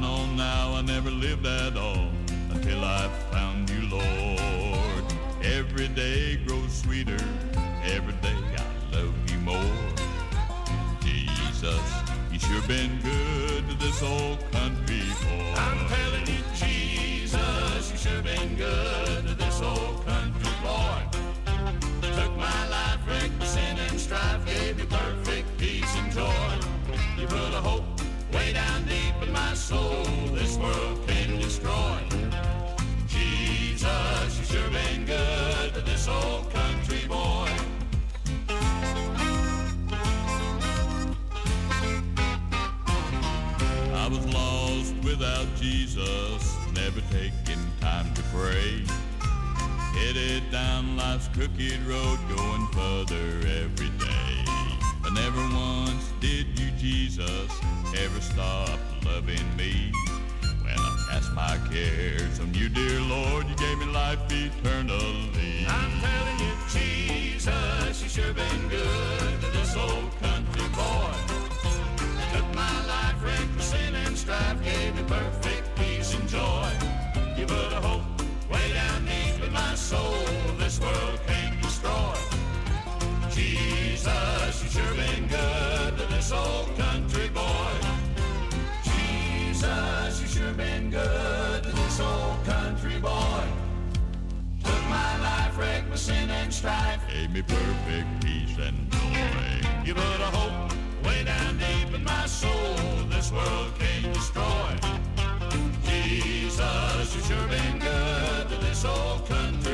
know now I never lived at all until I found you, Lord. Every day grows sweeter, every day I love you more. Jesus, you sure been good to this old country boy. I'm telling you, Jesus, you sure been good to this old country boy. Took my life, wrecked my sin and strife, gave you perfect peace and joy. You put a hope way down deep this world can destroy. Jesus, you sure been good to this old country boy. I was lost without Jesus, never taking time to pray. Headed down life's crooked road, going further every day. But never once did you, Jesus, ever stop loving me. When I cast my cares on you, dear Lord, you gave me life eternally. I'm telling you, Jesus, you sure been good to this old country boy. Took my life, wrecked my sin and strife, gave me perfect peace and joy. You put a hope way down deep in my soul, this world can't destroy. Jesus, you sure been good to this old been good to this old country boy. Took my life, wrecked my sin and strife, gave me perfect peace and joy. You put a hope way down deep in my soul this world can't destroy. Jesus, you sure been good to this old country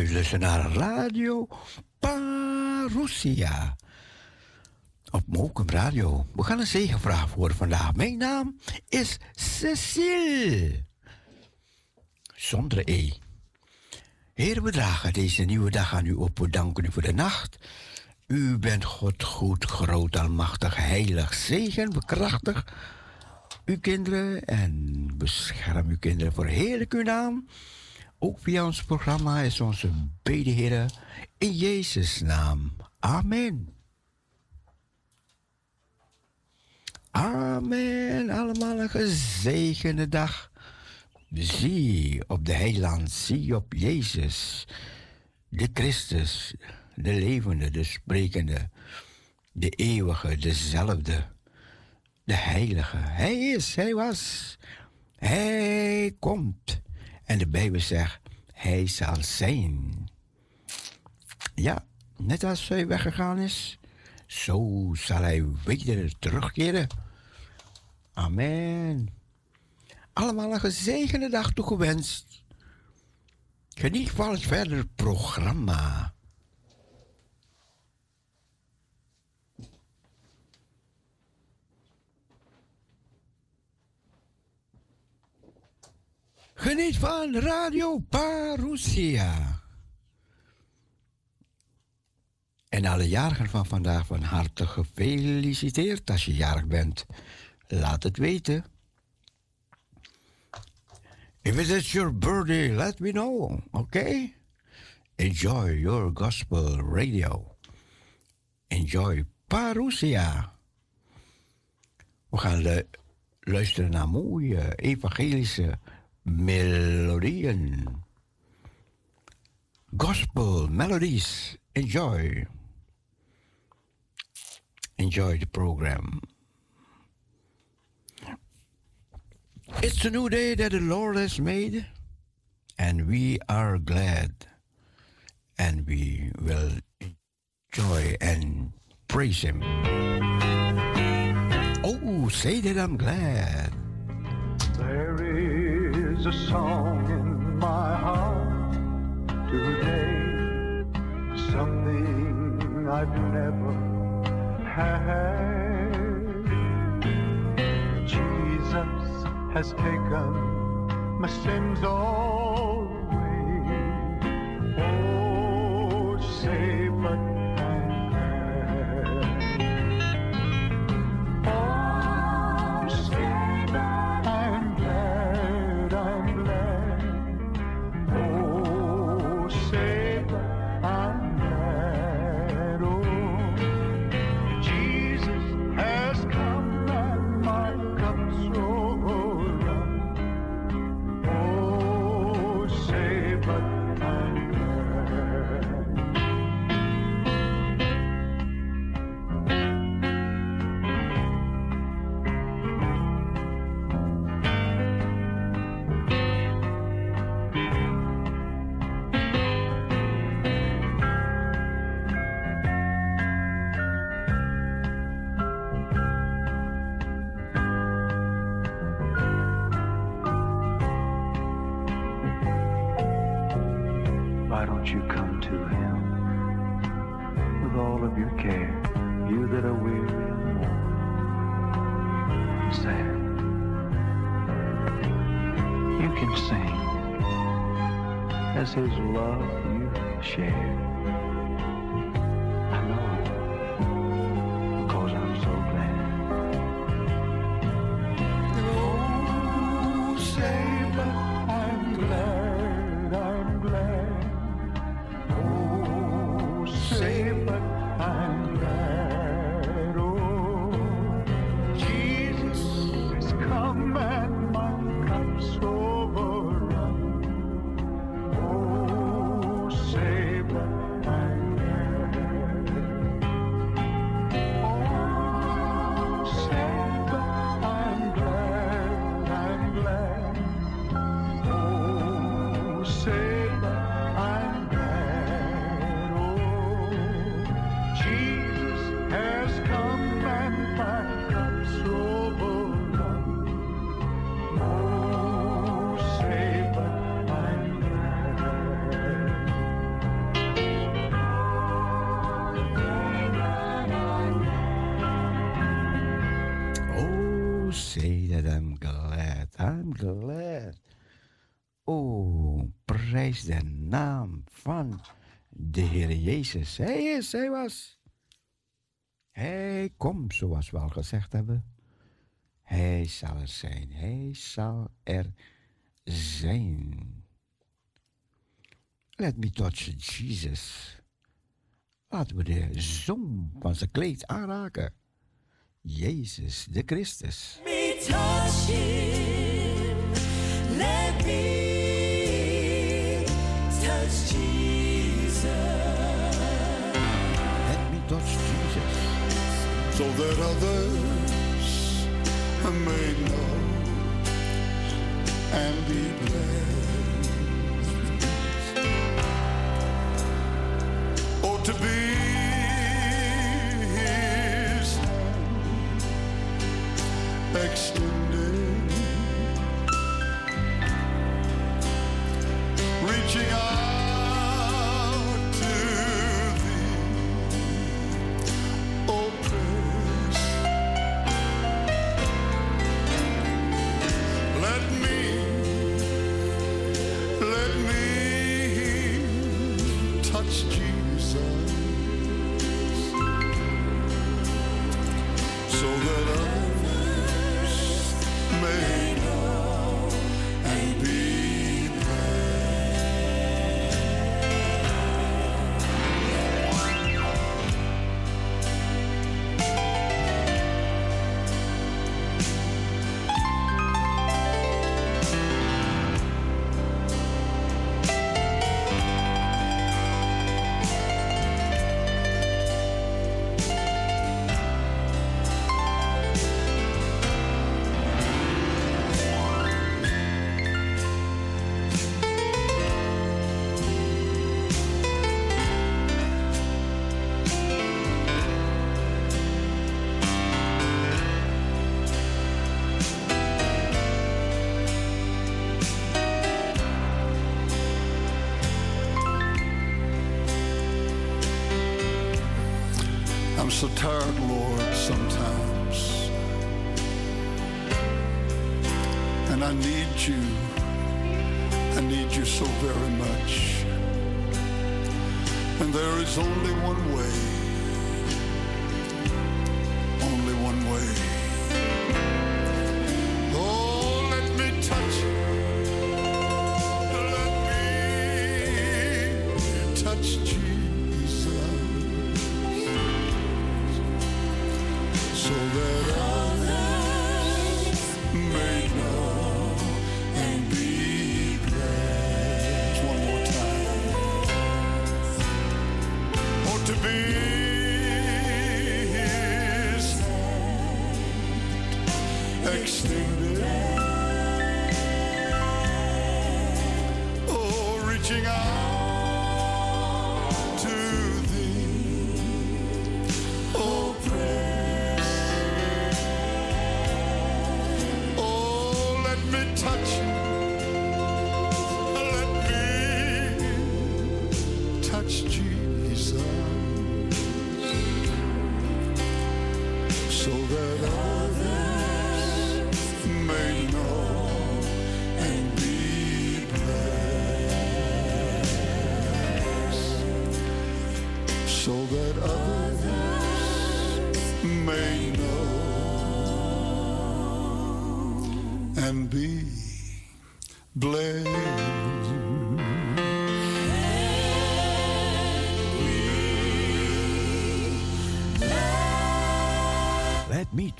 U luistert naar Radio Parousia. Op Mokum Radio. We gaan een zegenvraag voor vandaag. Mijn naam is Cecile. Zonder E. Heer, we dragen deze nieuwe dag aan u op. We danken u voor de nacht. U bent God goed, groot, almachtig, heilig, zegen, bekrachtig uw kinderen en bescherm uw kinderen voor heerlijk uw naam. Ook via ons programma is onze bede, in Jezus' naam. Amen. Amen. Allemaal een gezegende dag. Zie op de heiland, zie op Jezus, de Christus, de levende, de sprekende, de eeuwige, dezelfde, de heilige. Hij is, hij was, hij komt. En de Bijbel zegt, hij zal zijn. Ja, net als hij weggegaan is, zo zal hij weder terugkeren. Amen. Allemaal een gezegende dag toegewenst. Geniet van het verder programma. Geniet van Radio Parousia. En alle jarigen van vandaag van harte gefeliciteerd. Als je jarig bent, laat het weten. If it is your birthday, let me know, okay? Enjoy your gospel radio. Enjoy Parousia. We gaan lu- luisteren naar mooie evangelische melodieën. Gospel melodies. Enjoy. Enjoy the program. It's a new day that the Lord has made, and we are glad, and we will enjoy and praise Him. Oh, say that I'm glad. There is a song in my heart today, something I've never had. Jesus has taken my sins all away. Oh, Oh, prijs de naam van de Heer Jezus. Hij is, hij was. Hij komt, zoals we al gezegd hebben. Hij zal er zijn. Hij zal er zijn. Let me touch Jesus. Laten we de zon van zijn kleed aanraken. Jezus de Christus. me touch him. Let me touch Jesus. Let me touch Jesus. so that others may know and be blessed. Oh, to be His hand extended, so tired, Lord, sometimes. And I need you. I need you so very much. And there is only one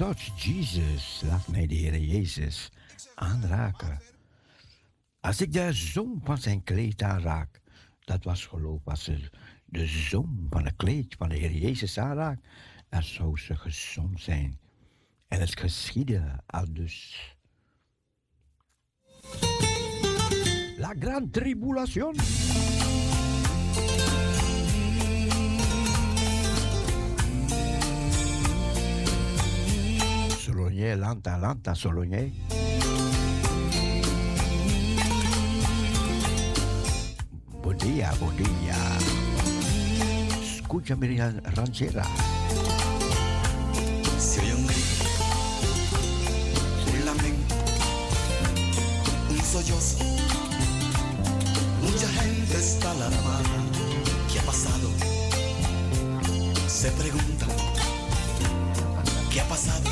touch Jesus. Laat mij de Heer Jezus aanraken. Als ik de zoom van zijn kleed aanraak, dat was geloof. Als ze de zoom van het kleed van de Heer Jezus aanraakt, dan zou ze gezond zijn. En het geschiedde al dus. La gran tribulación. Soloñé, Lanta, Lanta, Soloñé. Buen día, buen día. Escucha mi ranchera. Se oye un grito, un lamento, un sollozo. Mucha gente está alarmada. ¿Qué ha pasado? Se preguntan. ¿Qué ha pasado?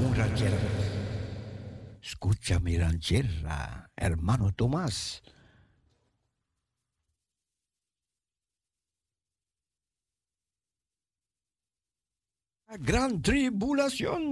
Un ranchero. Escucha mi ranchera, hermano Tomás. Gran tribulación.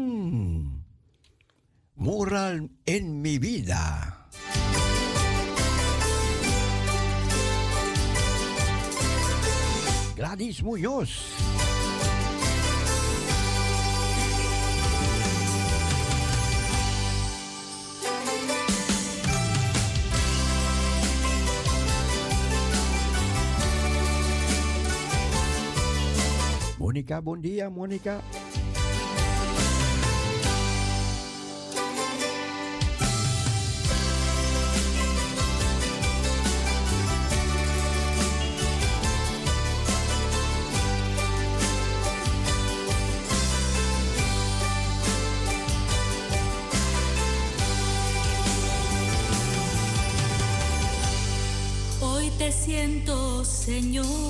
Buen día, Mónica. Hoy te siento, Señor.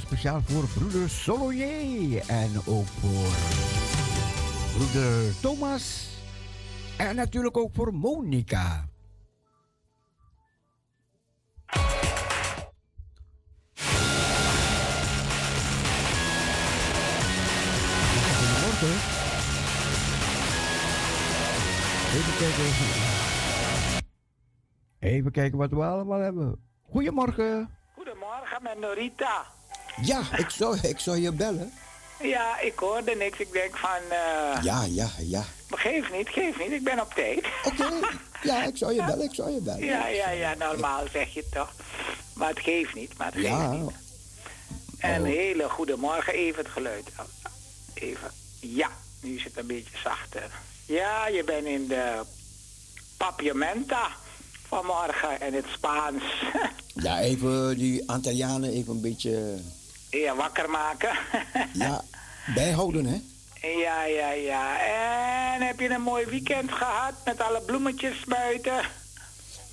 Speciaal voor broeder Soloyer. En ook voor broeder Thomas. En natuurlijk ook voor Monica. Goedemorgen. Even kijken. Even kijken wat we allemaal hebben. Goedemorgen. Goedemorgen, met Norita. Ja, ik zou, ik zou je bellen. Ja, ik hoorde niks. Ik denk van, eh Ja, ja, ja. maar geef niet, geef niet. Ik ben op tijd. Oké. Ja, ik zou je bellen, ik zou je bellen. Ja, ja, ja, normaal zeg je het toch. Maar het geeft niet, maar het geeft Ja, niet. En Oh. hele goede morgen, even het geluid. Even. Ja, nu is het een beetje zachter. Ja, je bent in de Papiamenta vanmorgen in het Spaans. ja, even die Antillianen even een beetje ja, wakker maken. ja, bijhouden, hè? Ja, ja, ja. En heb je een mooi weekend gehad met alle bloemetjes buiten?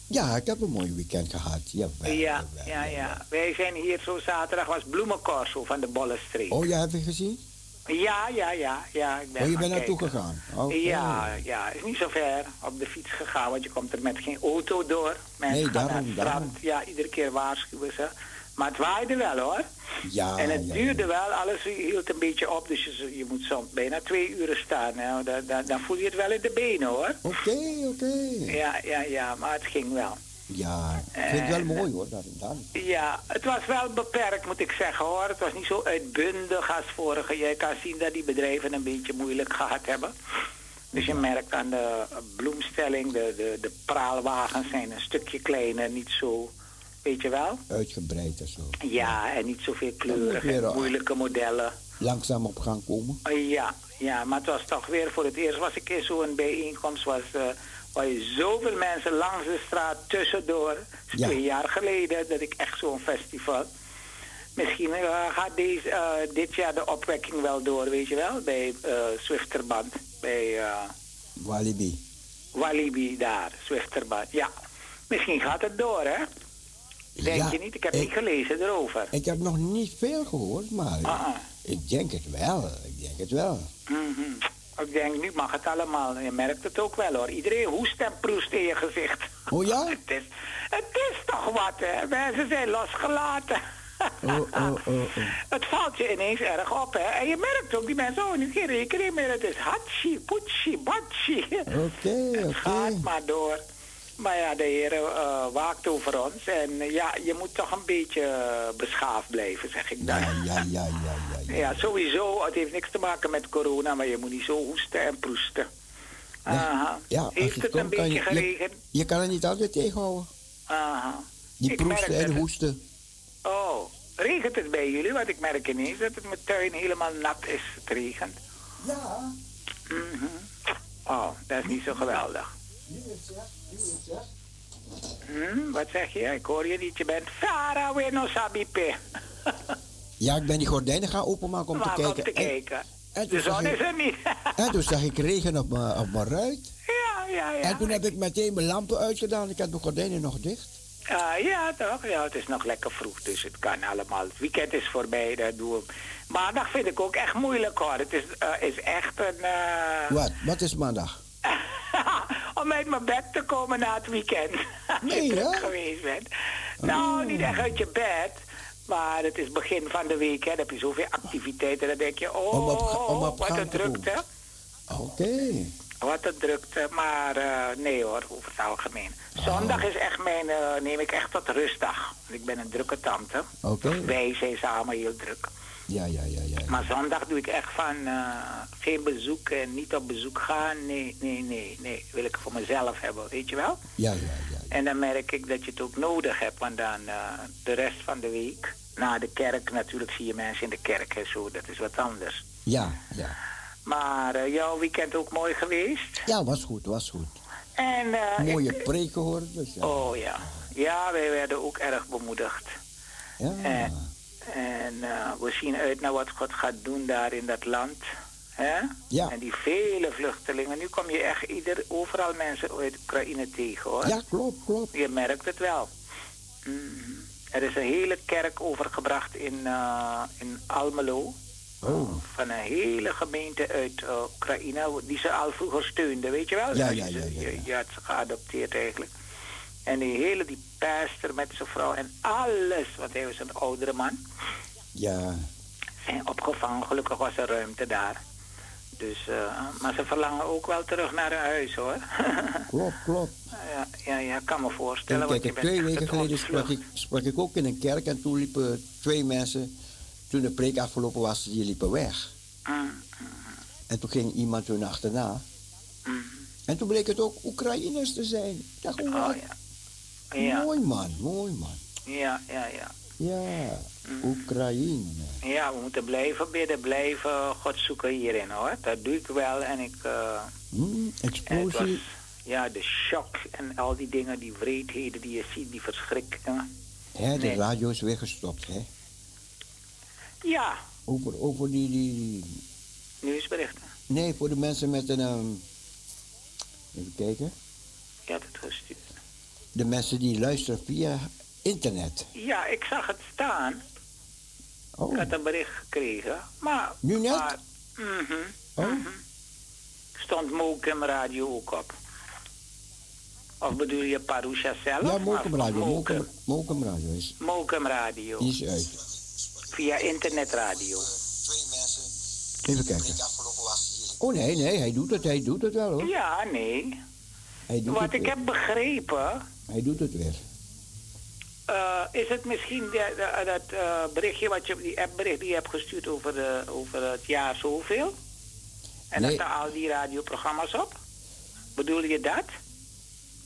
Ja, ik heb een mooi weekend gehad. Jawel, Ja, jawel, ja, jawel. ja. Wij zijn hier zo zaterdag was bloemencorso van de Bollenstreek. Oh, jij hebt het gezien? Ja, ja, ja, ja. Ik ben Oh, je bent naartoe gegaan? Oké. Ja, ja, is niet zo ver op de fiets gegaan, want je komt er met geen auto door. Mensen Nee, naar daarom, het daarom. Ja, iedere keer waarschuwen ze. Maar het waaide wel hoor. Ja, en het ja, duurde wel, alles hield een beetje op, dus je, je moet soms bijna twee uren staan. Hè. Dan, dan, dan voel je het wel in de benen hoor. Oké, oké. Ja, ja, ja, maar het ging wel. Ja, ik vind het wel En, mooi hoor. Dat, dat. Ja, het was wel beperkt moet ik zeggen hoor. Het was niet zo uitbundig als vorige. Je kan zien dat die bedrijven een beetje moeilijk gehad hebben. Dus je merkt aan de bloemstelling, de, de, de praalwagens zijn een stukje kleiner, niet zo, weet je wel? Uitgebreid en zo. Ja, en niet zoveel kleuren, uh, moeilijke modellen. Langzaam op gang komen. Uh, Ja, ja, maar het was toch weer voor het eerst was ik in zo'n bijeenkomst was, eh, waar je zoveel mensen langs de straat tussendoor. Ja. twee jaar geleden dat ik echt zo'n festival. Misschien eh, gaat deze, eh, dit jaar de opwekking wel door, weet je wel, bij eh Zwifterband, bij eh, Walibi. Walibi daar, Zwifterband. Ja, misschien gaat het door, hè? Denk Ja, je niet? Ik heb ik- niet gelezen erover. Ik heb nog niet veel gehoord, maar Ah, ah. ik denk het wel. Ik denk het wel. Mhm. Ik denk, nu mag het allemaal. Je merkt het ook wel hoor. Iedereen hoest en proest in je gezicht. Oh ja? het, is, het is toch wat, hè? Mensen zijn losgelaten. Oh, oh, oh, oh. Het valt je ineens erg op, hè? En je merkt ook, die mensen houden nu geen rekening meer. Het is hatchi, poetsi, batchi. Oké, Het gaat maar door. Maar ja, de Heer eh, waakt over ons. En eh, ja, je moet toch een beetje eh, beschaafd blijven, zeg ik dan. Ja, ja, ja, ja, ja. ja. Ja, sowieso. Het heeft niks te maken met corona, maar je moet niet zo hoesten en proesten. Aha. Ja, heeft het het een beetje je, je, geregend? je kan het niet altijd tegenhouden. Aha. Die Ik proesten en het- hoesten. Oh, regent het bij jullie? Want ik merk ineens dat het mijn tuin helemaal nat is. Het regent. Ja, Mhm. Oh, dat is niet zo geweldig. Hm, wat zeg je? Ik hoor je niet. Je bent Weno Sabipe. ja, ik ben die gordijnen gaan openmaken om te om kijken. te En- kijken. en De zon ik- is er niet. En toen zag ik regen op mijn, op mijn ruit. ja, ja, ja. En toen heb ik meteen mijn lampen uitgedaan. Ik had mijn gordijnen nog dicht. Ah, ja, toch? Ja, het is nog lekker vroeg, dus het kan allemaal. Het weekend is voorbij, dat doen we. Maandag vind ik ook echt moeilijk, hoor. Het is, eh, is echt een... eh, Wat? Wat is maandag? om uit mijn bed te komen na het weekend. Nee, Als je druk geweest bent. Nou, niet echt uit je bed. Maar het is begin van de week, hè. Dan heb je zoveel activiteiten. Dan denk je, oh, Om op- om op wat een drukte. Oké. Wat een drukte. Maar eh, nee hoor, over het algemeen. Zondag is echt mijn, eh, neem ik echt tot rustdag. Want Ik ben een drukke tante. Oké. Wij zijn samen heel druk. Ja, ja, ja, ja. Maar zondag doe ik echt van eh, geen bezoek en niet op bezoek gaan. Nee, nee, nee, nee. Wil ik voor mezelf hebben, weet je wel? Ja, ja, ja. En dan merk ik dat je het ook nodig hebt. Want dan eh, de rest van de week, na de kerk, natuurlijk zie je mensen in de kerk en zo. Dat is wat anders. Ja, ja. Maar eh, jouw weekend ook mooi geweest? Ja, was goed, was goed. En, Mooie ik- preek gehoord. Dus ja. Oh ja. Ja, wij werden ook erg bemoedigd. ja. En eh, we zien uit naar wat God gaat doen daar in dat land. Hè? Ja. En die vele vluchtelingen. Nu kom je echt ieder, overal mensen uit Oekraïne tegen hoor. ja, klopt, klopt. Je merkt het wel. Mhm. Er is een hele kerk overgebracht in, eh, in Almelo. Oh. Van een hele gemeente uit eh, Oekraïne, die ze al vroeger steunde, weet je wel? Ja, ja, ze- ja, ja, ja. Je, je had ze geadopteerd eigenlijk. En die hele, die pastor met zijn vrouw en alles, want hij was een oudere man, Ja. zijn opgevangen. Gelukkig was er ruimte daar. Dus, eh, maar ze verlangen ook wel terug naar hun huis hoor. Klopt, klopt. ja, ja, ja, ik kan me En voorstellen. want kijk, je twee weken geleden sprak ik, sprak ik ook in een kerk en toen liepen twee mensen, toen de preek afgelopen was, die liepen weg. Mm, En toen ging iemand hun achterna. En toen bleek het ook Oekraïners te zijn. Ik dacht, Oh wat? ja. Ja, Mooi man, mooi man. ja, ja, ja. Ja, Mm. Oekraïne. Ja, we moeten blijven bidden, blijven God zoeken hierin hoor. Dat doe ik wel en ik. Hm, en was, ja, de shock en al die dingen, die wreedheden die je ziet, die verschrikkingen. Hè, de Nee. radio is weer gestopt, hè? Ja, Over, over die, die... nieuwsberichten. Nee, voor de mensen met een... ehm, even kijken. Je had het gestuurd. De mensen die luisteren via internet. Ja, ik zag het staan. Ik Oh, had een bericht gekregen. Maar. Nu net? Maar, mhm, oh. stond Mokum Radio ook op. Of bedoel je Parusha zelf? Ja, Mokum Radio. Mokum, Radio is, Mokum Radio. die is uit. Via internetradio. Even kijken. Oh nee, nee, hij doet het, hij doet het wel hoor. Ja, nee. Hij doet Wat het ik heb begrepen, Hij doet het weer. eh, is het misschien de- de- dat eh, berichtje wat je die appbericht die je hebt gestuurd over, de, over het jaar zoveel? En Nee. dat er al die radioprogramma's op? Bedoel je dat?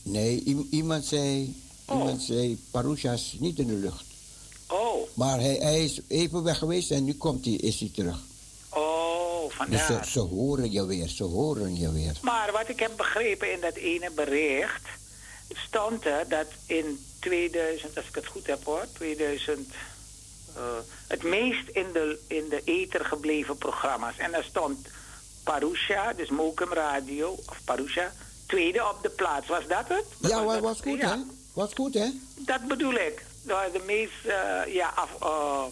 Nee, iemand zei, Oh. iemand zei, Parusha is niet in de lucht. Oh, Maar hij, hij is even weg geweest en nu komt hij, is hij terug. oh, Dus vandaar. ze, ze horen je weer, ze horen je weer. Maar wat ik heb begrepen in dat ene bericht, stond er dat in 2000, als ik het goed heb hoor, 2000, eh, het meest in de, in de ether gebleven programma's. En daar stond Parusha, dus Mokum Radio, of Parusha, tweede op de plaats. Was dat het? Ja, was, dat- was goed ja, hè? Was goed hè? Dat bedoel ik. De, de meest eh, ja, af, eh,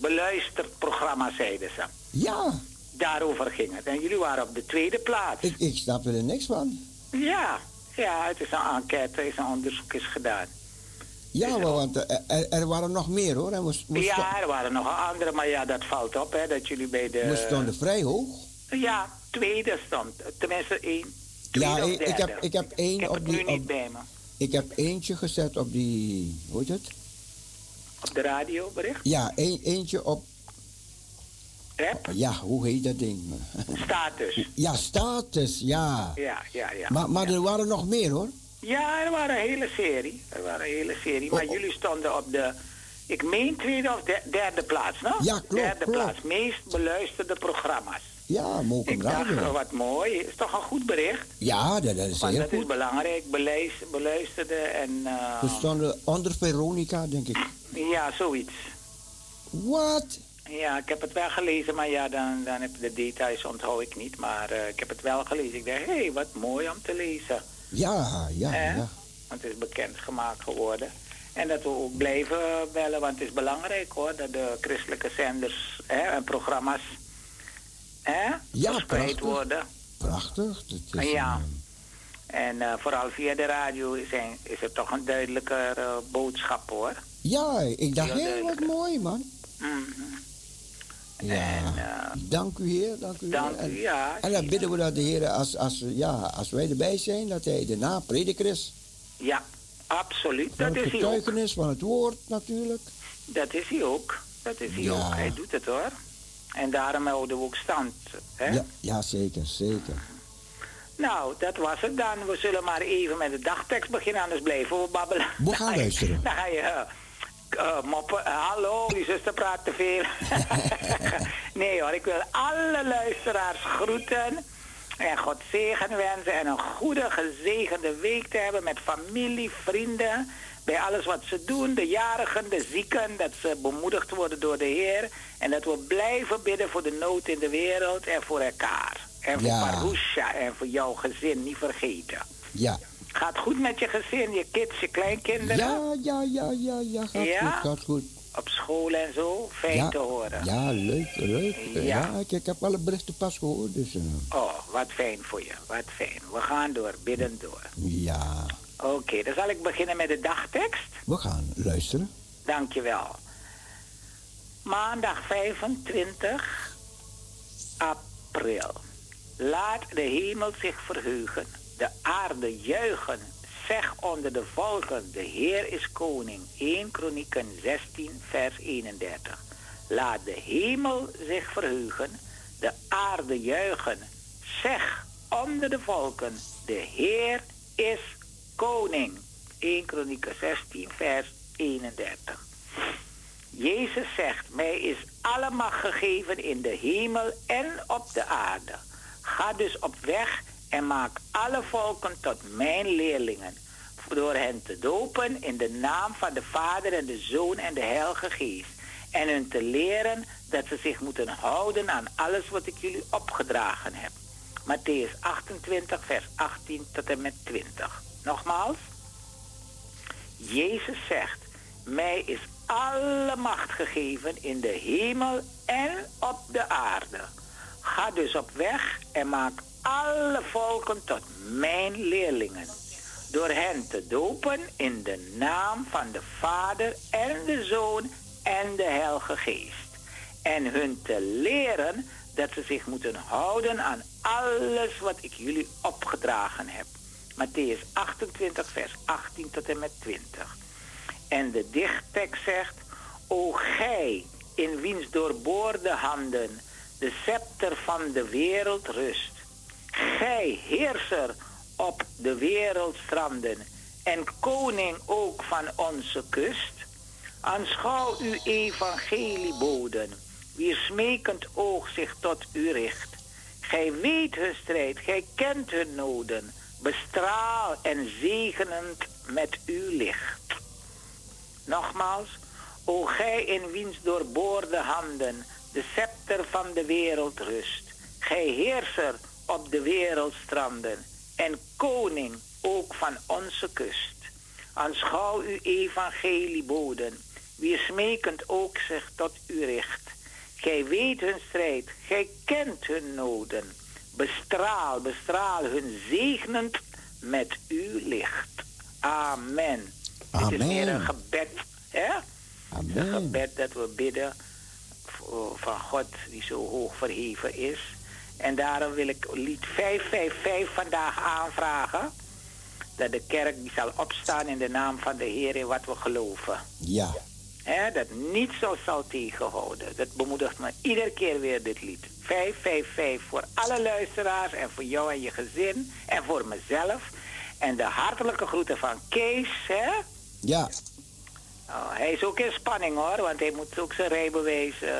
beluisterd programma, zeiden ze. Ja, Daarover ging het. En jullie waren op de tweede plaats. ik, ik snap er niks van. Ja, ja, het is een enquête, is een onderzoek is gedaan. Ja, maar want eh, er, er waren nog meer hoor. En Ja, er waren nog andere, maar ja, dat valt op, hè, dat jullie bij de... we stonden vrij hoog. Ja, tweede stond, tenminste één. Tweede Ja, ik, heb, ik heb één Ik heb op het nu die. niet Op, bij me. ik heb eentje gezet op die. Hoe heet het? Op de radiobericht. Ja, een, eentje op. Rap, Ja, hoe heet dat ding? status. Ja, status, ja. Ja, ja, ja. Maar, maar ja. er waren nog meer hoor. Ja, er waren een hele serie. Er waren een hele serie. Maar Oh, oh. jullie stonden op de, ik meen tweede of de- derde plaats, no? Ja, klopt, Derde klopt. plaats. Meest beluisterde programma's. Ja, Mokum Ik dacht, Radio. wat mooi. Is toch een goed bericht? Ja, dat, dat is Want heel dat is goed. belangrijk, beluis, beluisterde en... eh, We stonden onder Veronica, denk ik. ja, zoiets. Wat? Ja, ik heb het wel gelezen, maar ja, dan, dan heb de details onthoud ik niet. Maar eh, ik heb het wel gelezen. Ik dacht, hé, hey, wat mooi om te lezen. Ja, ja, ja. Want het is bekendgemaakt geworden. En dat we ook blijven bellen, want het is belangrijk hoor, dat de christelijke zenders hè, en programma's hè, Ja, verspreid prachtig. worden. Prachtig. Dat is, Ja. eh, En eh, vooral via de radio zijn, is er toch een duidelijker eh, boodschap hoor. ja, ik dacht, Heel hé, wat mooi man. Mhm. Ja. En, eh, dank u heer, dank u dank heer. u, ja. En dan bidden we dat de Heer, als, als, ja, als wij erbij zijn, dat hij daarna prediker is. Ja, absoluut. Van Dat is hij ook. getuigenis van het woord natuurlijk. Dat is hij ook. Dat is hij Ja. ook. Hij doet het hoor. En daarom houden we ook stand. Hè? Ja, ja, zeker, zeker. Nou, dat was het dan. We zullen maar even met de dagtekst beginnen, anders blijven we babbelen. We gaan je- luisteren. Dan ga je eh, moppen. Eh, hallo, die zuster praat te veel. nee hoor, ik wil alle luisteraars groeten. En God zegen wensen en een goede, gezegende week te hebben met familie, vrienden. Bij alles wat ze doen, de jarigen, de zieken, dat ze bemoedigd worden door de Heer. En dat we blijven bidden voor de nood in de wereld en voor elkaar. En voor Ja. Parusha en voor jouw gezin, niet vergeten. Ja, Gaat goed met je gezin, je kids, je kleinkinderen? Ja, ja, ja, ja, ja. Gaat Ja? goed, gaat goed. Op school en zo? Fijn ja, te horen. Ja, leuk, leuk. Ja. Ja, ik, ik heb alle berichten pas gehoord, dus eh, Oh, wat fijn voor je, wat fijn. We gaan door, bidden door. ja. Oké, dan zal ik beginnen met de dagtekst. We gaan luisteren. Dankjewel. Maandag 25 april. Laat de hemel zich verheugen, de aarde juichen. Zeg onder de volken, de Heer is koning. 1 Kronieken 16, vers 31. Laat de hemel zich verheugen, de aarde juichen. Zeg onder de volken, de Heer is koning. 1 Kronieken 16, vers 31. Jezus zegt, mij is alle macht gegeven in de hemel en op de aarde. Ga dus op weg en maak alle volken tot mijn leerlingen. Door hen te dopen in de naam van de Vader en de Zoon en de Heilige Geest. En hun te leren dat ze zich moeten houden aan alles wat ik jullie opgedragen heb. Matthäus 28, vers 18 tot en met 20. Nogmaals. Jezus zegt, mij is alle macht gegeven in de hemel en op de aarde. Ga dus op weg en maak alle volken tot mijn leerlingen. Door hen te dopen in de naam van de Vader en de Zoon en de Heilige Geest. En hun te leren dat ze zich moeten houden aan alles wat ik jullie opgedragen heb. Matthäus 28, vers 18 tot en met 20. En de dichttekst zegt: O gij, in wiens doorboorde handen de scepter van de wereld rust. Gij, heerser op de wereldstranden en koning ook van onze kust. Aanschouw uw evangelieboden, wier smekend oog zich tot u richt. Gij weet hun strijd, gij kent hun noden. Bestraal en zegenend met uw licht. Nogmaals, o gij in wiens doorboorde handen de scepter van de wereld rust. Gij heerser op de wereldstranden en koning ook van onze kust. Aanschouw uw evangelieboden, wie smekend ook zich tot u richt. Gij weet hun strijd, gij kent hun noden. Bestraal, bestraal hun zegenend met uw licht. Amen. Het is Amen. weer een gebed, hè? Een Amen. gebed dat we bidden van God die zo hoog verheven is. En daarom wil ik lied 555 vandaag aanvragen. Dat de kerk die zal opstaan in de naam van de Heer in wat we geloven. Ja. Dat niets zo zal tegenhouden. Dat bemoedigt me iedere keer weer dit lied. 555 voor alle luisteraars en voor jou en je gezin en voor mezelf. En de hartelijke groeten van Kees, hè? Ja. Oh, hij is ook in spanning hoor, want hij moet ook zijn rijbewijs, eh,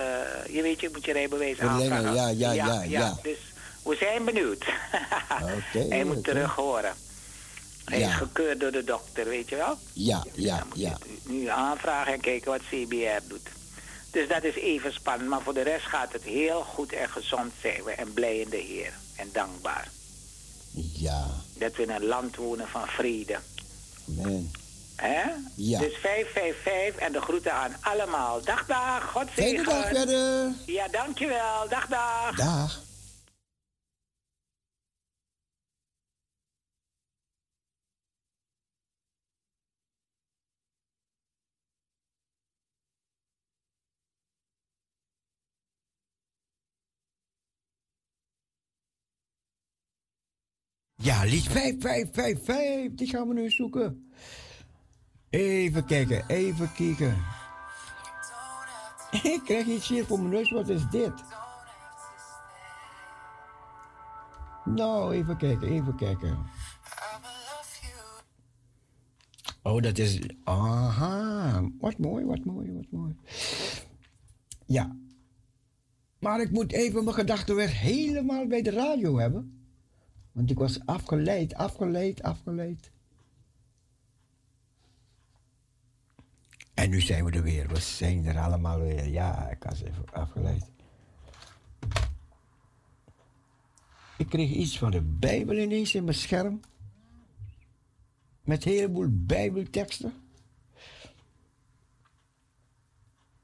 je weet je, moet je rijbewijs aanvragen. ja, ja, ja, ja. Dus we zijn benieuwd. Oké, hij moet terug horen. Hij Ja. is gekeurd door de dokter, weet je wel? Ja, ja, moet ja. je nu aanvragen en kijken wat CBR doet. Dus dat is even spannend, maar voor de rest gaat het heel goed en gezond zijn we en blij in de Heer en dankbaar. Ja. Dat we in een land wonen van vrede. Amen. Hè? Ja. Dus 555 en de groeten aan allemaal. Dag, dag. God Fijne zegen. dag verder. Ja, dankjewel. Dag, dag. Dag. Ja, lied 5555. Die gaan we nu zoeken. Even kijken, even kijken. Ik krijg iets hier voor mijn neus. Wat is dit? Nou, even kijken, even kijken. Oh, dat is. Aha. Wat mooi, wat mooi, wat mooi. Ja. Maar ik moet even mijn gedachten weer helemaal bij de radio hebben. Want ik was afgeleid, afgeleid, afgeleid. En nu zijn we er weer. We zijn er allemaal weer. Ja, ik was even afgeleid. Ik kreeg iets van de Bijbel ineens in mijn scherm. Met een heleboel Bijbelteksten.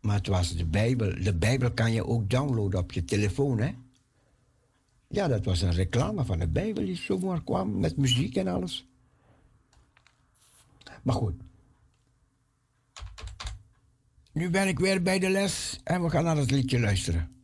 Maar het was de Bijbel. De Bijbel kan je ook downloaden op je telefoon, hè? Ja, dat was een reclame van de Bijbel die zomaar kwam met muziek en alles. Maar goed. Nu ben ik weer bij de les en we gaan naar het liedje luisteren.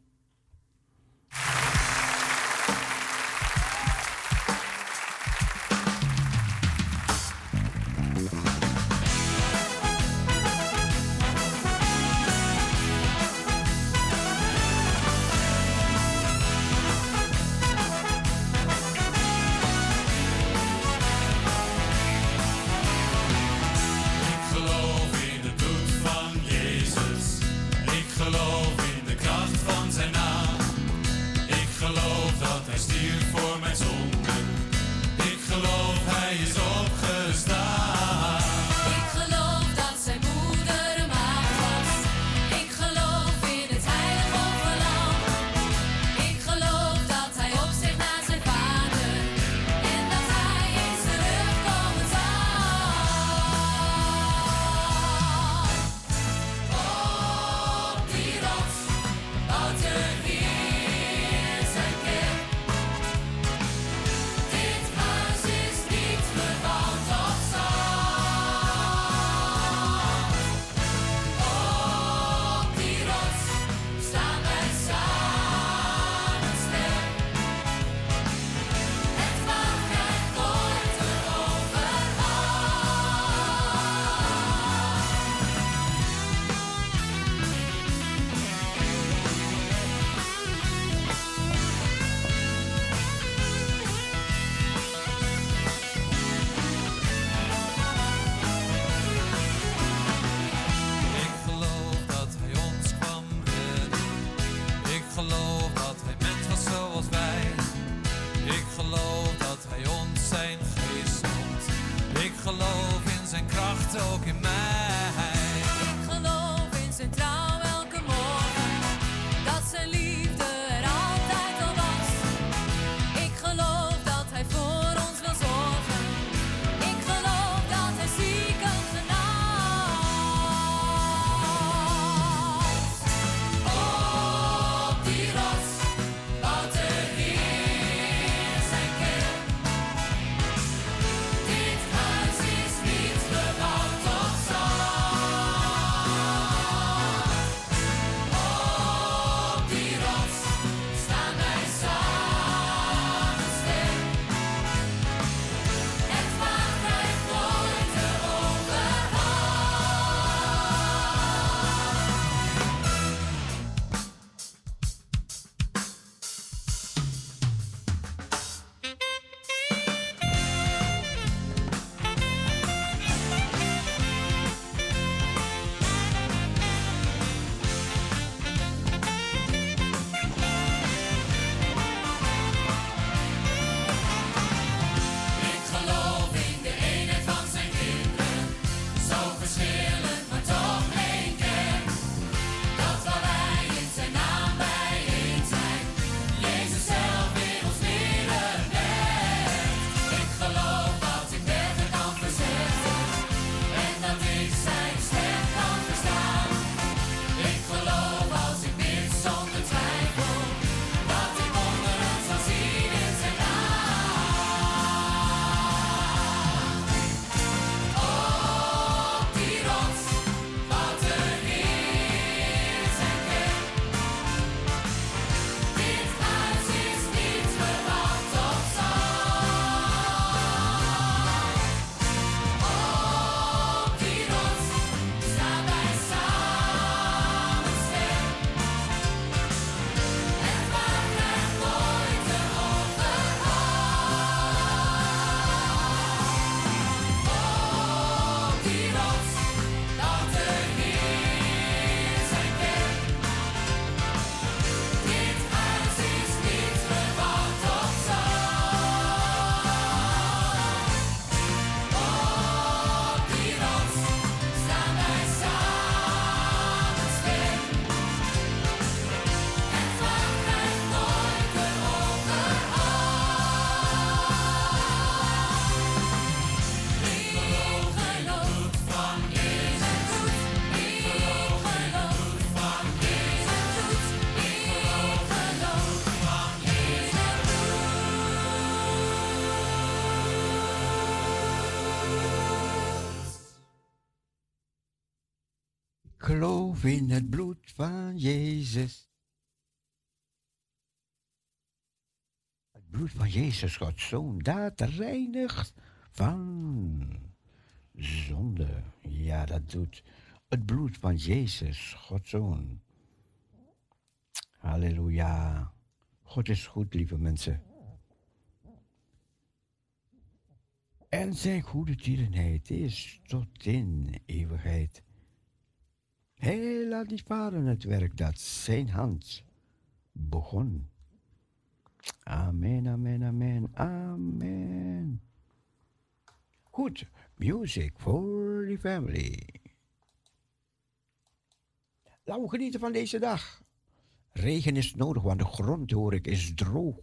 In het bloed van Jezus. Het bloed van Jezus, Gods Zoon, dat reinigt van zonde. Ja, dat doet het bloed van Jezus, Gods Zoon. Halleluja. God is goed, lieve mensen. En zijn goede tierenheid is tot in eeuwigheid. Hij laat niet varen het werk dat zijn hand begon. Amen, amen, amen, amen. Goed, music for the family. Laten we genieten van deze dag. Regen is nodig, want de grond, hoor ik, is droog.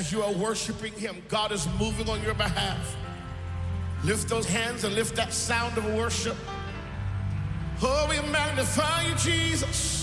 As you are worshiping Him, God is moving on your behalf. Lift those hands and lift that sound of worship. Oh, we magnify you, Jesus.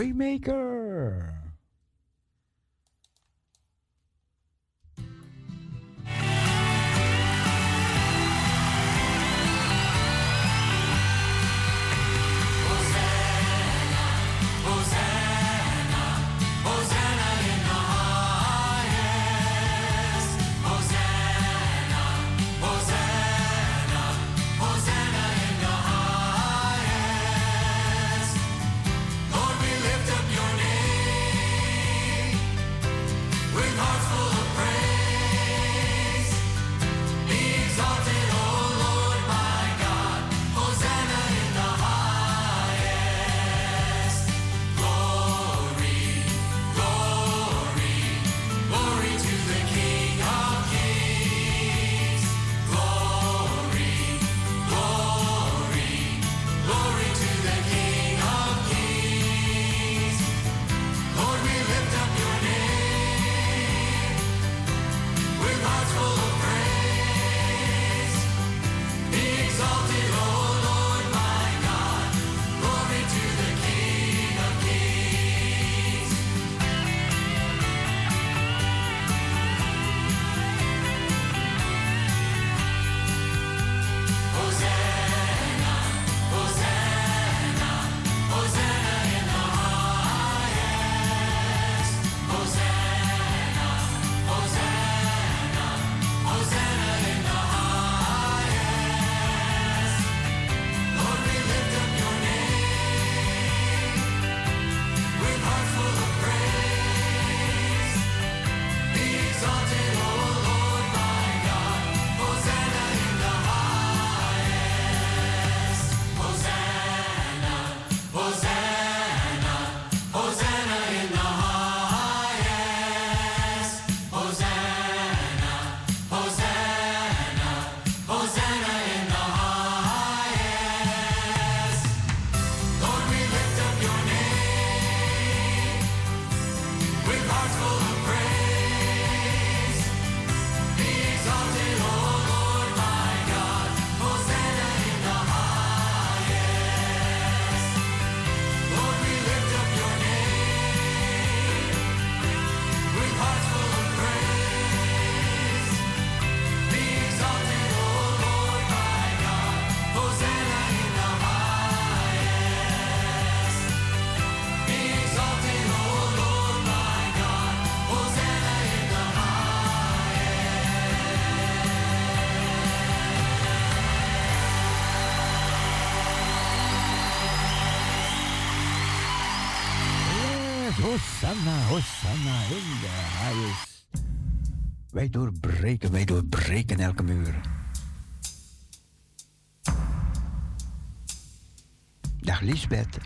Waymaker. Wij doorbreken, wij doorbreken elke muur. Dag Lisbeth.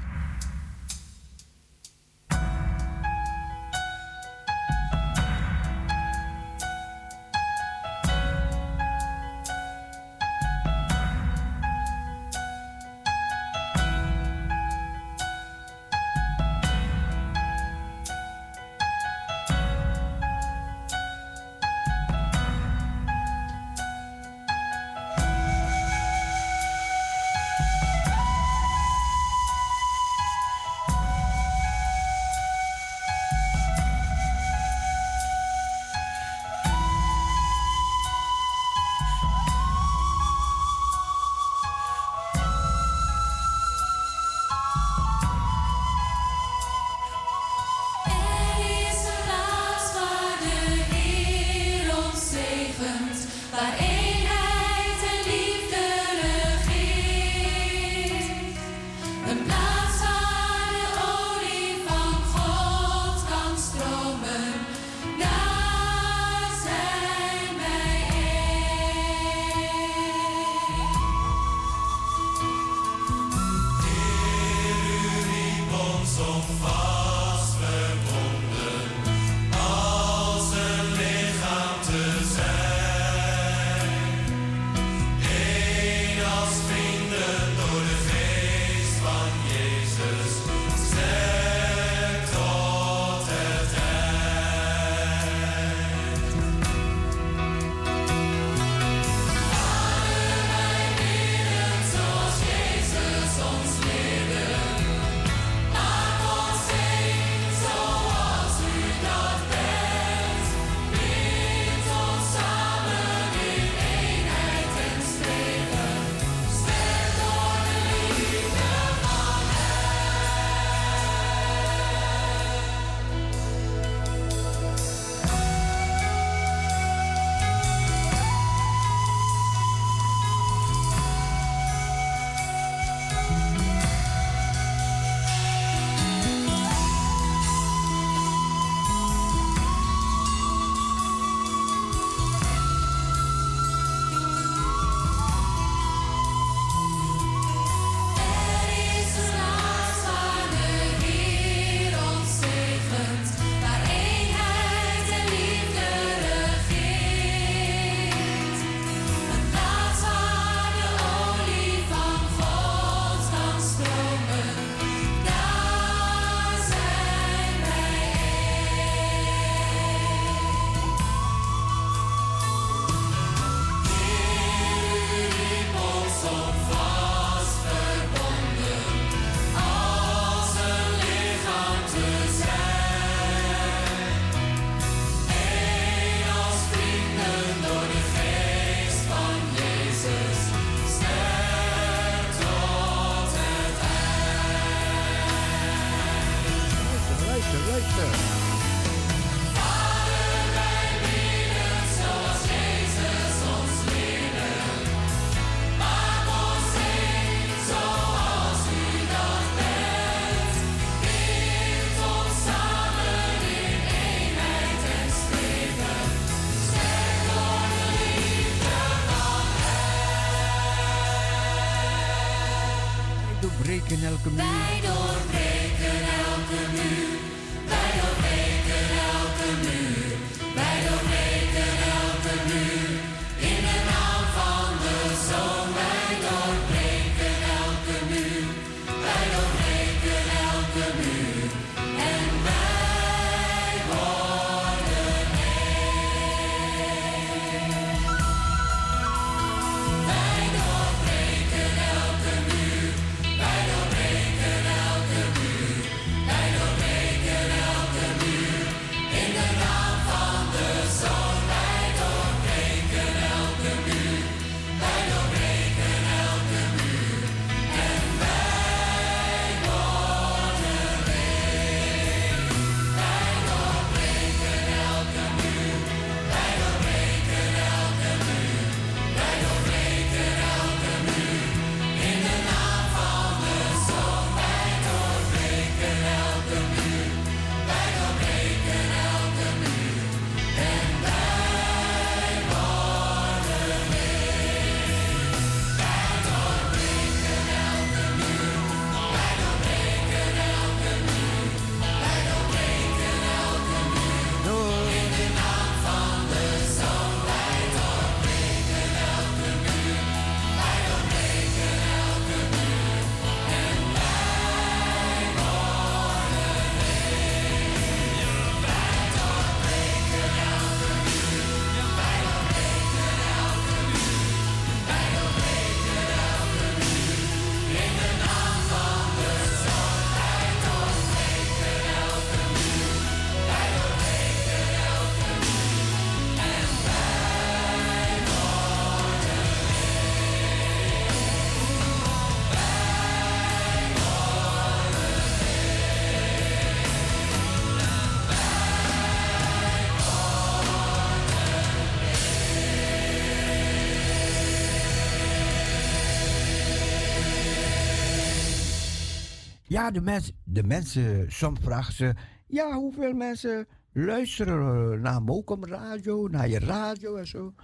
Ja, de, de mensen, soms vragen ze... Ja, hoeveel mensen luisteren eh, naar Mokum Radio, naar je radio en zo.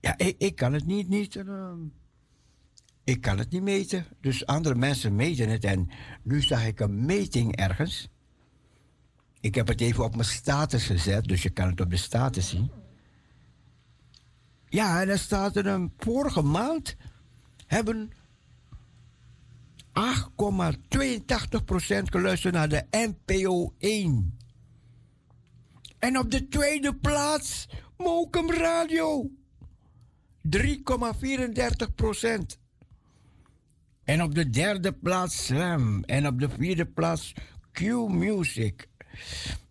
Ja, ik, ik kan het niet, niet eh, ik kan het niet meten. Dus andere mensen meten het. En nu zag ik een meting ergens. Ik heb het even op mijn status gezet, dus je kan het op de status zien. Ja, en er staat er een vorige maand hebben 8,82% geluisterd naar de NPO 1. En op de tweede plaats Mokum Radio. 3,34%. En op de derde plaats Slam. En op de vierde plaats Q Music.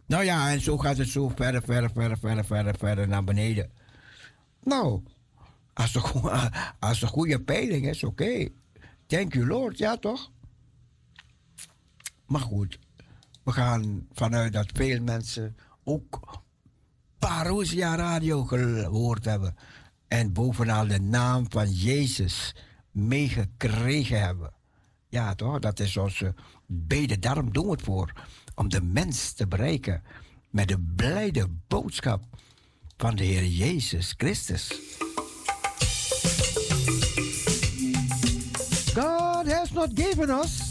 Nou ja, en zo gaat het zo verder, verder, verder, verder, verder, verder naar beneden. Nou, als een, goe- als een goede peiling is, oké. Thank you, Lord, ja toch? Maar goed, we gaan vanuit dat veel mensen ook Parousia Radio gehoord hebben. En bovenal de naam van Jezus meegekregen hebben. Ja, toch? Dat is onze bede. Daarom doen we het voor. Om de mens te bereiken met de blijde boodschap van de Heer Jezus Christus. Not given us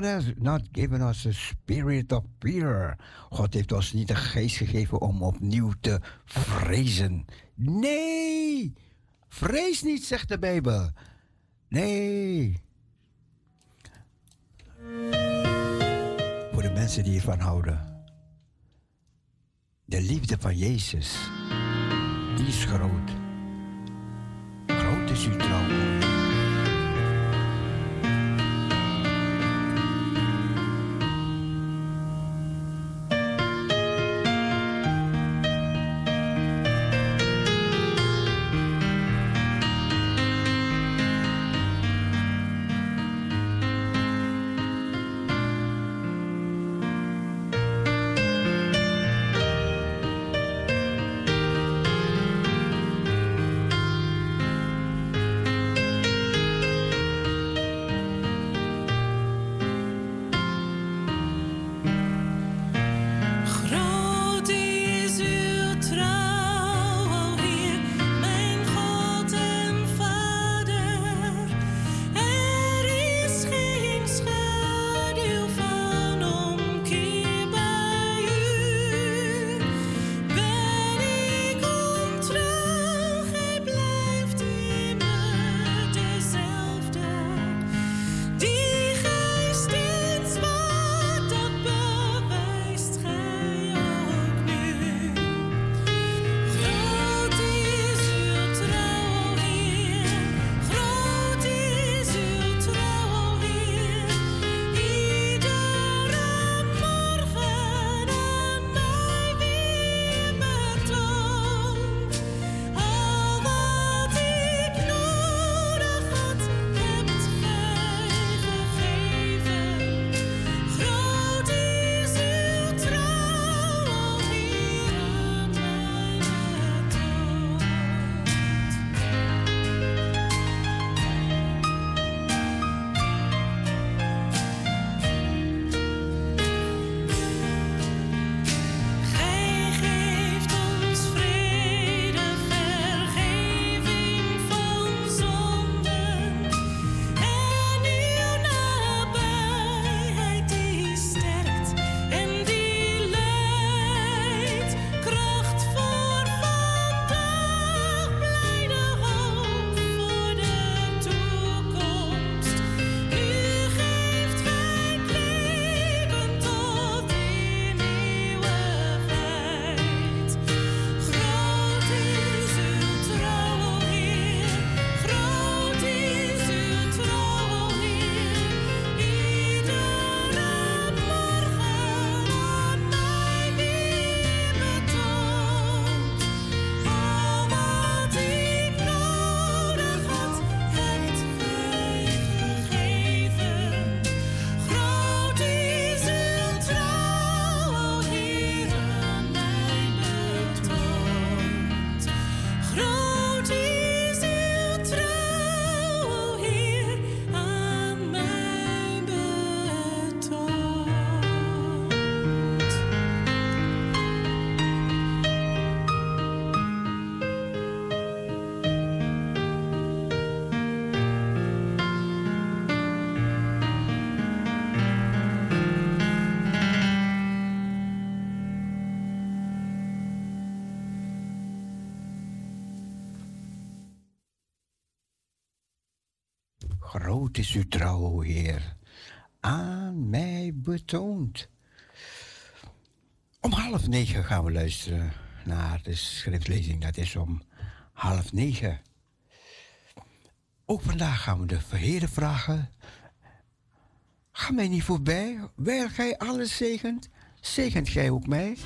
God has not given us a spirit of fear. God heeft ons niet een geest gegeven om opnieuw te vrezen. Nee, vrees niet, zegt de Bijbel. Nee. Voor de mensen die ervan houden. De liefde van Jezus, die is groot. Groot is uw trouw. Betoond. Om half negen gaan we luisteren naar de schriftlezing. Dat is om half negen. Ook vandaag gaan we de verheren vragen. Ga mij niet voorbij, wijl gij alles zegent, zegent gij ook mij.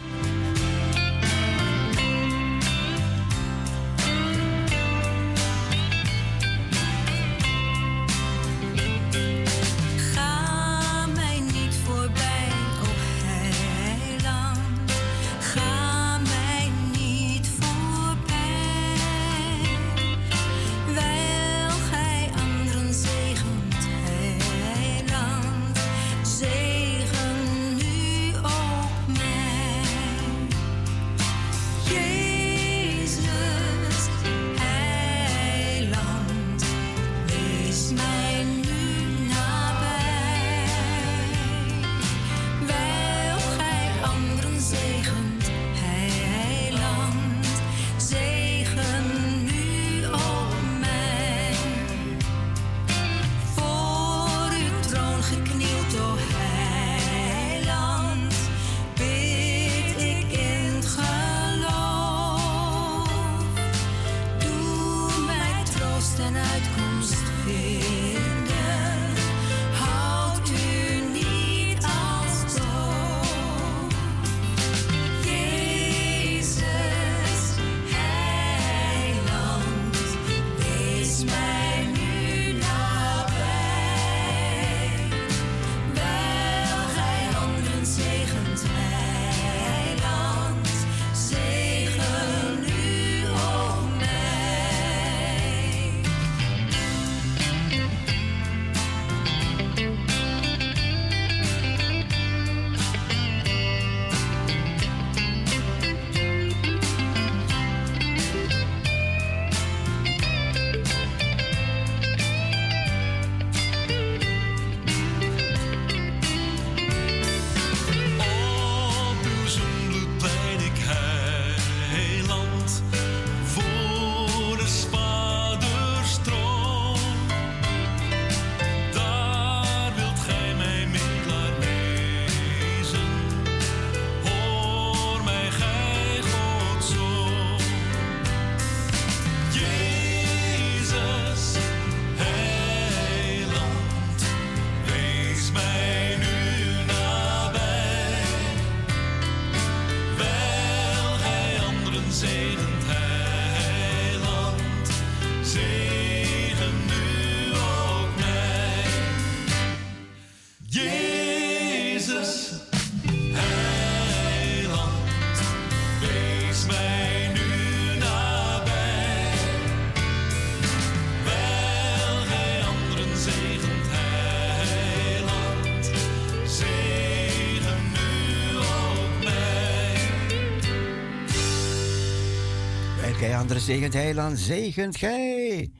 Wijl gij anderen zegent, heiland, zegent gij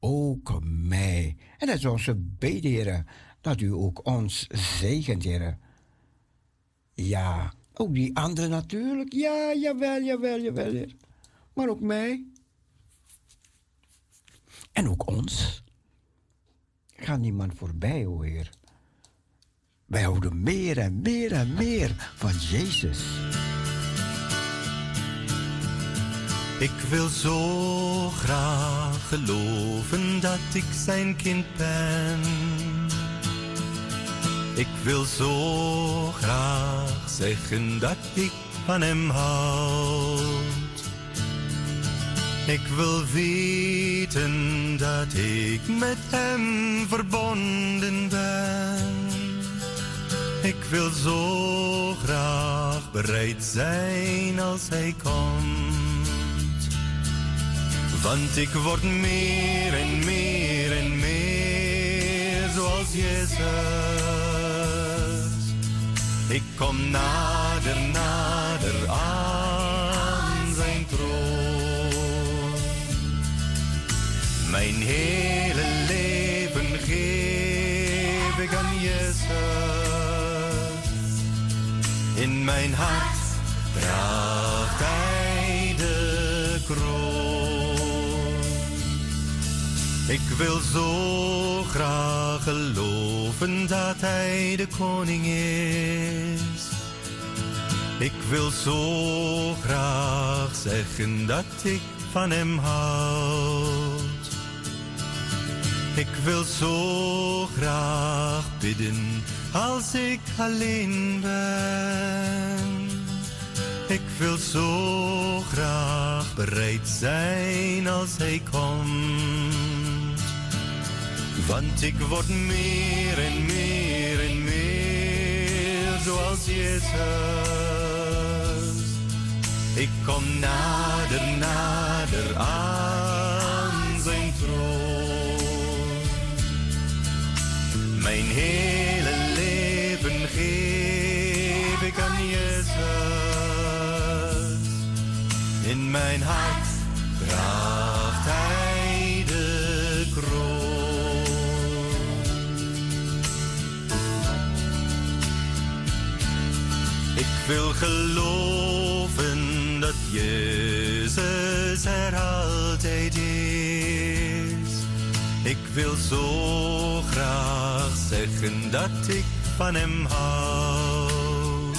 ook mij. En dat is onze bede, dat u ook ons zegent, heren. Ja, ook die anderen natuurlijk. Ja, jawel, jawel, jawel, heer. Maar ook mij. En ook ons. Ga niemand voorbij, o Heer. Wij houden meer en meer en meer van Jezus. Ik wil zo graag geloven dat ik zijn kind ben. Ik wil zo graag zeggen dat ik van hem houd. Ik wil weten dat ik met hem verbonden ben. Ik wil zo graag bereid zijn als hij komt. Want ik word meer en meer en meer zoals Jezus. Ik kom nader, nader aan zijn troon. Mijn hele leven geef ik aan Jezus. In mijn hart draagt hij de kroon. Ik wil zo graag geloven dat hij de koning is. Ik wil zo graag zeggen dat ik van hem houd. Ik wil zo graag bidden als ik alleen ben. Ik wil zo graag bereid zijn als hij komt. Want ik word meer en meer en meer zoals Jezus. Ik kom nader, nader aan zijn troon. Mijn hele leven geef ik aan Jezus. In mijn hart wil geloven dat Jezus er altijd is. Ik wil zo graag zeggen dat ik van hem houd.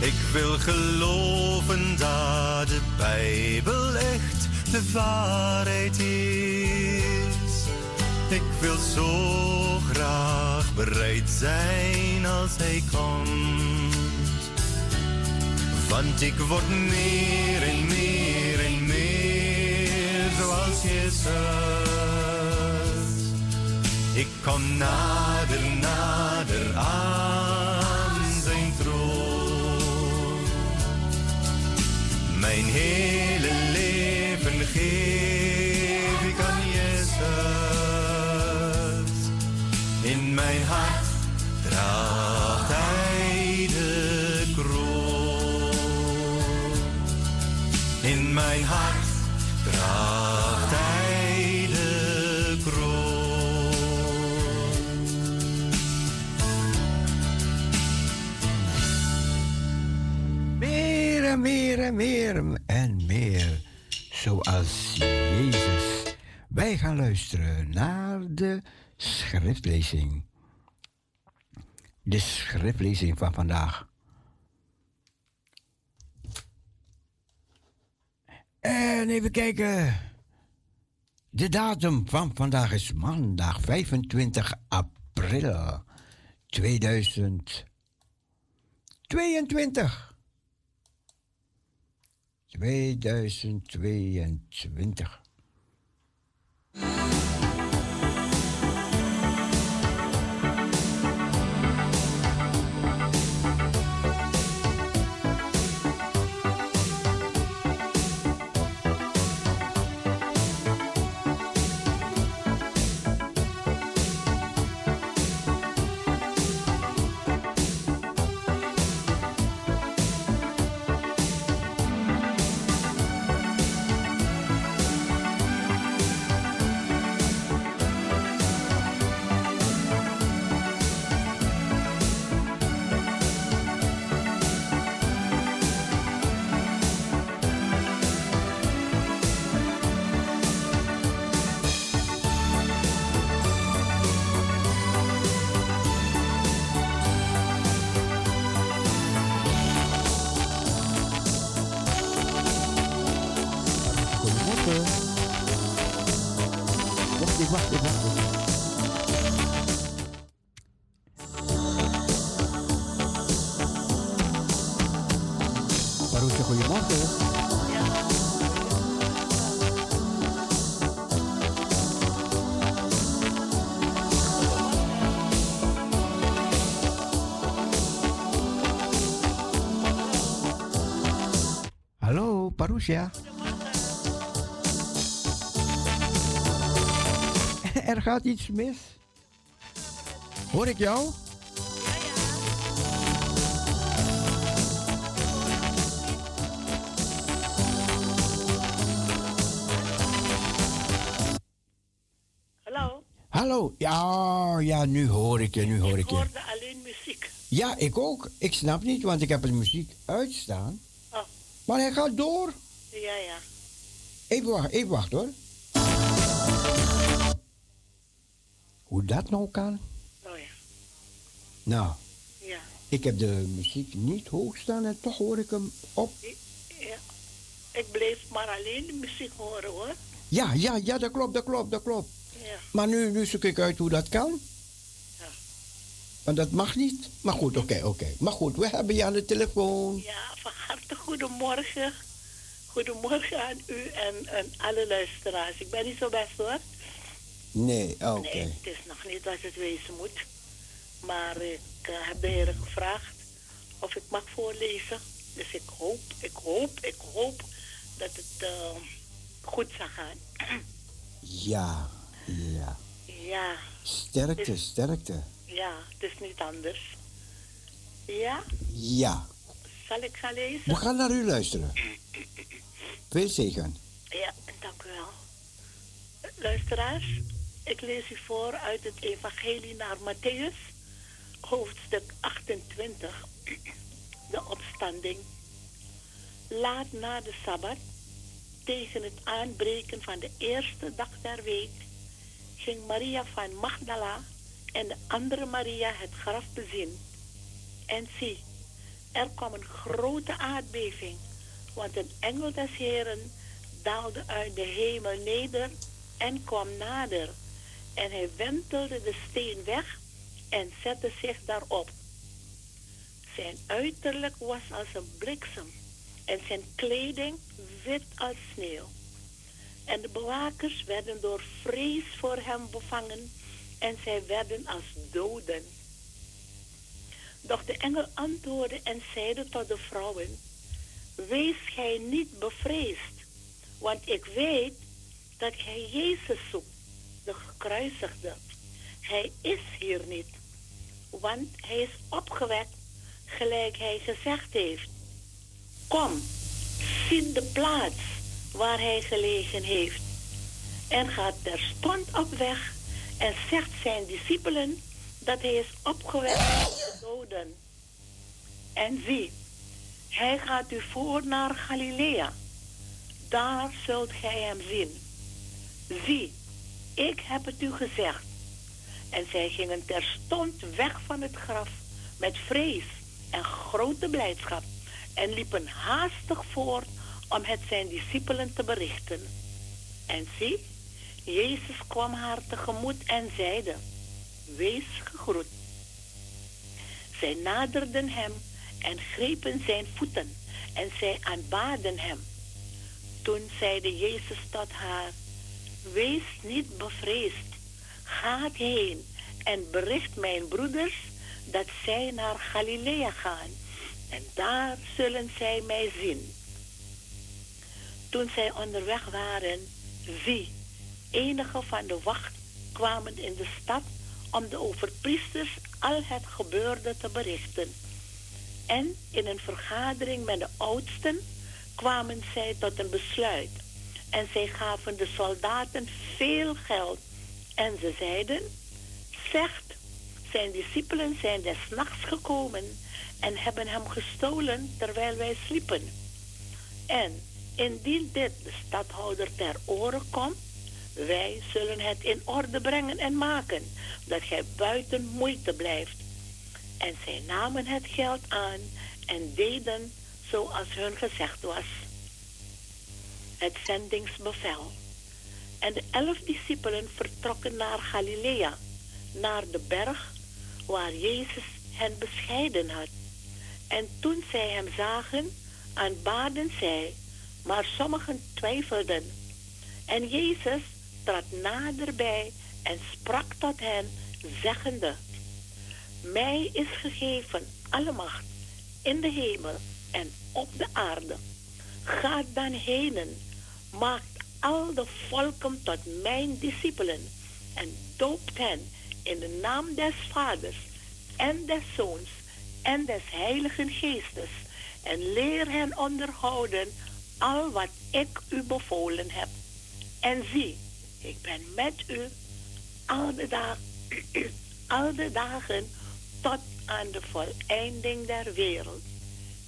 Ik wil geloven dat de Bijbel echt de waarheid is. Ik wil zo graag bereid zijn als hij komt. Want ik word meer en meer en meer zoals Jezus. Ik kom nader, nader aan zijn troon. Mijn hele leven geef en meer en meer en meer. Zoals Jezus. Wij gaan luisteren naar de schriftlezing. De schriftlezing van vandaag. En even kijken. De datum van vandaag is maandag 25 april 2022. 2022. Er gaat iets mis. Hoor ik jou? Hallo? Hallo, ja, ja, nu hoor ik je, nu hoor ik Ik je. hoorde alleen muziek. Ja, ik ook. Ik snap niet, want ik heb de muziek uitstaan. Oh. Maar hij gaat door. Ja, ja. Even wachten, even wachten hoor. Hoe dat nou kan? Nou ja. Nou, Ja. ik heb de muziek niet hoog staan en toch hoor ik hem op. ja. Ik bleef maar alleen de muziek horen hoor. Ja, ja, ja, dat klopt, dat klopt, dat klopt. Ja. Maar nu, nu zoek ik uit hoe dat kan. Ja. Want dat mag niet. Maar goed, oké, oké. Maar goed, we hebben je aan de telefoon. Ja, van harte goedemorgen. Goedemorgen aan u en, en alle luisteraars. Ik ben niet zo best hoor. Nee, oké. Nee, het is nog niet als het wezen moet. Maar ik eh, heb de heren gevraagd of ik mag voorlezen. Dus ik hoop, ik hoop, ik hoop dat het eh, goed zal gaan. Ja, ja. ja, Sterkte, sterkte. ja, het is niet anders. Ja, Ja. zal ik gaan lezen? We gaan naar u luisteren. Veel. Ja, dank u wel. Luisteraars, ik lees u voor uit het Evangelie naar Matthäus, hoofdstuk 28, de opstanding. Laat na de Sabbat, tegen het aanbreken van de eerste dag der week, ging Maria van Magdala en de andere Maria het graf bezien. En zie, er kwam een grote aardbeving, want een engel des Heren daalde uit de hemel neder en kwam nader. En hij wentelde de steen weg en zette zich daarop. Zijn uiterlijk was als een bliksem en zijn kleding wit als sneeuw. En de bewakers werden door vrees voor hem bevangen en zij werden als doden. Doch de engel antwoordde en zeide tot de vrouwen, Wees gij niet bevreesd, want ik weet dat gij Jezus zoekt, de gekruisigde. Hij is hier niet, want hij is opgewekt, gelijk hij gezegd heeft. Kom, zie de plaats waar hij gelegen heeft. En gaat terstond op weg en zegt zijn discipelen dat hij is opgewekt uit de doden. En zie, hij gaat u voor naar Galilea. Daar zult gij hem zien. Zie, ik heb het u gezegd. En zij gingen terstond weg van het graf met vrees en grote blijdschap en liepen haastig voort om het zijn discipelen te berichten. En zie, Jezus kwam haar tegemoet en zeide, wees gegroet. Zij naderden hem en grepen zijn voeten en zij aanbaden hem. Toen zeide Jezus tot haar, wees niet bevreesd, gaat heen en bericht mijn broeders dat zij naar Galilea gaan en daar zullen zij mij zien. Toen zij onderweg waren, zie, enige van de wacht kwamen in de stad om de overpriesters al het gebeurde te berichten. En in een vergadering met de oudsten kwamen zij tot een besluit. En zij gaven de soldaten veel geld. En ze zeiden, zegt, zijn discipelen zijn des nachts gekomen en hebben hem gestolen terwijl wij sliepen. En indien dit de stadhouder ter oren komt, wij zullen het in orde brengen en maken, dat gij buiten moeite blijft. En zij namen het geld aan en deden zoals hun gezegd was. Het zendingsbevel. En de elf discipelen vertrokken naar Galilea, naar de berg waar Jezus hen bescheiden had. En toen zij hem zagen, aanbaden zij, maar sommigen twijfelden. En Jezus trad naderbij en sprak tot hen, zeggende, Mij is gegeven alle macht in de hemel en op de aarde. Ga dan heen, maakt al de volken tot mijn discipelen en doopt hen in de naam des Vaders en des Zoons en des Heiligen Geestes en leer hen onderhouden al wat ik u bevolen heb. En zie, ik ben met u al de, dag, al de dagen tot aan de voleinding der wereld.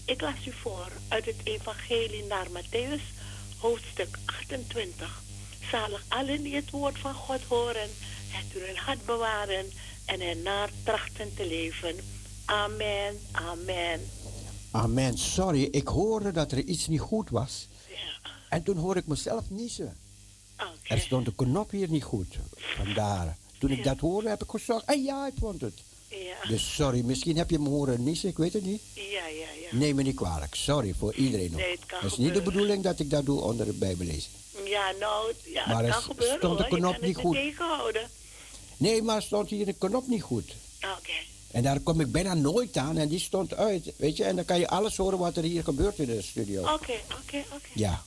Ik las u voor uit het Evangelie naar Matthäus, hoofdstuk 28. Zalig allen die het woord van God horen het u in hart bewaren en ernaar trachten te leven. Amen, amen. Amen. Sorry, ik hoorde dat er iets niet goed was. En toen hoorde ik mezelf niezen. Er stond een knop hier niet goed. Vandaar. Toen ik dat hoorde, heb ik gezegd, ah ja, ik vond het. Ja. Dus sorry, misschien heb je me horen niezen, ik weet het niet. Ja, ja, ja. Neem me niet kwalijk. Sorry voor iedereen. Nee, het kan Het is niet de bedoeling dat ik dat doe onder het bijbelezen. Ja, nou, ja, Maar het kan gebeuren stond de knop niet goed. tegenhouden. Nee, maar stond hier een knop niet goed. Oké. En daar kom ik bijna nooit aan en die stond uit. Weet je, en dan kan je alles horen wat er hier gebeurt in de studio. Oké, oké, oké. Ja.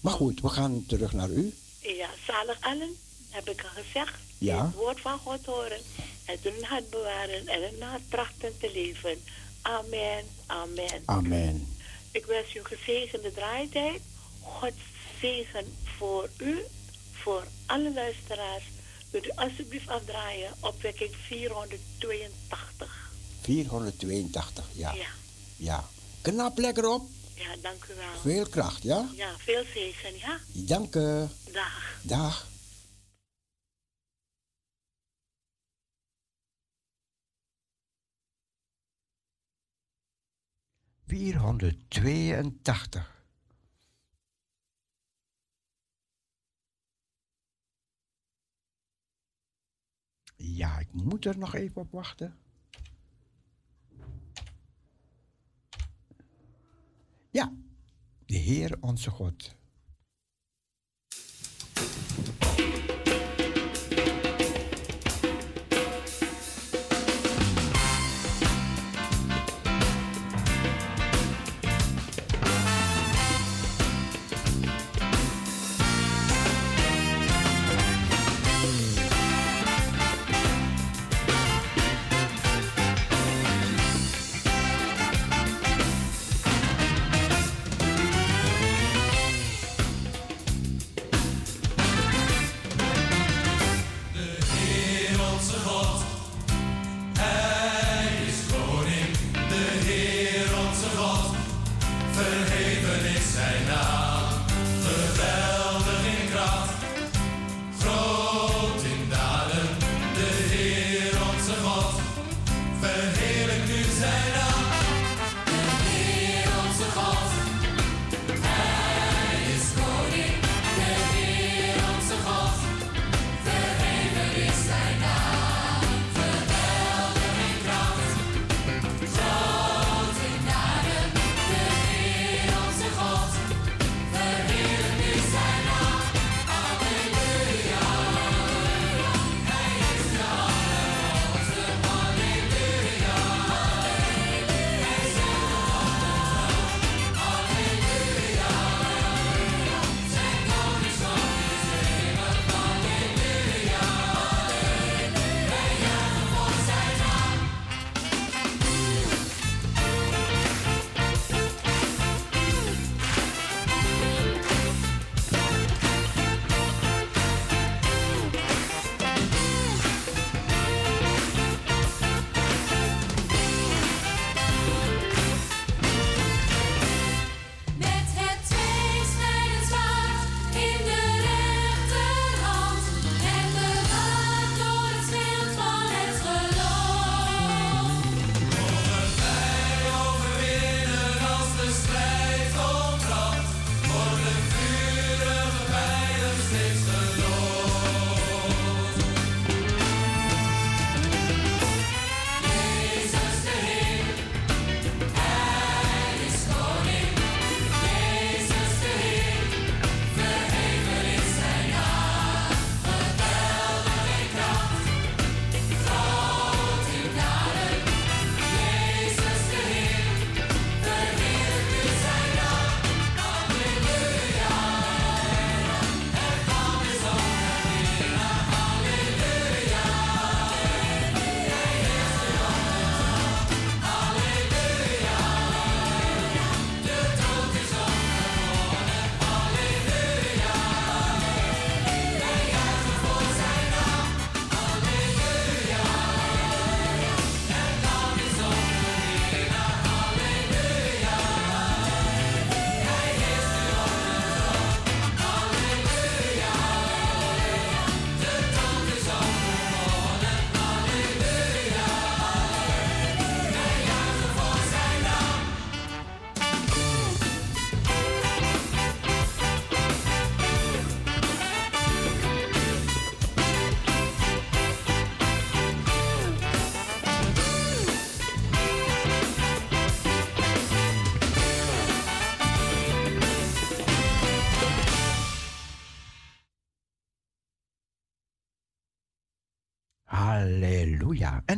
Maar goed, we gaan terug naar u. Ja, zalig allen, heb ik al gezegd. Ja. Het woord van God horen. Het in hart bewaren en ernaar trachten te leven. Amen, amen. Amen. Ik wens u een gezegende draaitijd. God zegen voor u, voor alle luisteraars. Wilt u alsjeblieft afdraaien opwekking 482. 482, ja. Ja. Ja. Knap lekker op. Ja, dank u wel. Veel kracht, ja? Ja, veel zegen, ja. Dank u. Dag. Dag. Vierhonderdtweeëntachtig. Ja, ik moet er nog even op wachten. Ja, de Heer onze God.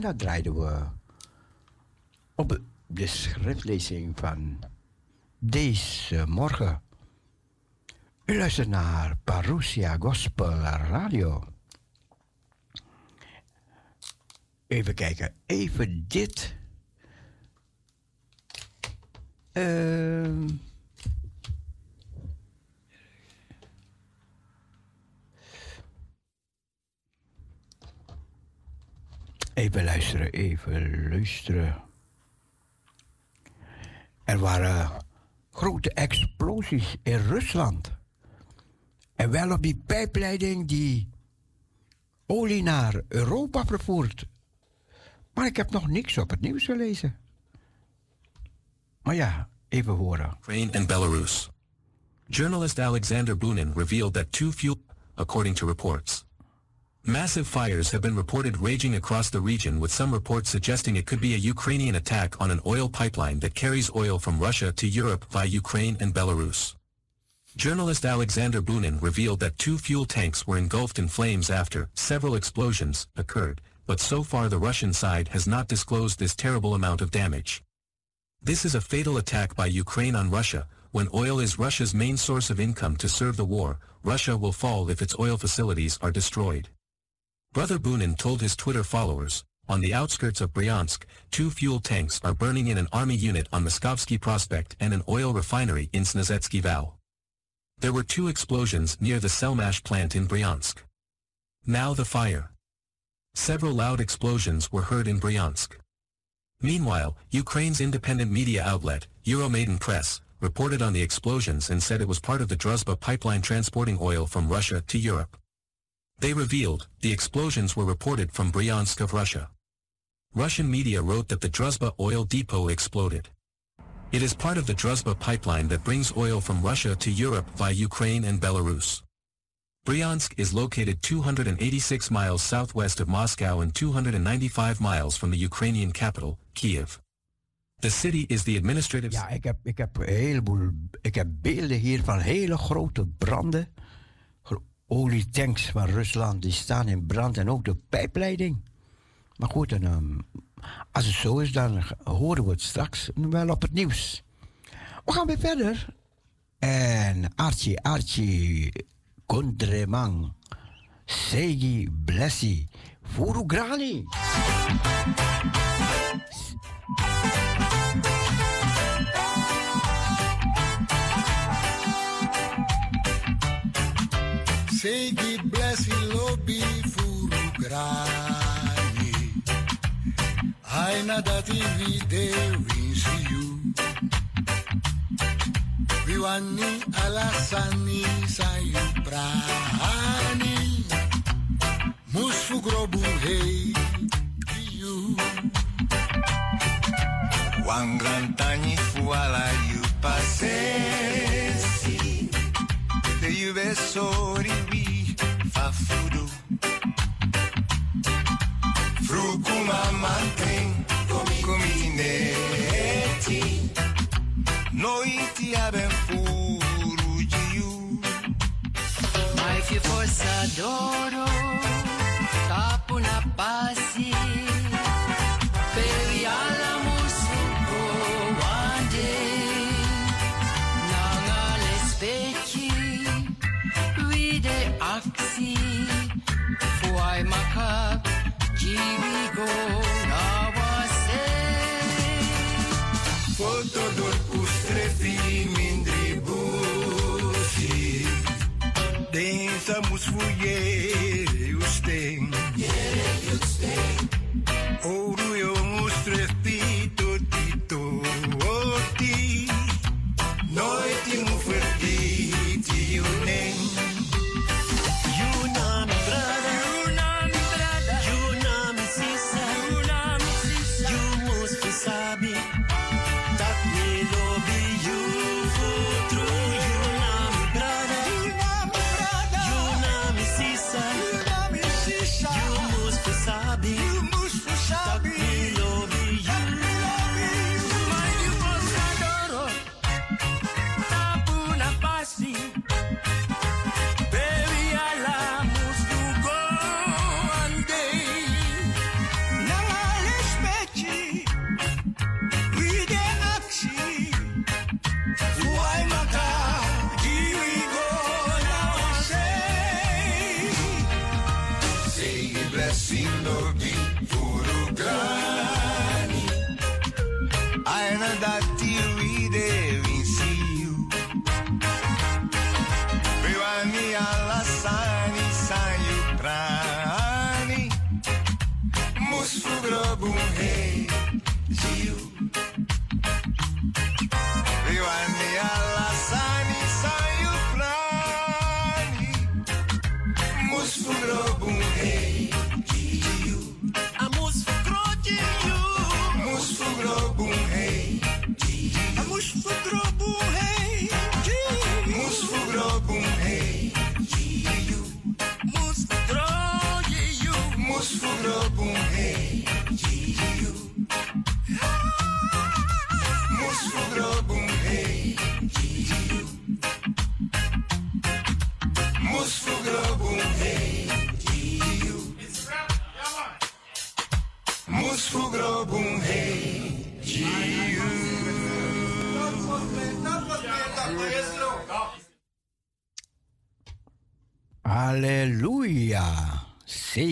Dat draaiden we op de schriftlezing van deze morgen. U naar Parousia Gospel Radio. Even kijken, even dit. Ehm. Even luisteren, even luisteren. Er waren grote explosies in Rusland. En wel op die pijpleiding die olie naar Europa vervoert. Maar ik heb nog niks op het nieuws gelezen. Maar ja, even horen. Ukraine and Belarus. Journalist Alexander Bunin revealed that two fuel, according to reports. Massive fires have been reported raging across the region with some reports suggesting it could be a Ukrainian attack on an oil pipeline that carries oil from Russia to Europe via Ukraine and Belarus. Journalist Alexander Bunin revealed that two fuel tanks were engulfed in flames after several explosions occurred, but so far the Russian side has not disclosed this terrible amount of damage. This is a fatal attack by Ukraine on Russia. When oil is Russia's main source of income to serve the war, Russia will fall if its oil facilities are destroyed. Brother Bunin told his Twitter followers, on the outskirts of Bryansk, two fuel tanks are burning in an army unit on Moskovsky Prospect and an oil refinery in Snezhetsky Val. There were two explosions near the Selmash plant in Bryansk. Now the fire. Several loud explosions were heard in Bryansk. Meanwhile, Ukraine's independent media outlet, Euromaidan Press, reported on the explosions and said it was part of the Druzhba pipeline transporting oil from Russia to Europe. They revealed, the explosions were reported from Bryansk of Russia. Russian media wrote that the Druzhba oil depot exploded. It is part of the Druzhba pipeline that brings oil from Russia to Europe via Ukraine and Belarus. Bryansk is located 286 miles southwest of Moscow and 295 miles from the Ukrainian capital, Kiev. The city is the administrative... Ja, ik heb, ik heb heleboel... Ik heb beelden hier van hele grote branden. Olietanks van Rusland, die staan in brand. En ook de pijpleiding. Maar goed, ehm, als het zo is, dan horen we het straks wel op het nieuws. We gaan weer verder. En Archie, Archie, Kondremang, Segi, Blessi, Furugrani. Say the blessing lobi furugraje. Aina da ti vide rinsiu. Viwani alasani sayu prani. Musfu grobu hei diu. Wangrantanyi fuala yu pasei. vive sorinbi fafudu Frucuma manten comineti Noi ti abbiamo furugiu. Mai fi forza d'oro Capo na passione Estamos huyendo, usted. you, usted. Oh,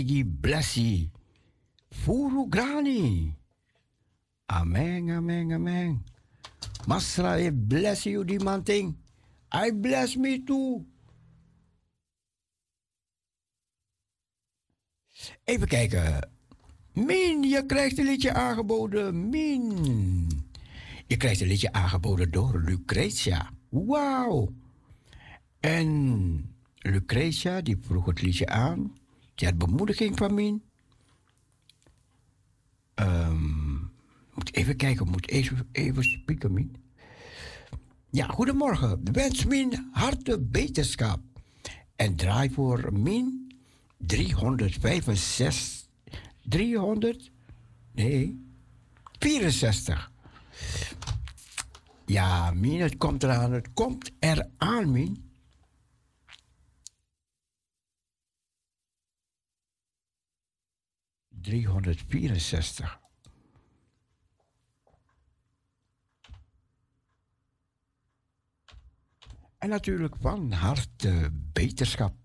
Segi blessi. Furu grani. Amen, amen, amen. Masra, I bless you, die man. I bless me too. Even kijken. Min, je krijgt een liedje aangeboden. Min. Je krijgt een liedje aangeboden door Lucretia. Wauw. En Lucretia, die vroeg het liedje aan. Had bemoediging van Min. Ehm, moet even kijken, moet even, even spieken, Min. Ja, goedemorgen. Wens Min harte beterschap. En draai voor Min 365. 300? Nee, 64. Ja, Min, het komt eraan. Het komt eraan, Min. Driehonderdvierenzestig. En natuurlijk van harte beterschap.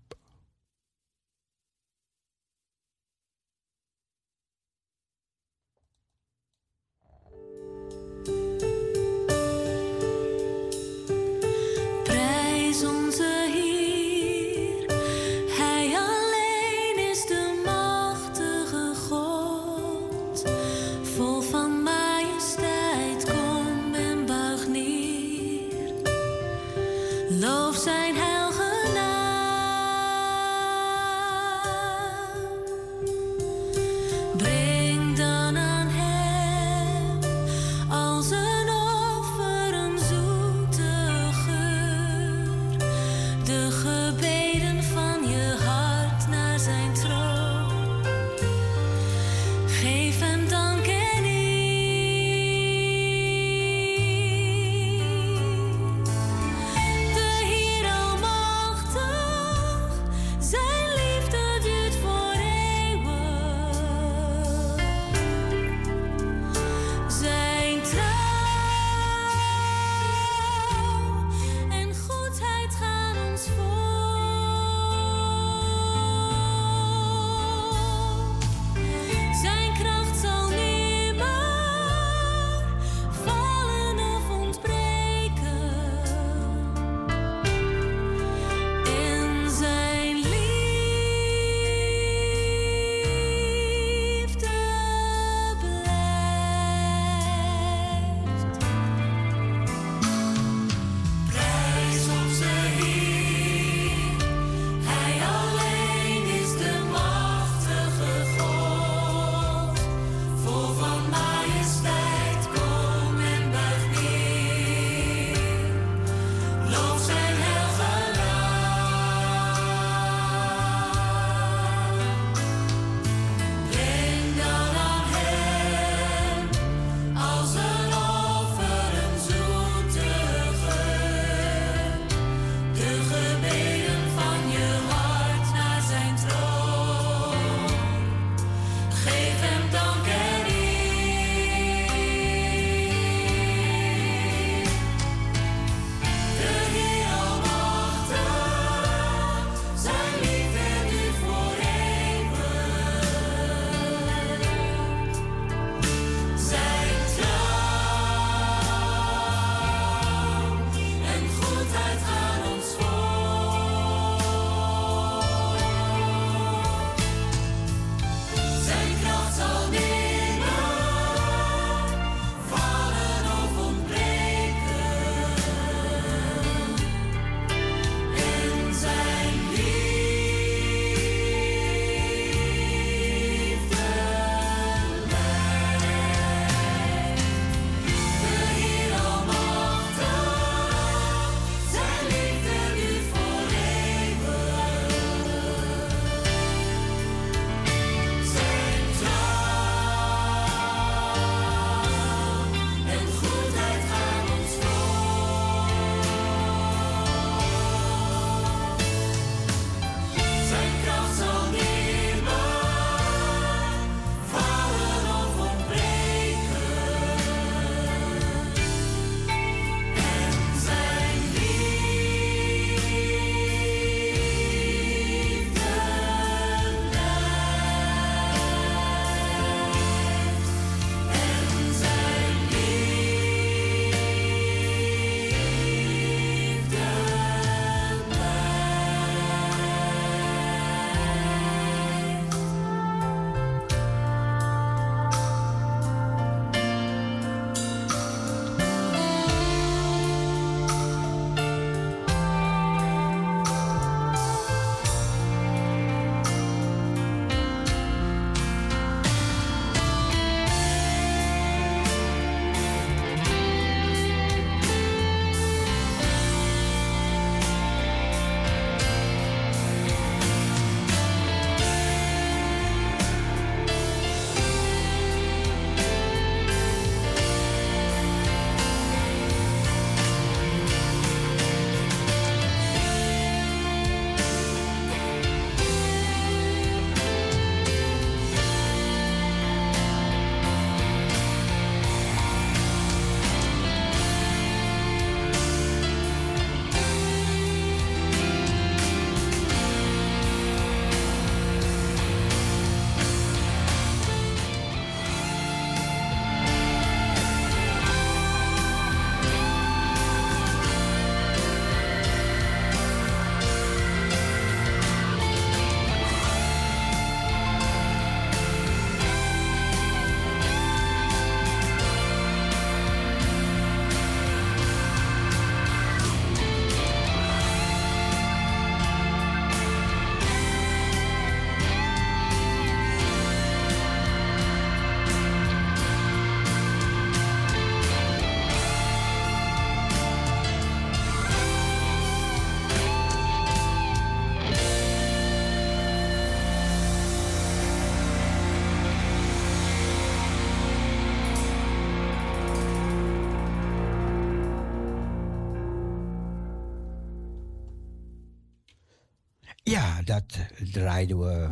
draaiden we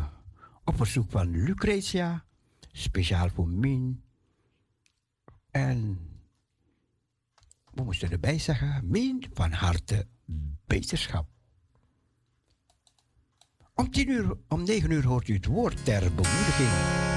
op verzoek van Lucretia, speciaal voor Min. En we moesten erbij zeggen, Min van harte beterschap. Om, tien uur, om 9 uur hoort u het woord ter bemoediging.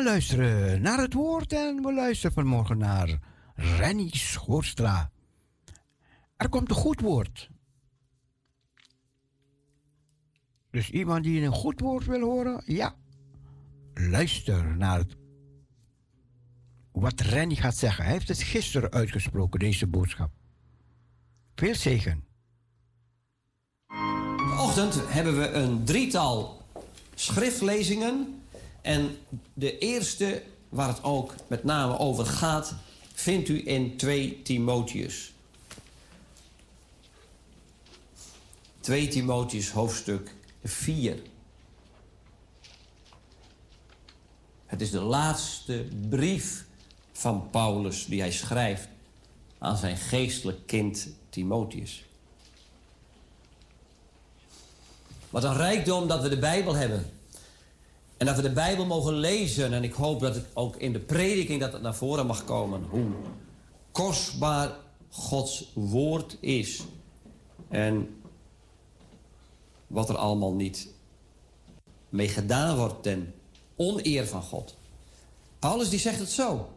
Gaan luisteren naar het woord en we luisteren vanmorgen naar Renny Schoorstra. Er komt een goed woord. Dus iemand die een goed woord wil horen, ja. Luister naar wat Renny gaat zeggen. Hij heeft het gisteren uitgesproken, deze boodschap. Veel zegen. Vanochtend hebben we een drietal schriftlezingen. En de eerste, waar het ook met name over gaat, vindt u in 2 Timotheus. 2 Timotheus hoofdstuk 4. Het is de laatste brief van Paulus die hij schrijft aan zijn geestelijk kind Timotheus. Wat een rijkdom dat we de Bijbel hebben. En dat we de Bijbel mogen lezen. En ik hoop dat het ook in de prediking dat het naar voren mag komen. Hoe kostbaar Gods woord is. En wat er allemaal niet mee gedaan wordt ten oneer van God. Paulus die zegt het zo.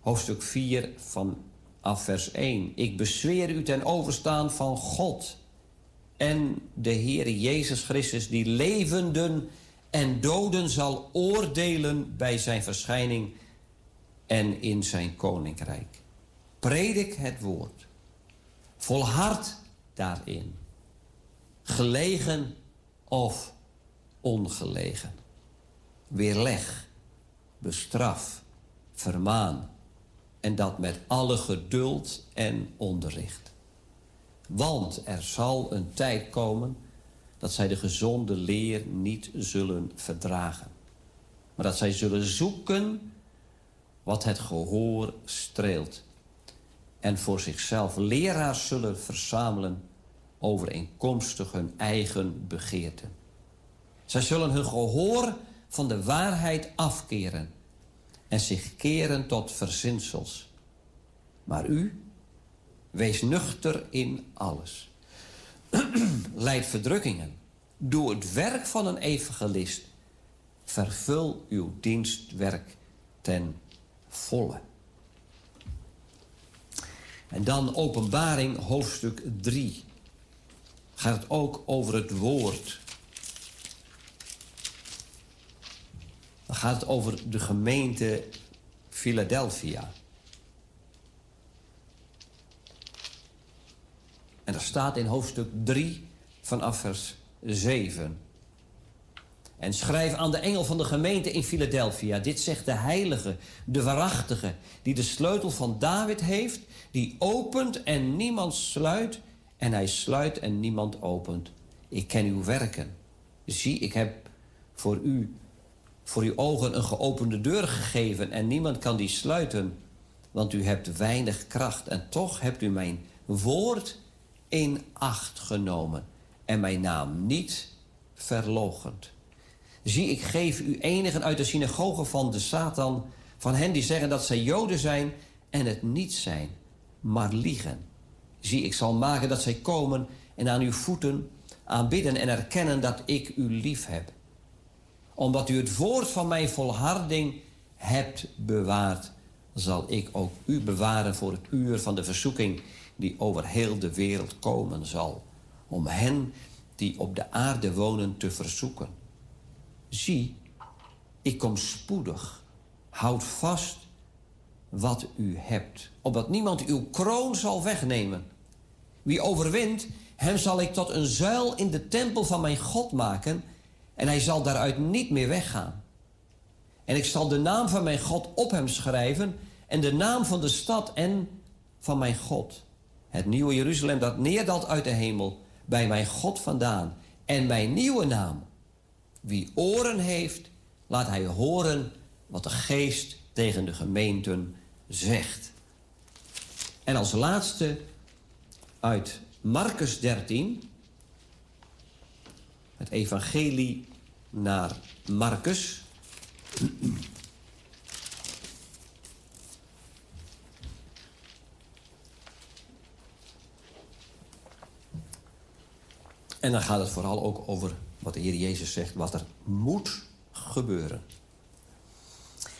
Hoofdstuk 4 van af vers 1. Ik bezweer u ten overstaan van God en de Heer Jezus Christus, die levenden en doden zal oordelen bij zijn verschijning en in zijn koninkrijk. Predik het woord. Volhard daarin. Gelegen of ongelegen. Weerleg, bestraf, vermaan. En dat met alle geduld en onderricht. Want er zal een tijd komen dat zij de gezonde leer niet zullen verdragen. Maar dat zij zullen zoeken wat het gehoor streelt. En voor zichzelf leraars zullen verzamelen overeenkomstig hun eigen begeerten. Zij zullen hun gehoor van de waarheid afkeren en zich keren tot verzinsels. Maar u, wees nuchter in alles. Leid verdrukkingen. Doe het werk van een evangelist. Vervul uw dienstwerk ten volle. En dan openbaring hoofdstuk 3. Gaat ook over het woord. Dan gaat het over de gemeente Philadelphia. En dat staat in hoofdstuk 3 vanaf vers 7. En schrijf aan de engel van de gemeente in Philadelphia. Dit zegt de heilige, de waarachtige, die de sleutel van David heeft, die opent en niemand sluit, en hij sluit en niemand opent. Ik ken uw werken. Zie, ik heb voor u, voor uw ogen een geopende deur gegeven en niemand kan die sluiten, want u hebt weinig kracht en toch hebt u mijn woord in acht genomen en mijn naam niet verlogend. Zie, ik geef u enigen uit de synagoge van de Satan, van hen die zeggen dat zij Joden zijn en het niet zijn, maar liegen. Zie, ik zal maken dat zij komen en aan uw voeten aanbidden en erkennen dat ik u lief heb. Omdat u het woord van mijn volharding hebt bewaard, zal ik ook u bewaren voor het uur van de verzoeking die over heel de wereld komen zal, om hen die op de aarde wonen te verzoeken. Zie, ik kom spoedig. Houd vast wat u hebt, opdat niemand uw kroon zal wegnemen. Wie overwint, hem zal ik tot een zuil in de tempel van mijn God maken, en hij zal daaruit niet meer weggaan. En ik zal de naam van mijn God op hem schrijven, en de naam van de stad en van mijn God. Het nieuwe Jeruzalem dat neerdaalt uit de hemel, bij mijn God vandaan. En mijn nieuwe naam. Wie oren heeft, laat hij horen wat de geest tegen de gemeenten zegt. En als laatste uit Marcus 13, het evangelie naar Marcus. En dan gaat het vooral ook over wat de Heer Jezus zegt, wat er moet gebeuren.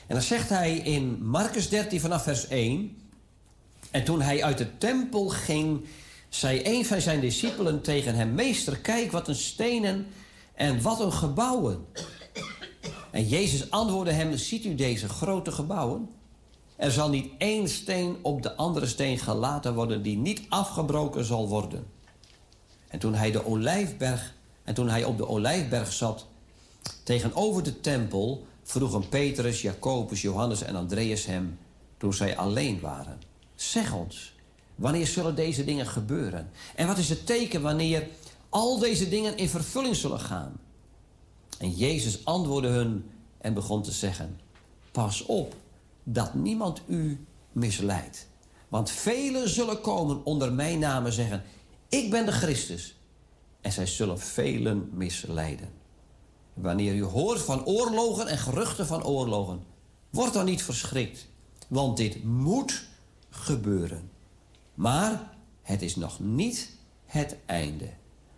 En dan zegt hij in Marcus 13 vanaf vers 1. En toen hij uit de tempel ging, zei een van zijn discipelen tegen hem: Meester, kijk wat een stenen en wat een gebouwen. En Jezus antwoordde hem: Ziet u deze grote gebouwen? Er zal niet één steen op de andere steen gelaten worden die niet afgebroken zal worden. En toen hij, de olijfberg, en toen hij op de olijfberg zat, tegenover de tempel, vroegen Petrus, Jacobus, Johannes en Andreas hem toen zij alleen waren. Zeg ons, wanneer zullen deze dingen gebeuren? En wat is het teken wanneer al deze dingen in vervulling zullen gaan? En Jezus antwoordde hun en begon te zeggen: Pas op dat niemand u misleidt. Want velen zullen komen onder mijn naam en zeggen: Ik ben de Christus. En zij zullen velen misleiden. Wanneer u hoort van oorlogen en geruchten van oorlogen, word dan niet verschrikt. Want dit moet gebeuren. Maar het is nog niet het einde.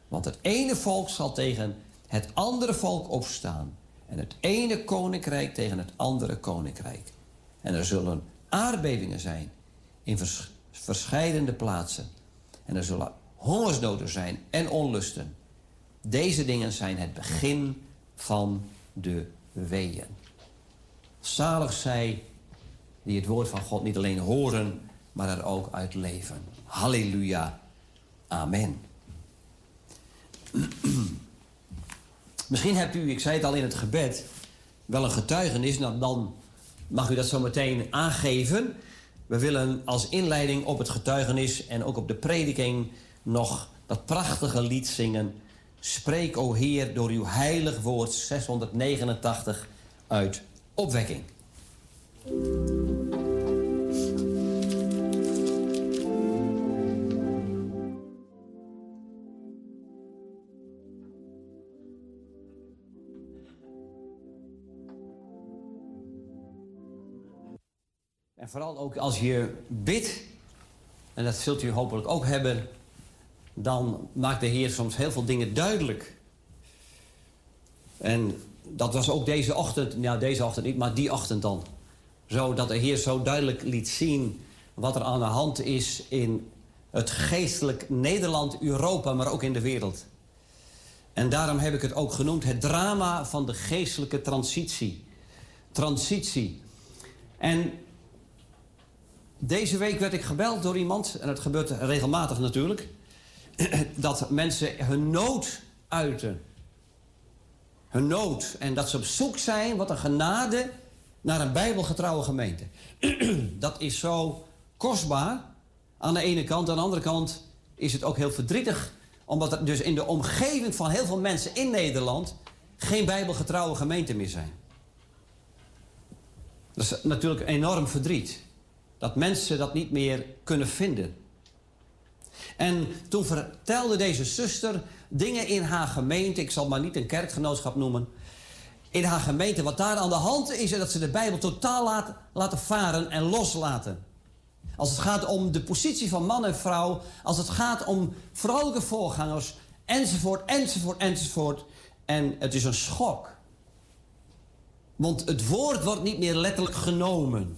Want het ene volk zal tegen het andere volk opstaan. En het ene koninkrijk tegen het andere koninkrijk. En er zullen aardbevingen zijn in vers verscheidene plaatsen. En er zullen hongersnoden zijn en onlusten. Deze dingen zijn het begin van de weeën. Zalig zij die het woord van God niet alleen horen, maar er ook uit leven. Halleluja. Amen. Misschien hebt u, ik zei het al in het gebed, wel een getuigenis. Nou, dan mag u dat zo meteen aangeven. We willen als inleiding op het getuigenis en ook op de prediking nog dat prachtige lied zingen. Spreek, o Heer, door uw heilig woord 689 uit opwekking. En vooral ook als je bidt, en dat zult u hopelijk ook hebben, dan maakt de Heer soms heel veel dingen duidelijk. En dat was ook deze ochtend, nou deze ochtend niet, maar die ochtend dan. Zo dat de Heer zo duidelijk liet zien wat er aan de hand is in het geestelijk Nederland, Europa, maar ook in de wereld. En daarom heb ik het ook genoemd het drama van de geestelijke transitie. Transitie. En deze week werd ik gebeld door iemand, en het gebeurt regelmatig natuurlijk, dat mensen hun nood uiten. Hun nood. En dat ze op zoek zijn, wat een genade, naar een bijbelgetrouwe gemeente. dat is zo kostbaar aan de ene kant. Aan de andere kant is het ook heel verdrietig. Omdat er dus in de omgeving van heel veel mensen in Nederland geen bijbelgetrouwe gemeente meer zijn. Dat is natuurlijk enorm verdriet. Dat mensen dat niet meer kunnen vinden. En toen vertelde deze zuster dingen in haar gemeente. Ik zal maar niet een kerkgenootschap noemen. In haar gemeente, wat daar aan de hand is, en dat ze de Bijbel totaal laat, laten varen en loslaten. Als het gaat om de positie van man en vrouw, als het gaat om vrouwelijke voorgangers, enzovoort, enzovoort, enzovoort. En het is een schok. Want het woord wordt niet meer letterlijk genomen.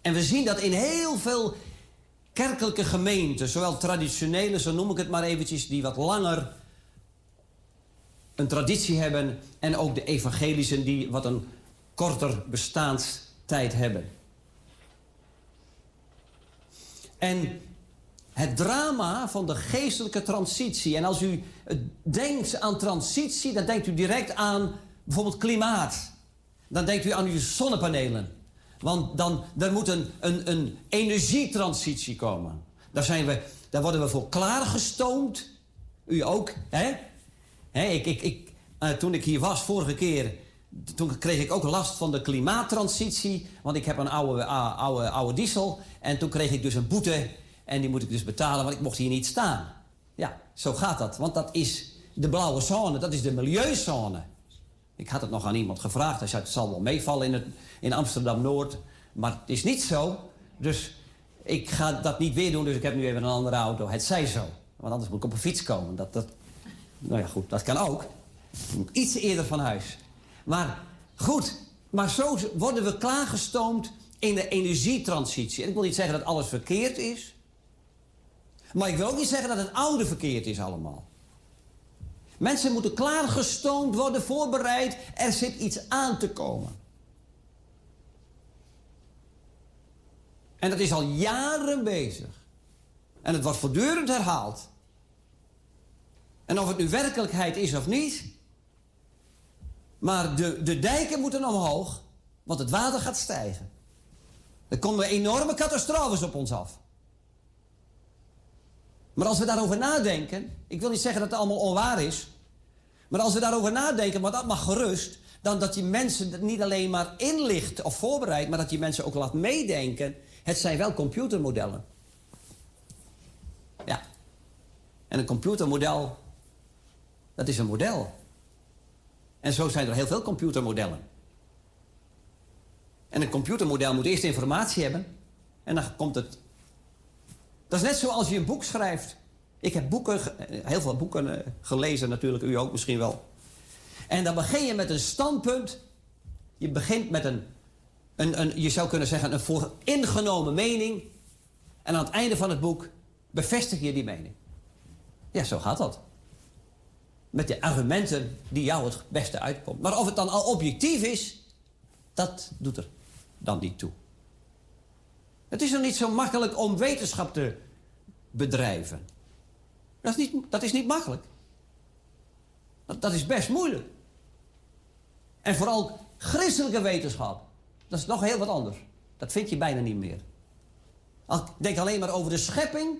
En we zien dat in heel veel kerkelijke gemeenten, zowel traditionele, zo noem ik het maar eventjes, die wat langer een traditie hebben, en ook de evangelische die wat een korter bestaanstijd hebben. En het drama van de geestelijke transitie. En als u denkt aan transitie, dan denkt u direct aan bijvoorbeeld klimaat. Dan denkt u aan uw zonnepanelen. Want dan er moet een, een, energietransitie komen. Daar, zijn we, daar worden we voor klaargestoomd. U ook, hè? hè ik, ik, ik, uh, toen ik hier was vorige keer, toen kreeg ik ook last van de klimaattransitie. Want ik heb een oude, oude diesel. En toen kreeg ik dus een boete. En die moet ik dus betalen, want ik mocht hier niet staan. Ja, zo gaat dat. Want dat is de blauwe zone, dat is de milieuzone. Ik had het nog aan iemand gevraagd. Hij zei, het zal wel meevallen in, het, in Amsterdam-Noord. Maar het is niet zo. Dus ik ga dat niet weer doen. Dus ik heb nu even een andere auto. Het zij zo. Want anders moet ik op een fiets komen. Dat, dat, nou ja, goed, dat kan ook. Iets eerder van huis. Maar goed, maar zo worden we klaargestoomd in de energietransitie. En ik wil niet zeggen dat alles verkeerd is. Maar ik wil ook niet zeggen dat het oude verkeerd is allemaal. Mensen moeten klaargestoomd worden, voorbereid. Er zit iets aan te komen. En dat is al jaren bezig. En het wordt voortdurend herhaald. En of het nu werkelijkheid is of niet. Maar de, de dijken moeten omhoog, want het water gaat stijgen. Er komen enorme catastrofes op ons af. Maar als we daarover nadenken, ik wil niet zeggen dat het allemaal onwaar is, maar als we daarover nadenken, maar dat mag gerust, dan dat je mensen niet alleen maar inlicht of voorbereidt, maar dat je mensen ook laat meedenken. Het zijn wel computermodellen. Ja. En een computermodel, dat is een model. En zo zijn er heel veel computermodellen. En een computermodel moet eerst informatie hebben. En dan komt het. Dat is net zoals je een boek schrijft. Ik heb boeken, eh, heel veel boeken eh, gelezen natuurlijk, u ook misschien wel. En dan begin je met een standpunt. Je begint met een, een, een je zou kunnen zeggen, een vooringenomen mening. En aan het einde van het boek bevestig je die mening. Ja, zo gaat dat. Met de argumenten die jou het beste uitkomt. Maar of het dan al objectief is, dat doet er dan niet toe. Het is nog niet zo makkelijk om wetenschap te bedrijven. Dat is niet, dat is niet makkelijk. Dat, dat is best moeilijk. En vooral christelijke wetenschap, dat is nog heel wat anders. Dat vind je bijna niet meer. Denk alleen maar over de schepping.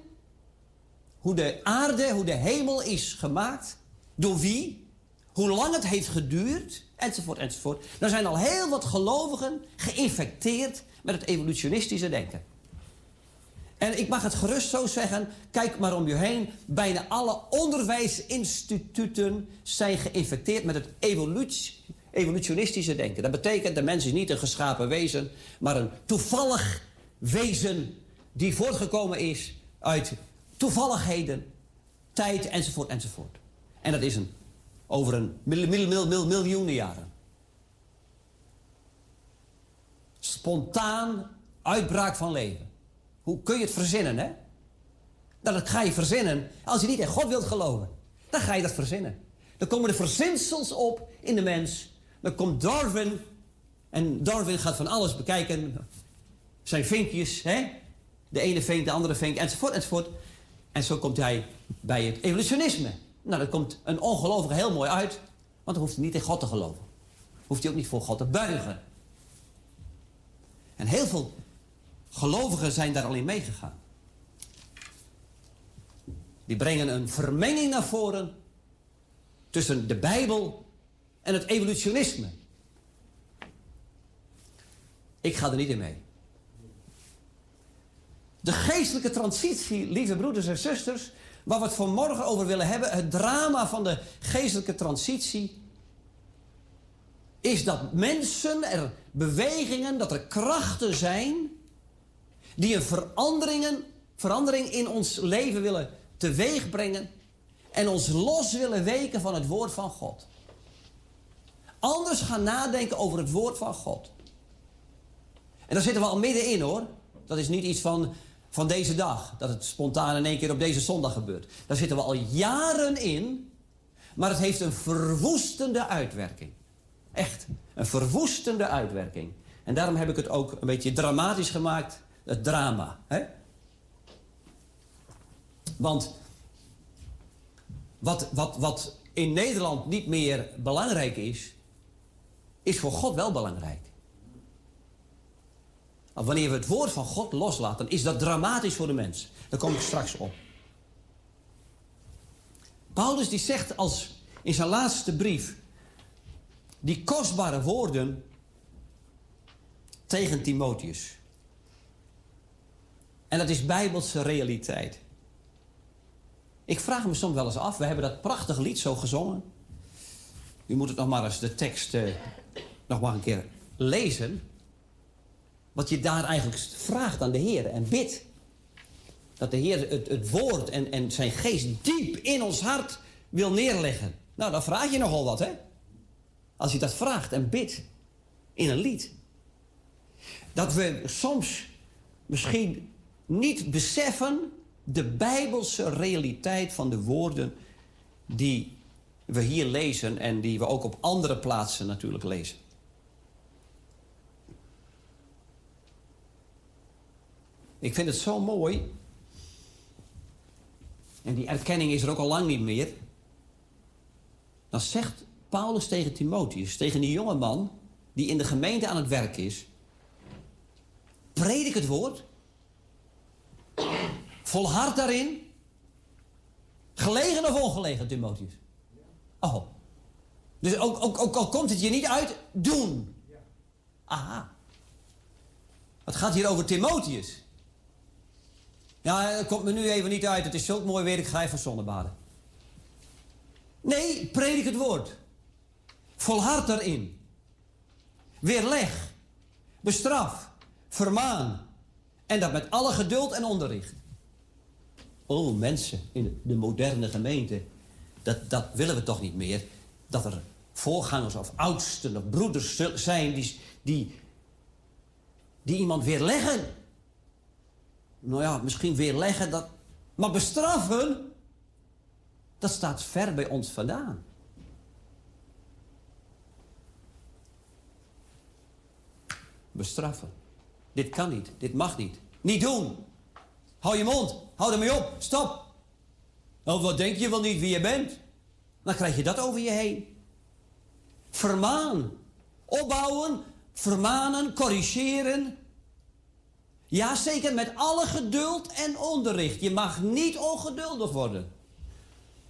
Hoe de aarde, hoe de hemel is gemaakt. Door wie? Hoe lang het heeft geduurd. Enzovoort, enzovoort. Er zijn al heel wat gelovigen geïnfecteerd met het evolutionistische denken. En ik mag het gerust zo zeggen, kijk maar om je heen. Bijna alle onderwijsinstituten zijn geïnfecteerd met het evolutionistische denken. Dat betekent, de mens is niet een geschapen wezen, maar een toevallig wezen die voortgekomen is uit toevalligheden, tijd enzovoort enzovoort. En dat is een, over een mil, mil, mil, mil- miljoenen jaren. Spontaan uitbraak van leven. Hoe kun je het verzinnen, hè? Dat ga je verzinnen als je niet in God wilt geloven. Dan ga je dat verzinnen. Dan komen de verzinsels op in de mens. Dan komt Darwin. En Darwin gaat van alles bekijken. Zijn vinkjes, hè? De ene vink, de andere vink, enzovoort, enzovoort. En zo komt hij bij het evolutionisme. Nou, dat komt een ongelovige heel mooi uit. Want dan hoeft hij niet in God te geloven. Hoeft hij ook niet voor God te buigen. En heel veel gelovigen zijn daar al in meegegaan. Die brengen een vermenging naar voren tussen de Bijbel en het evolutionisme. Ik ga er niet in mee. De geestelijke transitie, lieve broeders en zusters, waar we het vanmorgen over willen hebben, het drama van de geestelijke transitie, is dat mensen, er bewegingen, dat er krachten zijn die een veranderingen, verandering in ons leven willen teweeg brengen en ons los willen weken van het woord van God. Anders gaan nadenken over het woord van God. En daar zitten we al middenin hoor. Dat is niet iets van, van deze dag, dat het spontaan in één keer op deze zondag gebeurt. Daar zitten we al jaren in, maar het heeft een verwoestende uitwerking. Echt, een verwoestende uitwerking. En daarom heb ik het ook een beetje dramatisch gemaakt, het drama. Hè? Want wat, wat, wat in Nederland niet meer belangrijk is, is voor God wel belangrijk. Wanneer we het woord van God loslaten, is dat dramatisch voor de mens. Daar kom ik straks op. Paulus die zegt als in zijn laatste brief die kostbare woorden tegen Timotheus. En dat is bijbelse realiteit. Ik vraag me soms wel eens af, we hebben dat prachtig lied zo gezongen. U moet het nog maar eens de tekst eh, nog maar een keer lezen. Wat je daar eigenlijk vraagt aan de Heer en bidt. Dat de Heer het, woord en, en zijn geest diep in ons hart wil neerleggen. Nou, dan vraag je nogal wat, hè? Als je dat vraagt en bidt in een lied. Dat we soms misschien niet beseffen de bijbelse realiteit van de woorden die we hier lezen en die we ook op andere plaatsen natuurlijk lezen. Ik vind het zo mooi. En die erkenning is er ook al lang niet meer. Dan zegt Paulus tegen Timotheus, tegen die jonge man die in de gemeente aan het werk is: Predik het woord. Volhard daarin. Gelegen of ongelegen, Timotheus? Oh. Dus ook, ook, ook al komt het je niet uit, doen. Aha. Het gaat hier over Timotheus. Ja, het komt me nu even niet uit. Het is zulk mooi weer, ik ga even zonnebaden. Nee, predik het woord. Volhard erin. Weerleg. Bestraf. Vermaan. En dat met alle geduld en onderricht. Oh, mensen in de moderne gemeente. Dat, dat willen we toch niet meer. Dat er voorgangers of oudsten of broeders zijn die, die, die iemand weerleggen. Nou ja, misschien weerleggen dat. Maar bestraffen, dat staat ver bij ons vandaan. Bestraffen. Dit kan niet, dit mag niet. Niet doen. Hou je mond, hou ermee op, stop. Of wat denk je wel niet wie je bent? Dan krijg je dat over je heen. Vermaan. Opbouwen, vermanen, corrigeren. Ja, zeker met alle geduld en onderricht. Je mag niet ongeduldig worden.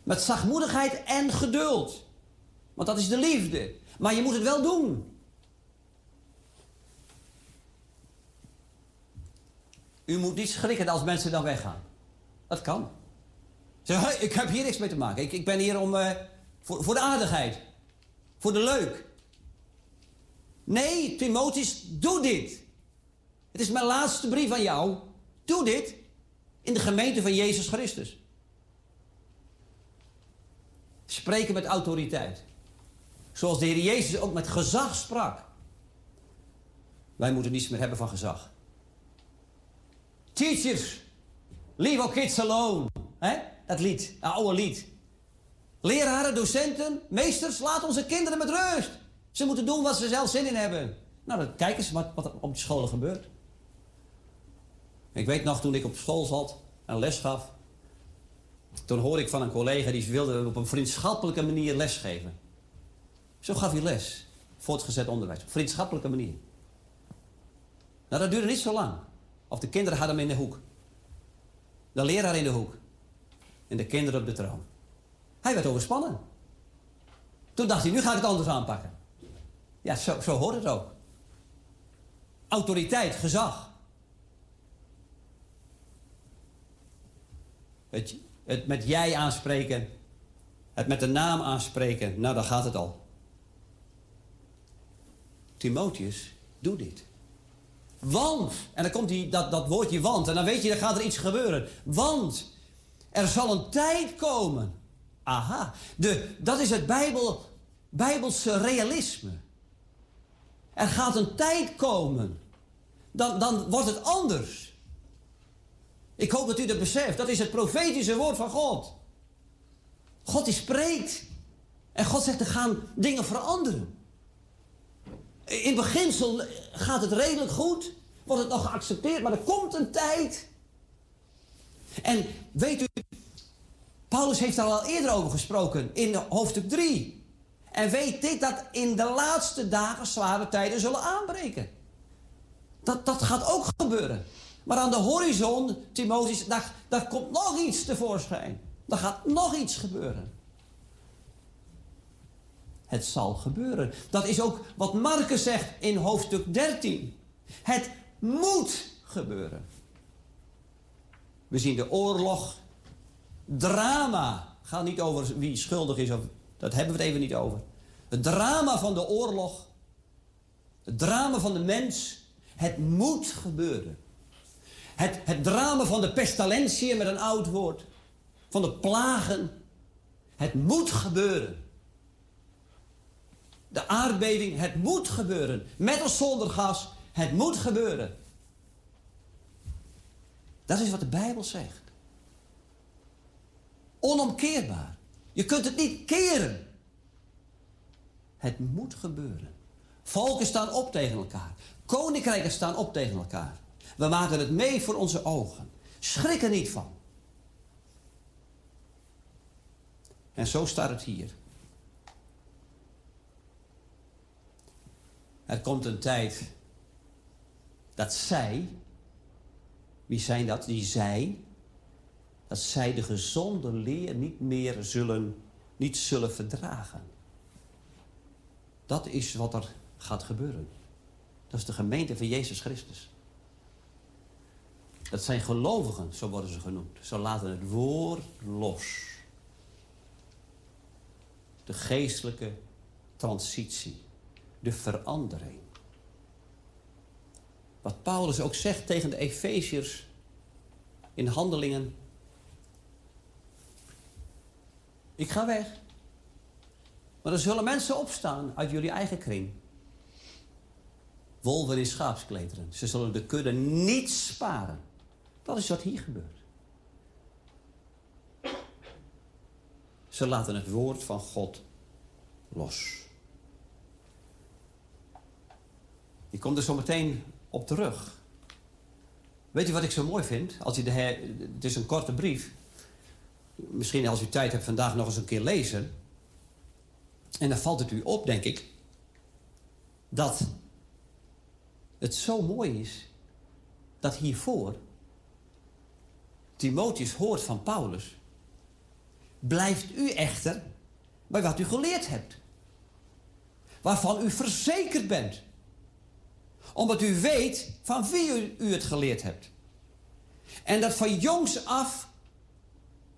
Met zachtmoedigheid en geduld. Want dat is de liefde. Maar je moet het wel doen. U moet niet schrikken als mensen dan weggaan. Dat kan. Zeg, ik heb hier niks mee te maken. Ik, ik ben hier om, eh, voor, voor de aardigheid. Voor de leuk. Nee, Timotheus, doe dit. Het is mijn laatste brief aan jou. Doe dit in de gemeente van Jezus Christus. Spreken met autoriteit. Zoals de Heer Jezus ook met gezag sprak. Wij moeten niets meer hebben van gezag. Teachers, leave our kids alone. Hè? Dat lied, een oude lied. Leraren, docenten, meesters, laat onze kinderen met rust. Ze moeten doen wat ze zelf zin in hebben. Nou, dan kijk eens wat, wat er op de scholen gebeurt. Ik weet nog, toen ik op school zat en les gaf... toen hoorde ik van een collega die wilde op een vriendschappelijke manier lesgeven. Zo gaf hij les. Voortgezet onderwijs. Op vriendschappelijke manier. Nou, dat duurde niet zo lang. Of de kinderen hadden hem in de hoek. De leraar in de hoek. En de kinderen op de troon. Hij werd overspannen. Toen dacht hij, nu ga ik het anders aanpakken. Ja, zo, zo hoort het ook. Autoriteit, gezag. Het, met jij aanspreken. Het met de naam aanspreken. Nou, dan gaat het al. Timotheus, doe dit. Want, en dan komt die, dat, dat woordje want, en dan weet je, dan gaat er iets gebeuren. Want er zal een tijd komen. Aha, de, dat is het Bijbel, Bijbelse realisme. Er gaat een tijd komen. Dan, dan wordt het anders. Ik hoop dat u dat beseft. Dat is het profetische woord van God. God die spreekt. En God zegt er gaan dingen veranderen. In beginsel gaat het redelijk goed. Wordt het nog geaccepteerd. Maar er komt een tijd. En weet u, Paulus heeft daar al eerder over gesproken in hoofdstuk 3. En weet dit dat in de laatste dagen zware tijden zullen aanbreken. Dat, dat gaat ook gebeuren. Maar aan de horizon, Timotheus, daar, daar komt nog iets tevoorschijn. Er gaat nog iets gebeuren. Het zal gebeuren. Dat is ook wat Marcus zegt in hoofdstuk 13. Het moet gebeuren. We zien de oorlog, drama. Gaat niet over wie schuldig is, of, dat hebben we het even niet over. Het drama van de oorlog, het drama van de mens, het moet gebeuren. Het, het drama van de pestalentiën met een oud woord, van de plagen, het moet gebeuren. De aardbeving, het moet gebeuren. Met of zonder gas, het moet gebeuren. Dat is wat de Bijbel zegt. Onomkeerbaar. Je kunt het niet keren. Het moet gebeuren. Volken staan op tegen elkaar. Koninkrijken staan op tegen elkaar. We maken het mee voor onze ogen. Schrik er niet van. En zo staat het hier. Er komt een tijd dat zij, wie zijn dat? Die zij, dat zij de gezonde leer niet meer zullen, niet zullen verdragen. Dat is wat er gaat gebeuren. Dat is de gemeente van Jezus Christus. Dat zijn gelovigen, zo worden ze genoemd. Ze laten het woord los. De geestelijke transitie. De verandering. Wat Paulus ook zegt tegen de Efeziërs in handelingen. Ik ga weg. Maar er zullen mensen opstaan uit jullie eigen kring. Wolven in schaapsklederen. Ze zullen de kudde niet sparen. Dat is wat hier gebeurt. Ze laten het woord van God los. Je komt er zo meteen op terug. Weet je wat ik zo mooi vind? Als je de. Het is een korte brief. Misschien als u tijd hebt vandaag nog eens een keer lezen. En dan valt het u op, denk ik, dat het zo mooi is dat hiervoor Timotheus hoort van Paulus. Blijft u echter bij wat u geleerd hebt. Waarvan u verzekerd bent. Omdat u weet van wie u, het geleerd hebt. En dat van jongs af,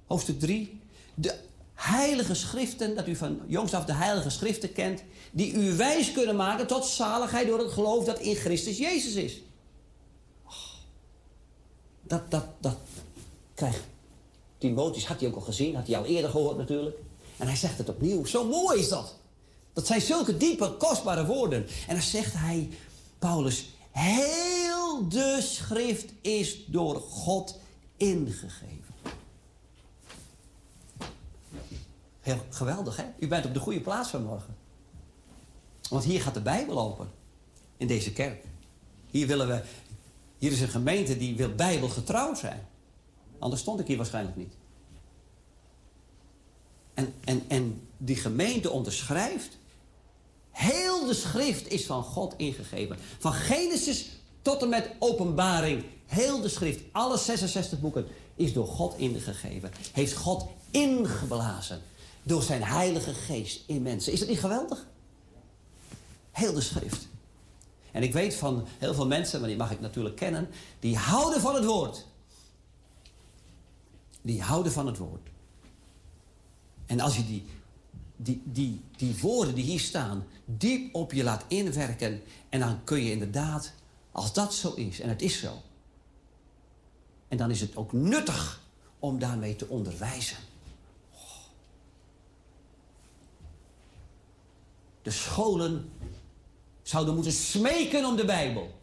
hoofdstuk 3, de heilige schriften, dat u van jongs af de heilige schriften kent, die u wijs kunnen maken tot zaligheid door het geloof dat in Christus Jezus is. Oh, dat, dat, dat krijgt Timotheus, had hij ook al gezien, had hij al eerder gehoord natuurlijk. En hij zegt het opnieuw. Zo mooi is dat. Dat zijn zulke diepe, kostbare woorden. En dan zegt hij, Paulus, heel de schrift is door God ingegeven. Heel geweldig, hè? U bent op de goede plaats vanmorgen. Want hier gaat de Bijbel open. In deze kerk. Hier willen we... Hier is een gemeente die wil bijbelgetrouw zijn. Anders stond ik hier waarschijnlijk niet. En, en, en die gemeente onderschrijft... Heel de schrift is van God ingegeven. Van Genesis tot en met openbaring. Heel de schrift, alle 66 boeken, is door God ingegeven. Heeft God ingeblazen door zijn heilige geest in mensen. Is dat niet geweldig? Heel de schrift. En ik weet van heel veel mensen, maar die mag ik natuurlijk kennen, die houden van het woord. Die houden van het woord. En als je die, die, die, die woorden die hier staan diep op je laat inwerken, en dan kun je inderdaad, als dat zo is, en het is zo, en dan is het ook nuttig om daarmee te onderwijzen. De scholen zouden moeten smeken om de Bijbel.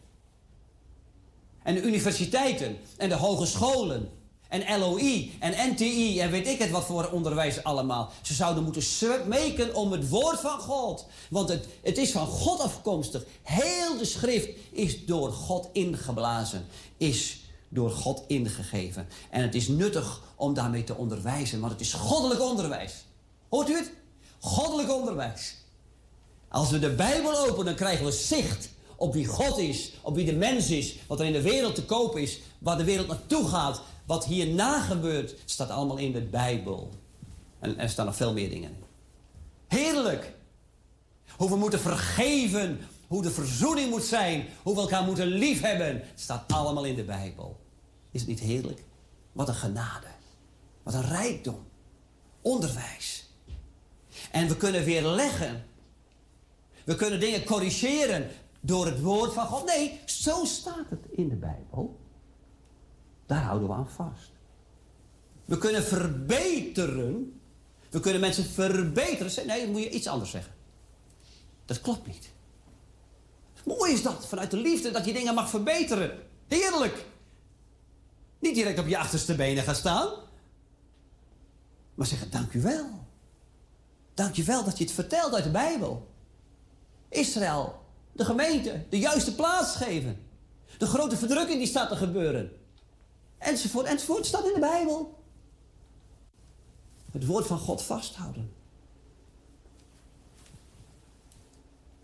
En de universiteiten en de hogescholen en LOI en NTI en weet ik het wat voor onderwijs allemaal. Ze zouden moeten smeken om het woord van God. Want het, het is van God afkomstig. Heel de schrift is door God ingeblazen. Is door God ingegeven. En het is nuttig om daarmee te onderwijzen. Want het is goddelijk onderwijs. Hoort u het? Goddelijk onderwijs. Als we de Bijbel openen, dan krijgen we zicht op wie God is, op wie de mens is, wat er in de wereld te koop is, waar de wereld naartoe gaat, wat hierna gebeurt, staat allemaal in de Bijbel. En er staan nog veel meer dingen in. Heerlijk! Hoe we moeten vergeven, hoe de verzoening moet zijn, hoe we elkaar moeten liefhebben, staat allemaal in de Bijbel. Is het niet heerlijk? Wat een genade. Wat een rijkdom. Onderwijs. En we kunnen weer leggen we kunnen dingen corrigeren door het woord van God. Nee, zo staat het in de Bijbel. Daar houden we aan vast. We kunnen verbeteren. We kunnen mensen verbeteren. Nee, dan moet je iets anders zeggen. Dat klopt niet. Mooi is dat, vanuit de liefde, dat je dingen mag verbeteren. Heerlijk. Niet direct op je achterste benen gaan staan. Maar zeggen, dank u wel. Dank u wel dat je het vertelt uit de Bijbel. Israël, de gemeente, de juiste plaats geven. De grote verdrukking die staat te gebeuren. Enzovoort, enzovoort, staat in de Bijbel. Het woord van God vasthouden.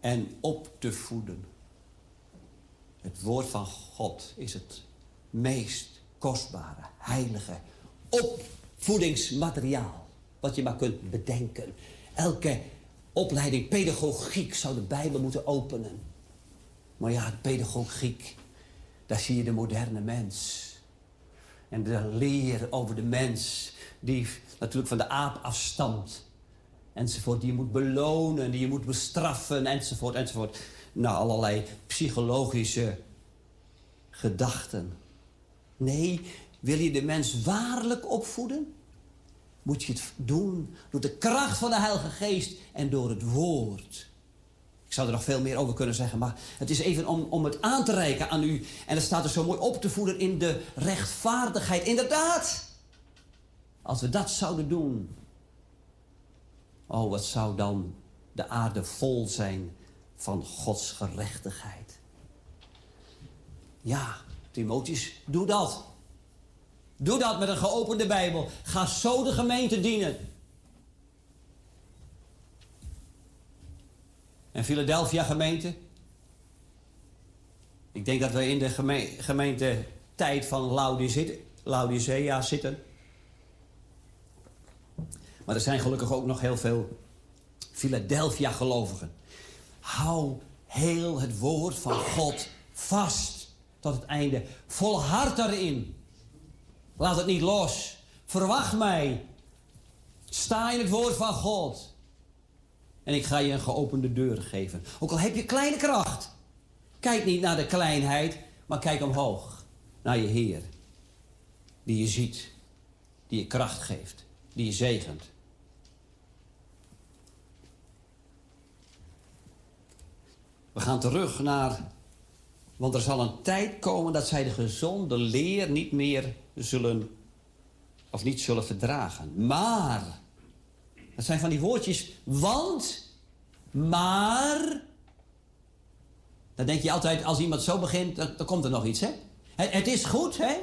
En op te voeden. Het woord van God is het meest kostbare, heilige opvoedingsmateriaal. Wat je maar kunt bedenken. Elke opleiding pedagogiek zou de Bijbel moeten openen. Maar ja, pedagogiek, daar zie je de moderne mens. En de leer over de mens, die natuurlijk van de aap afstamt. Enzovoort, die je moet belonen, die je moet bestraffen, enzovoort, enzovoort. Nou, allerlei psychologische gedachten. Nee, wil je de mens waarlijk opvoeden? Moet je het doen door de kracht van de Heilige Geest en door het woord. Ik zou er nog veel meer over kunnen zeggen, maar het is even om, om het aan te reiken aan u. En het staat er zo mooi op te voeden in de rechtvaardigheid. Inderdaad, als we dat zouden doen. Oh, wat zou dan de aarde vol zijn van Gods gerechtigheid. Ja, Timotheus, doe dat. Doe dat met een geopende Bijbel. Ga zo de gemeente dienen. En Philadelphia gemeente. Ik denk dat we in de geme gemeente tijd van Laodicea, zitten. Maar er zijn gelukkig ook nog heel veel Philadelphia gelovigen. Hou heel het woord van God vast tot het einde. Volhard erin. Laat het niet los. Verwacht mij. Sta in het woord van God. En ik ga je een geopende deur geven. Ook al heb je kleine kracht. Kijk niet naar de kleinheid, maar kijk omhoog. Naar je Heer. Die je ziet. Die je kracht geeft. Die je zegent. We gaan terug naar. Want er zal een tijd komen dat zij de gezonde leer niet meer zullen. of niet zullen verdragen. Maar. Dat zijn van die woordjes. Want. Maar. Dan denk je altijd, als iemand zo begint, dan, dan komt er nog iets, hè? Het, is goed, hè?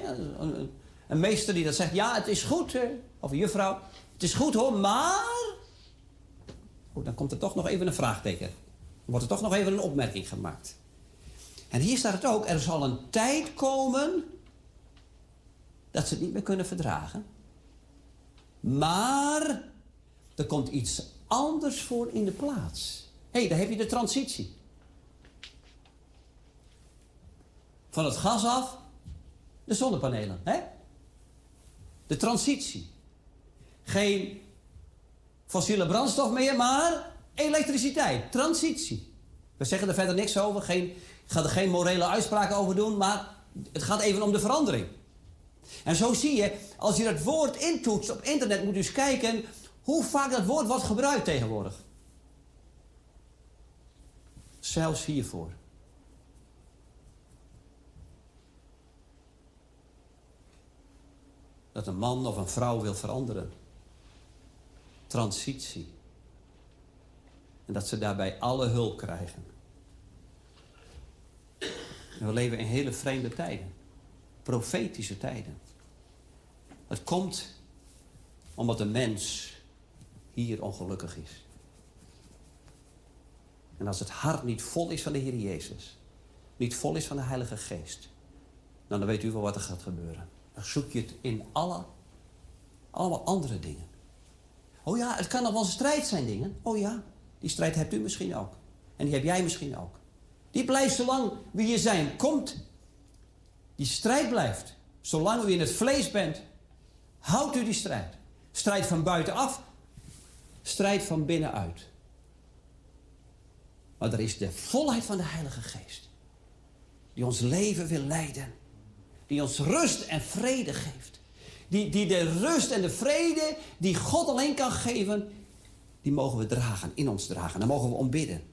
Een, meester die dat zegt, ja, het is goed, of een juffrouw. Het is goed hoor, maar. Oh, dan komt er toch nog even een vraagteken. Dan wordt er toch nog even een opmerking gemaakt. En hier staat het ook, er zal een tijd komen dat ze het niet meer kunnen verdragen. Maar er komt iets anders voor in de plaats. Hé, hey, daar heb je de transitie. Van het gas af, de zonnepanelen. Hè? De transitie. Geen fossiele brandstof meer, maar elektriciteit. Transitie. We zeggen er verder niks over. Geen, ik ga er geen morele uitspraken over doen, maar het gaat even om de verandering. En zo zie je, als je dat woord intoetst op internet, moet je eens kijken hoe vaak dat woord wordt gebruikt tegenwoordig. Zelfs hiervoor. Dat een man of een vrouw wil veranderen. Transitie. En dat ze daarbij alle hulp krijgen. En we leven in hele vreemde tijden. Profetische tijden. Het komt omdat de mens hier ongelukkig is. En als het hart niet vol is van de Heer Jezus, niet vol is van de Heilige Geest, dan weet u wel wat er gaat gebeuren. Dan zoek je het in alle, allemaal andere dingen. Oh ja, het kan nog wel strijd zijn, dingen. Oh ja, die strijd hebt u misschien ook. En die heb jij misschien ook. Die blijft zolang wie je zijn komt. Die strijd blijft. Zolang u in het vlees bent, houdt u die strijd. Strijd van buitenaf, strijd van binnenuit. Maar er is de volheid van de Heilige Geest. Die ons leven wil leiden. Die ons rust en vrede geeft. Die, die de rust en de vrede die God alleen kan geven, die mogen we dragen, in ons dragen. Daar mogen we om bidden.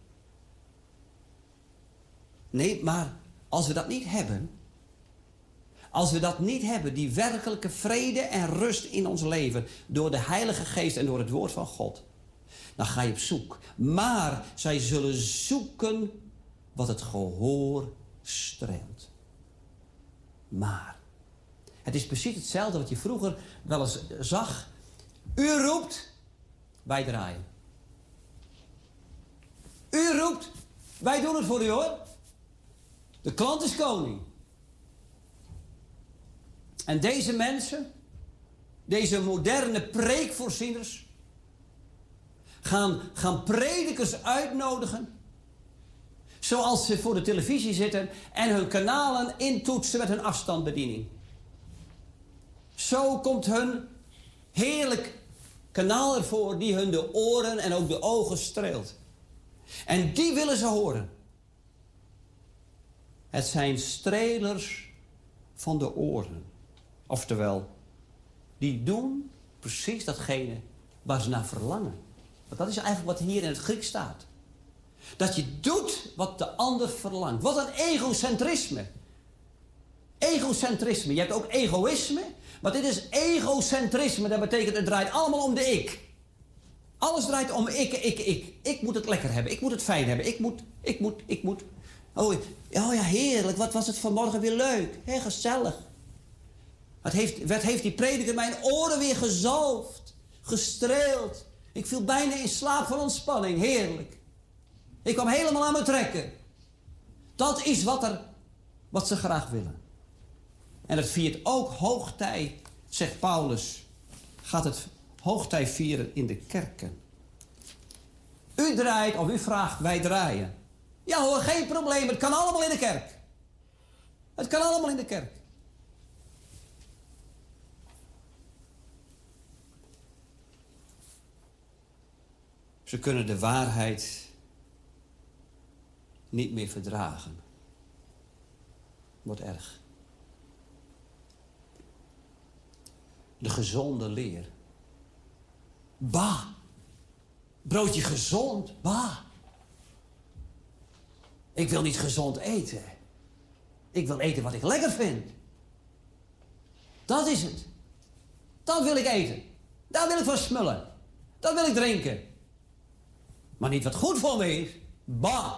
Nee, maar als we dat niet hebben, als we dat niet hebben, die werkelijke vrede en rust in ons leven, door de Heilige Geest en door het Woord van God, dan ga je op zoek. Maar zij zullen zoeken wat het gehoor streelt. Maar. Het is precies hetzelfde wat je vroeger wel eens zag. U roept, wij draaien. U roept, wij doen het voor u hoor. De klant is koning. En deze mensen, deze moderne preekvoorzieners, gaan, gaan predikers uitnodigen. Zoals ze voor de televisie zitten en hun kanalen intoetsen met hun afstandsbediening. Zo komt hun heerlijk kanaal ervoor die hun de oren en ook de ogen streelt. En die willen ze horen. Het zijn strelers van de oren. Oftewel, die doen precies datgene waar ze naar verlangen. Want dat is eigenlijk wat hier in het Grieks staat. Dat je doet wat de ander verlangt. Wat een egocentrisme. Egocentrisme. Je hebt ook egoïsme. Maar dit is egocentrisme. Dat betekent het draait allemaal om de ik. Alles draait om ik, ik, ik. Ik moet het lekker hebben. Ik moet het fijn hebben. Ik moet, ik moet, ik moet. Oh, oh ja, heerlijk. Wat was het vanmorgen weer leuk. Hé, gezellig. Wat heeft, wat heeft die prediker mijn oren weer gezalfd. Gestreeld. Ik viel bijna in slaap van ontspanning. Heerlijk. Ik kwam helemaal aan me trekken. Dat is wat, er, wat ze graag willen. En het viert ook hoogtij, zegt Paulus. Gaat het hoogtij vieren in de kerken. U draait of u vraagt, wij draaien. Ja hoor, geen probleem. Het kan allemaal in de kerk. Het kan allemaal in de kerk. Ze kunnen de waarheid niet meer verdragen. Wordt erg. De gezonde leer. Bah. Broodje gezond. Bah. Ik wil niet gezond eten. Ik wil eten wat ik lekker vind. Dat is het. Dat wil ik eten. Daar wil ik van smullen. Dat wil ik drinken. Maar niet wat goed voor me is. Bah.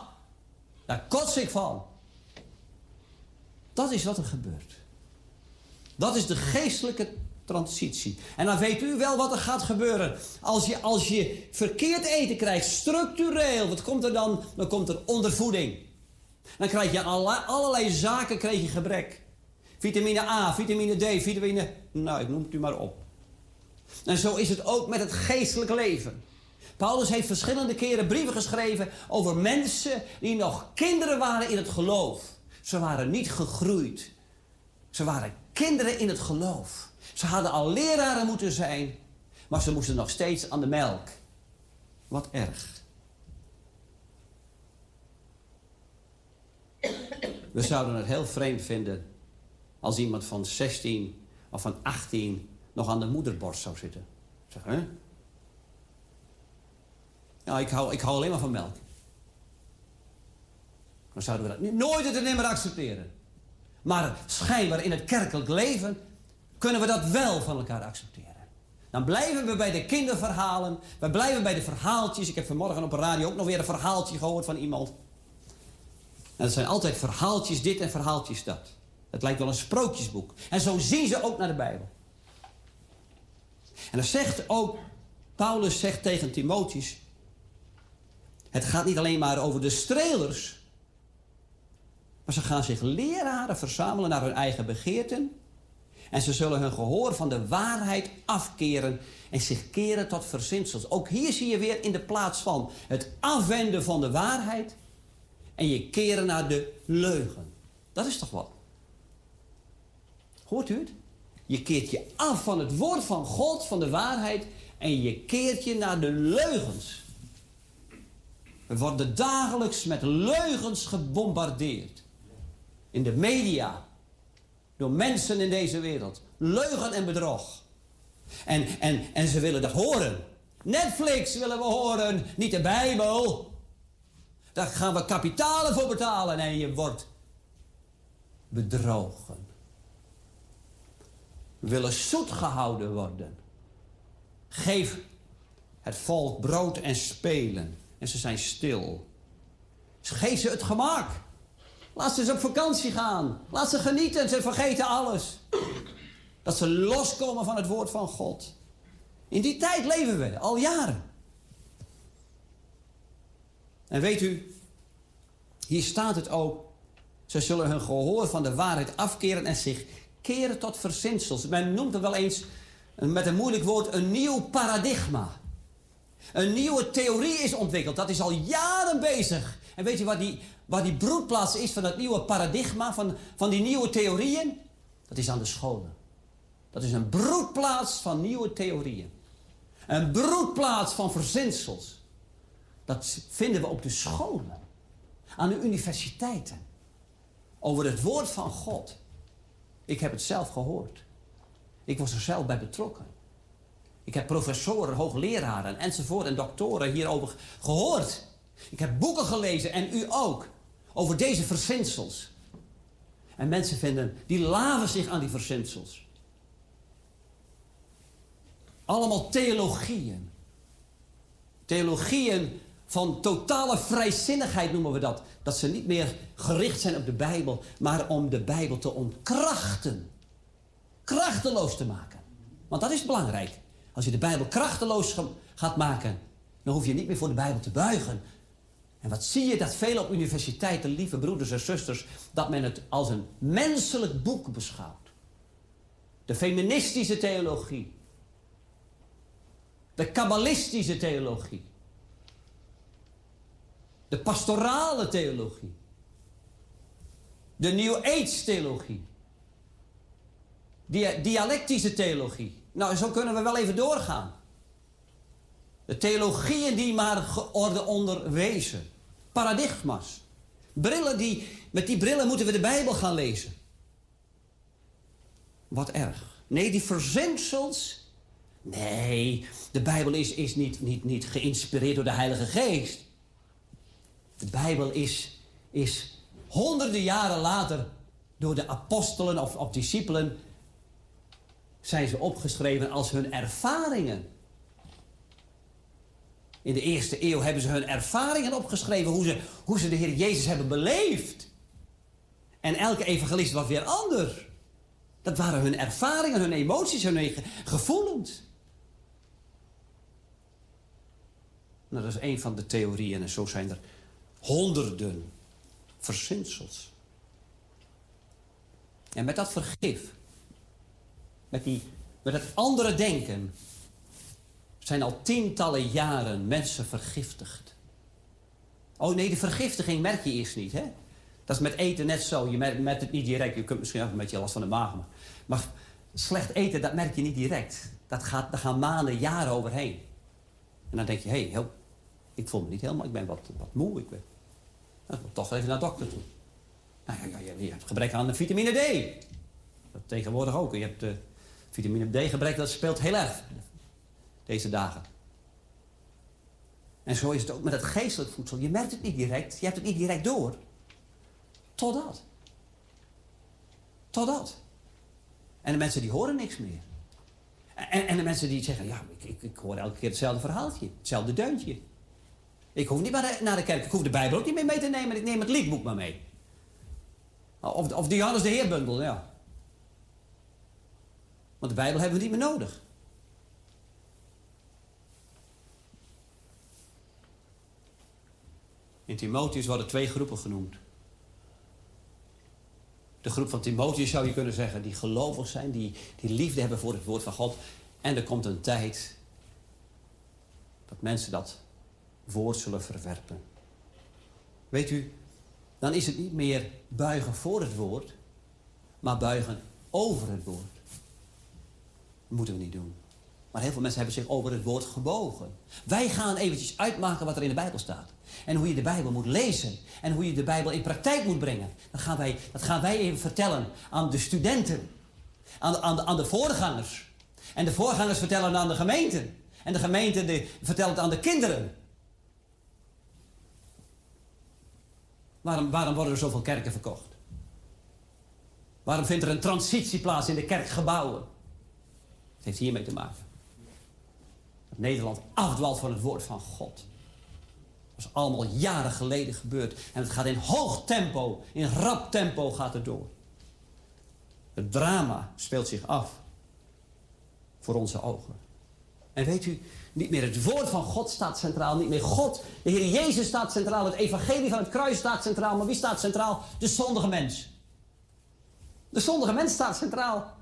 Daar kots ik van. Dat is wat er gebeurt. Dat is de geestelijke transitie. En dan weet u wel wat er gaat gebeuren. Als je, als je verkeerd eten krijgt, structureel, wat komt er dan? Dan komt er ondervoeding. Dan krijg je allerlei, zaken krijg je gebrek. Vitamine A, vitamine D, vitamine... Nou, ik noem het u maar op. En zo is het ook met het geestelijk leven. Paulus heeft verschillende keren brieven geschreven over mensen die nog kinderen waren in het geloof. Ze waren niet gegroeid. Ze waren kinderen in het geloof. Ze hadden al leraren moeten zijn, maar ze moesten nog steeds aan de melk. Wat erg. We zouden het heel vreemd vinden als iemand van 16 of van 18 nog aan de moederborst zou zitten. Zeg, hè? Ja, ik hou, ik hou alleen maar van melk. Dan zouden we dat nooit en nimmer accepteren. Maar schijnbaar in het kerkelijk leven kunnen we dat wel van elkaar accepteren. Dan blijven we bij de kinderverhalen. We blijven bij de verhaaltjes. Ik heb vanmorgen op de radio ook nog weer een verhaaltje gehoord van iemand. En het zijn altijd verhaaltjes dit en verhaaltjes dat. Het lijkt wel een sprookjesboek. En zo zien ze ook naar de Bijbel. En dan zegt ook, Paulus zegt tegen Timotheus... Het gaat niet alleen maar over de strelers. Maar ze gaan zich leraren verzamelen naar hun eigen begeerten. En ze zullen hun gehoor van de waarheid afkeren en zich keren tot verzinsels. Ook hier zie je weer in de plaats van het afwenden van de waarheid en je keren naar de leugen. Dat is toch wat? Hoort u het? Je keert je af van het woord van God, van de waarheid, en je keert je naar de leugens. We worden dagelijks met leugens gebombardeerd. In de media. Door mensen in deze wereld. Leugen en bedrog. En, en, en ze willen dat horen. Netflix willen we horen, niet de Bijbel. Daar gaan we kapitalen voor betalen en je wordt bedrogen. We willen zoet gehouden worden. Geef het volk brood en spelen. En ze zijn stil. Geef ze het gemak. Laat ze eens op vakantie gaan. Laat ze genieten. Ze vergeten alles. Dat ze loskomen van het woord van God. In die tijd leven we, al jaren. En weet u, hier staat het ook. Ze zullen hun gehoor van de waarheid afkeren en zich keren tot verzinsels. Men noemt het wel eens, met een moeilijk woord, een nieuw paradigma. Een nieuwe theorie is ontwikkeld. Dat is al jaren bezig. En weet je wat die, die broedplaats is van dat nieuwe paradigma, van, van die nieuwe theorieën? Dat is aan de scholen. Dat is een broedplaats van nieuwe theorieën. Een broedplaats van verzinsels. Dat vinden we op de scholen. Aan de universiteiten. Over het woord van God. Ik heb het zelf gehoord. Ik was er zelf bij betrokken. Ik heb professoren, hoogleraren enzovoort en doktoren hierover gehoord. Ik heb boeken gelezen en u ook. Over deze verzinsels. En mensen vinden, die laven zich aan die verzinsels. Allemaal theologieën. Theologieën van totale vrijzinnigheid noemen we dat. Dat ze niet meer gericht zijn op de Bijbel, maar om de Bijbel te ontkrachten. Krachteloos te maken. Want dat is belangrijk. Als je de Bijbel krachteloos gaat maken, dan hoef je niet meer voor de Bijbel te buigen. En wat zie je dat veel op universiteiten, lieve broeders en zusters, dat men het als een menselijk boek beschouwt. De feministische theologie. De kabbalistische theologie. De pastorale theologie. De New Age theologie. Die dialectische theologie. Nou, zo kunnen we wel even doorgaan. De theologieën die maar georde onderwezen. Paradigma's. Brillen die, met die brillen moeten we de Bijbel gaan lezen. Wat erg. Nee, die verzinsels. Nee, de Bijbel is, is niet, niet, niet geïnspireerd door de Heilige Geest. De Bijbel is, is honderden jaren later door de apostelen of, of discipelen zijn ze opgeschreven als hun ervaringen. In de eerste eeuw hebben ze hun ervaringen opgeschreven, hoe ze, hoe ze de Heer Jezus hebben beleefd. En elke evangelist was weer anders. Dat waren hun ervaringen, hun emoties, hun gevoelens. Nou, dat is een van de theorieën en zo zijn er honderden verzinsels. En met dat vergif, met, die, met het andere denken, zijn al tientallen jaren mensen vergiftigd. Oh nee, de vergiftiging merk je eerst niet, hè? Dat is met eten net zo. Je merkt, het niet direct. Je kunt misschien ook een beetje last van de maag. Maar, maar slecht eten, dat merk je niet direct. Dat gaat, daar gaan maanden, jaren overheen. En dan denk je, hé, ik voel me niet helemaal, ik ben wat, wat moe. Ik ben, nou, toch even naar de dokter toe. Nou je hebt gebrek aan de vitamine D. Dat tegenwoordig ook. Je hebt uh, vitamine D gebrek, dat speelt heel erg deze dagen. En zo is het ook met het geestelijk voedsel. Je merkt het niet direct, je hebt het niet direct door. Totdat. Totdat. En de mensen die horen niks meer. En, en de mensen die zeggen, ja, ik, ik, ik, hoor elke keer hetzelfde verhaaltje. Hetzelfde deuntje. Ik hoef niet meer naar de kerk. Ik hoef de Bijbel ook niet meer mee te nemen. Ik neem het liedboek maar mee. Of, of de Johannes de Heerbundel, ja. Want de Bijbel hebben we niet meer nodig. In Timotheus worden twee groepen genoemd. De groep van Timotheus zou je kunnen zeggen, die gelovig zijn, die, die liefde hebben voor het woord van God. En er komt een tijd dat mensen dat woord zullen verwerpen. Weet u, dan is het niet meer buigen voor het woord, maar buigen over het woord. Dat moeten we niet doen. Maar heel veel mensen hebben zich over het woord gebogen. Wij gaan eventjes uitmaken wat er in de Bijbel staat. En hoe je de Bijbel moet lezen. En hoe je de Bijbel in praktijk moet brengen. Dat gaan wij, dat gaan wij even vertellen aan de studenten. Aan de, aan, de, aan de voorgangers. En de voorgangers vertellen aan de gemeenten. En de gemeente vertelt het aan de kinderen. Waarom, waarom worden er zoveel kerken verkocht? Waarom vindt er een transitie plaats in de kerkgebouwen? Het heeft hiermee te maken. Dat Nederland afdwaalt van het woord van God. Dat is allemaal jaren geleden gebeurd. En het gaat in hoog tempo, in rap tempo gaat het door. Het drama speelt zich af voor onze ogen. En weet u, niet meer het woord van God staat centraal, niet meer God. De Heer Jezus staat centraal, het evangelie van het kruis staat centraal. Maar wie staat centraal? De zondige mens. De zondige mens staat centraal.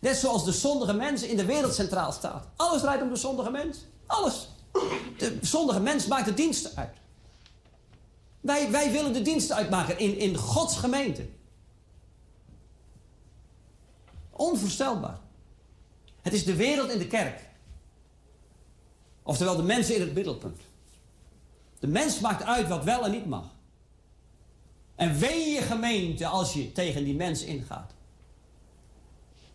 Net zoals de zondige mens in de wereld centraal staat. Alles draait om de zondige mens. Alles. De zondige mens maakt de dienst uit. Wij, wij willen de dienst uitmaken in, in Gods gemeente. Onvoorstelbaar. Het is de wereld in de kerk. Oftewel de mensen in het middelpunt. De mens maakt uit wat wel en niet mag. En wee je gemeente als je tegen die mens ingaat.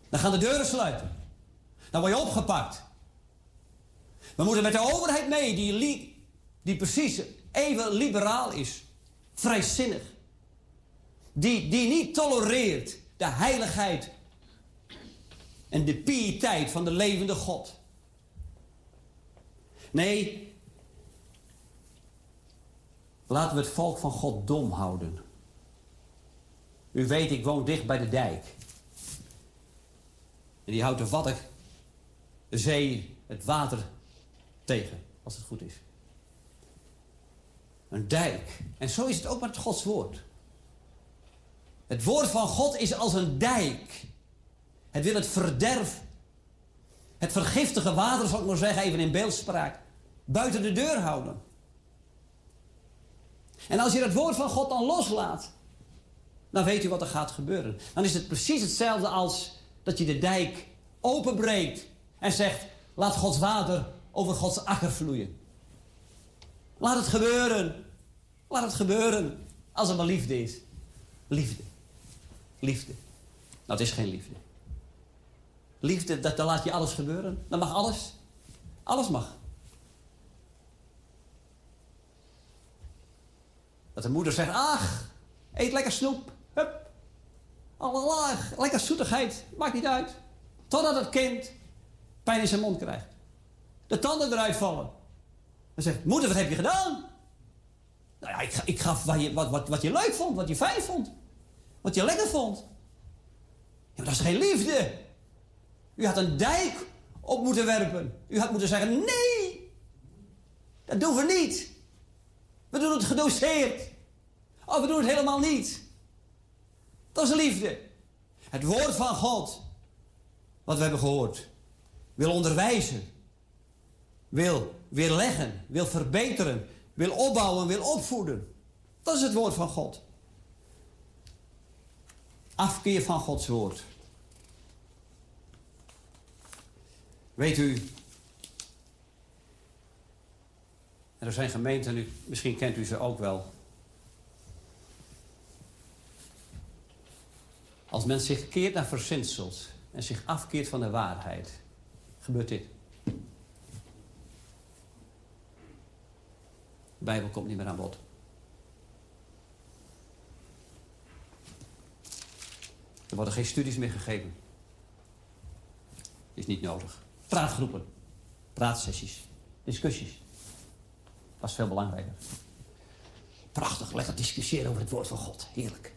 Dan gaan de deuren sluiten. Dan word je opgepakt. We moeten met de overheid mee, die, die precies even liberaal is. Vrijzinnig. Die, die niet tolereert de heiligheid en de piëteit van de levende God. Nee, laten we het volk van God dom houden. U weet, ik woon dicht bij de dijk. En die houdt de Wadden, de zee, het water tegen, als het goed is. Een dijk. En zo is het ook met Gods woord. Het woord van God is als een dijk. Het wil het verderf, het vergiftige water, zal ik maar zeggen, even in beeldspraak, buiten de deur houden. En als je het woord van God dan loslaat, dan weet u wat er gaat gebeuren. Dan is het precies hetzelfde als dat je de dijk openbreekt en zegt: laat Gods water over Gods akker vloeien. Laat het gebeuren. Laat het gebeuren. Als het maar liefde is. Liefde. Liefde. Nou, het is geen liefde. Liefde, dat, dan laat je alles gebeuren. Dan mag alles. Alles mag. Dat de moeder zegt, ach, eet lekker snoep. Allemaal lekker zoetigheid. Maakt niet uit. Totdat het kind pijn in zijn mond krijgt. De tanden eruit vallen. Dan zegt, moeder, wat heb je gedaan? Nou ja, ik, ik gaf wat je, wat, wat, wat je leuk vond, wat je fijn vond. Wat je lekker vond. Ja, maar dat is geen liefde. U had een dijk op moeten werpen. U had moeten zeggen, nee, dat doen we niet. We doen het gedoseerd. Of we doen het helemaal niet. Dat is liefde. Het woord van God, wat we hebben gehoord, wil onderwijzen, wil weerleggen, wil verbeteren, wil opbouwen, wil opvoeden. Dat is het woord van God. Afkeer van Gods woord. Weet u, en er zijn gemeenten, misschien kent u ze ook wel. Als men zich keert naar verzinsels en zich afkeert van de waarheid, gebeurt dit. De Bijbel komt niet meer aan bod. Er worden geen studies meer gegeven. Is niet nodig. Praatgroepen, praatsessies, discussies. Dat is veel belangrijker. Prachtig, lekker discussiëren over het woord van God. Heerlijk.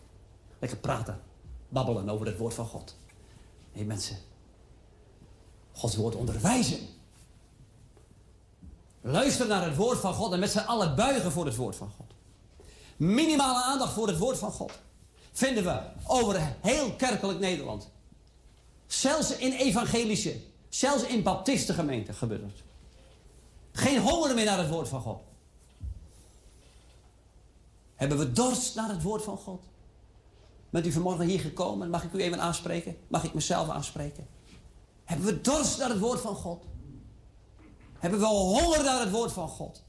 Lekker praten, babbelen over het woord van God. Nee, mensen. Gods woord onderwijzen. Luister naar het woord van God en met z'n allen buigen voor het woord van God. Minimale aandacht voor het woord van God. Vinden we over heel kerkelijk Nederland. Zelfs in evangelische, zelfs in baptistengemeenten gebeurt het. Geen honger meer naar het woord van God. Hebben we dorst naar het woord van God? Bent u vanmorgen hier gekomen? Mag ik u even aanspreken? Mag ik mezelf aanspreken? Hebben we dorst naar het woord van God? Hebben we honger naar het woord van God?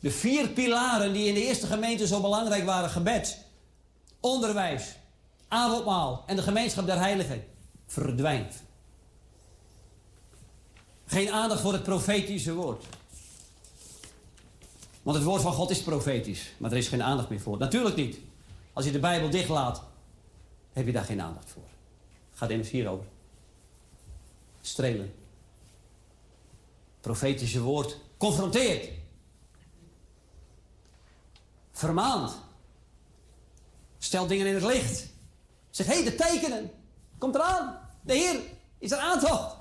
De vier pilaren die in de eerste gemeente zo belangrijk waren: gebed, onderwijs, avondmaal en de gemeenschap der heiligen, verdwijnt. Geen aandacht voor het profetische woord. Want het woord van God is profetisch, maar er is geen aandacht meer voor. Natuurlijk niet. Als je de Bijbel dichtlaat, heb je daar geen aandacht voor. Gaat immers hierover. Strelen. Profetische woord confronteert. Vermaand. Stel dingen in het licht. Zeg, hé, hey, de tekenen. Komt eraan. De Heer is er aantocht.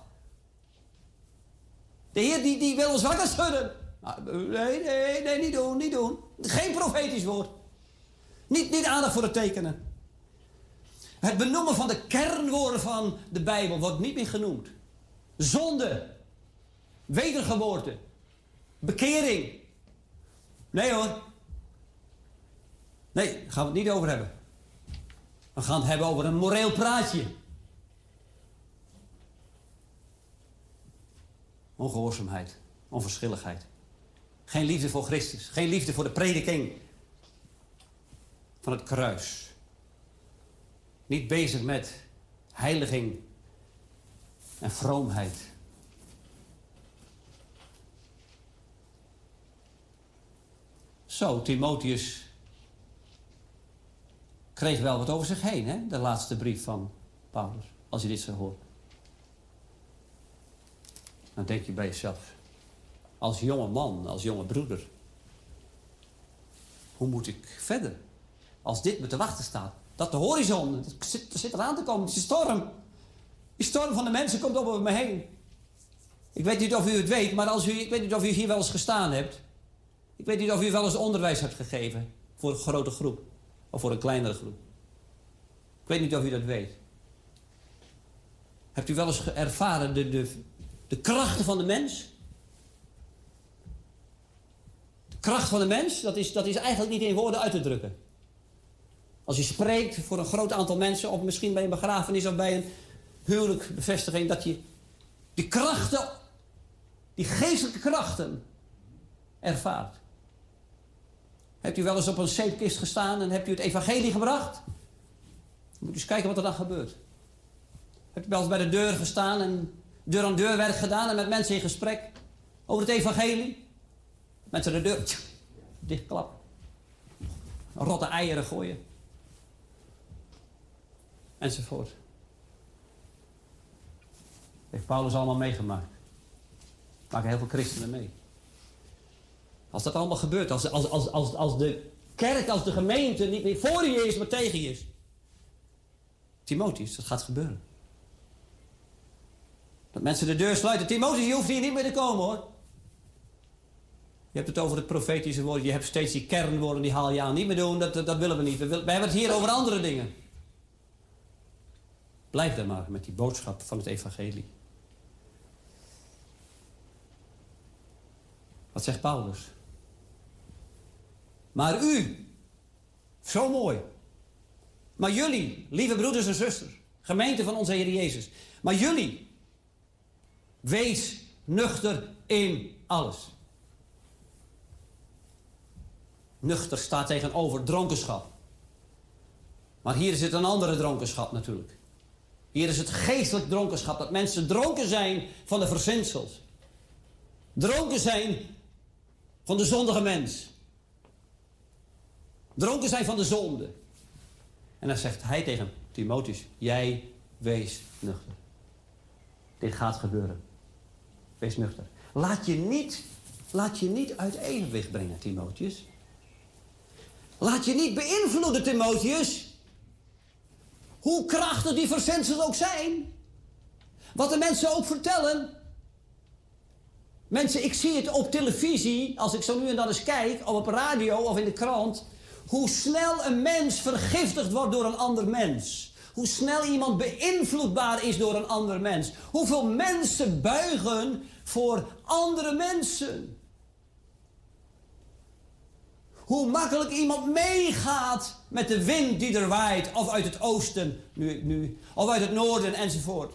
De Heer die, die wil ons wakker schudden. Nou, Nee, nee, nee, niet doen, niet doen. Geen profetisch woord. Niet, niet aandacht voor de tekenen. Het benoemen van de kernwoorden van de Bijbel wordt niet meer genoemd. Zonde. Wedergeboorte. Bekering. Nee hoor. Nee, daar gaan we het niet over hebben. We gaan het hebben over een moreel praatje. Ongehoorzaamheid, onverschilligheid. Geen liefde voor Christus, geen liefde voor de prediking van het kruis. Niet bezig met heiliging en vroomheid. Zo, Timotheus kreeg wel wat over zich heen, hè? De laatste brief van Paulus, als je dit zo hoort. Dan denk je bij jezelf, als jonge man, als jonge broeder, hoe moet ik verder? Als dit me te wachten staat, dat de horizon, het zit, er eraan te komen, het is een storm. Die storm van de mensen komt over me heen. Ik weet niet of u het weet, maar als u, ik weet niet of u hier wel eens gestaan hebt. Ik weet niet of u wel eens onderwijs hebt gegeven voor een grote groep of voor een kleinere groep. Ik weet niet of u dat weet. Hebt u wel eens ervaren de, de, de krachten van de mens? De kracht van de mens, dat is, dat is eigenlijk niet in woorden uit te drukken. Als je spreekt voor een groot aantal mensen, of misschien bij een begrafenis of bij een huwelijkbevestiging, dat je die krachten, die geestelijke krachten, ervaart. Hebt u wel eens op een zeepkist gestaan en hebt u het evangelie gebracht? Moet eens kijken wat er dan gebeurt. Hebt u wel eens bij de deur gestaan en deur aan deur werk gedaan en met mensen in gesprek over het evangelie? Mensen de deur tjoe, dichtklappen. Rotte eieren gooien. Enzovoort. Heeft Paulus allemaal meegemaakt. Maken heel veel christenen mee. Als dat allemaal gebeurt, als, als, als, als, als de kerk, als de gemeente niet meer voor je is, maar tegen je is. Timotheus, dat gaat gebeuren. Dat mensen de deur sluiten. Timotheus, je hoeft hier niet meer te komen hoor. Je hebt het over het profetische woord. Je hebt steeds die kernwoorden, die haal je aan. Niet meer doen, dat, dat, willen we niet. We, hebben het hier over andere dingen. Blijf daar maar met die boodschap van het evangelie. Wat zegt Paulus? Maar u, zo mooi. Maar jullie, lieve broeders en zusters, gemeente van onze Heer Jezus. Maar jullie, wees nuchter in alles. Nuchter staat tegenover dronkenschap. Maar hier is het een andere dronkenschap natuurlijk. Hier is het geestelijk dronkenschap. Dat mensen dronken zijn van de verzinsels. Dronken zijn van de zondige mens. Dronken zijn van de zonde. En dan zegt hij tegen Timotheus: Jij wees nuchter. Dit gaat gebeuren. Wees nuchter. Laat je niet, laat je niet uit evenwicht brengen, Timotheus. Laat je niet beïnvloeden, Timotheus. Hoe krachtig die verzinsels ook zijn. Wat de mensen ook vertellen. Mensen, ik zie het op televisie, als ik zo nu en dan eens kijk, of op radio of in de krant. Hoe snel een mens vergiftigd wordt door een ander mens. Hoe snel iemand beïnvloedbaar is door een ander mens. Hoeveel mensen buigen voor andere mensen. Hoe makkelijk iemand meegaat met de wind die er waait. Of uit het oosten, nu, nu, of uit het noorden enzovoort.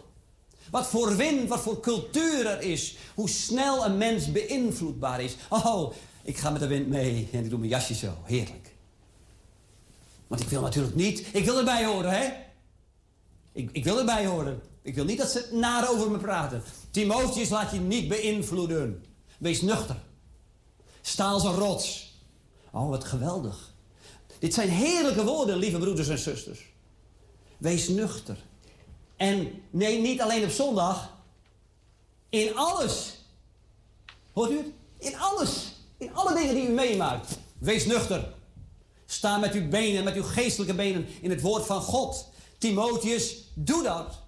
Wat voor wind, wat voor cultuur er is. Hoe snel een mens beïnvloedbaar is. Oh, ik ga met de wind mee en ik doe mijn jasje zo. Heerlijk. Want ik wil natuurlijk niet... Ik wil erbij horen, hè? Ik, ik wil erbij horen. Ik wil niet dat ze naar over me praten. Timotheus laat je niet beïnvloeden. Wees nuchter. Sta als een rots. Oh, wat geweldig. Dit zijn heerlijke woorden, lieve broeders en zusters. Wees nuchter. En nee, niet alleen op zondag. In alles. Hoort u het? In alles. In alle dingen die u meemaakt. Wees nuchter. Sta met uw benen, met uw geestelijke benen in het woord van God. Timotheus, doe dat.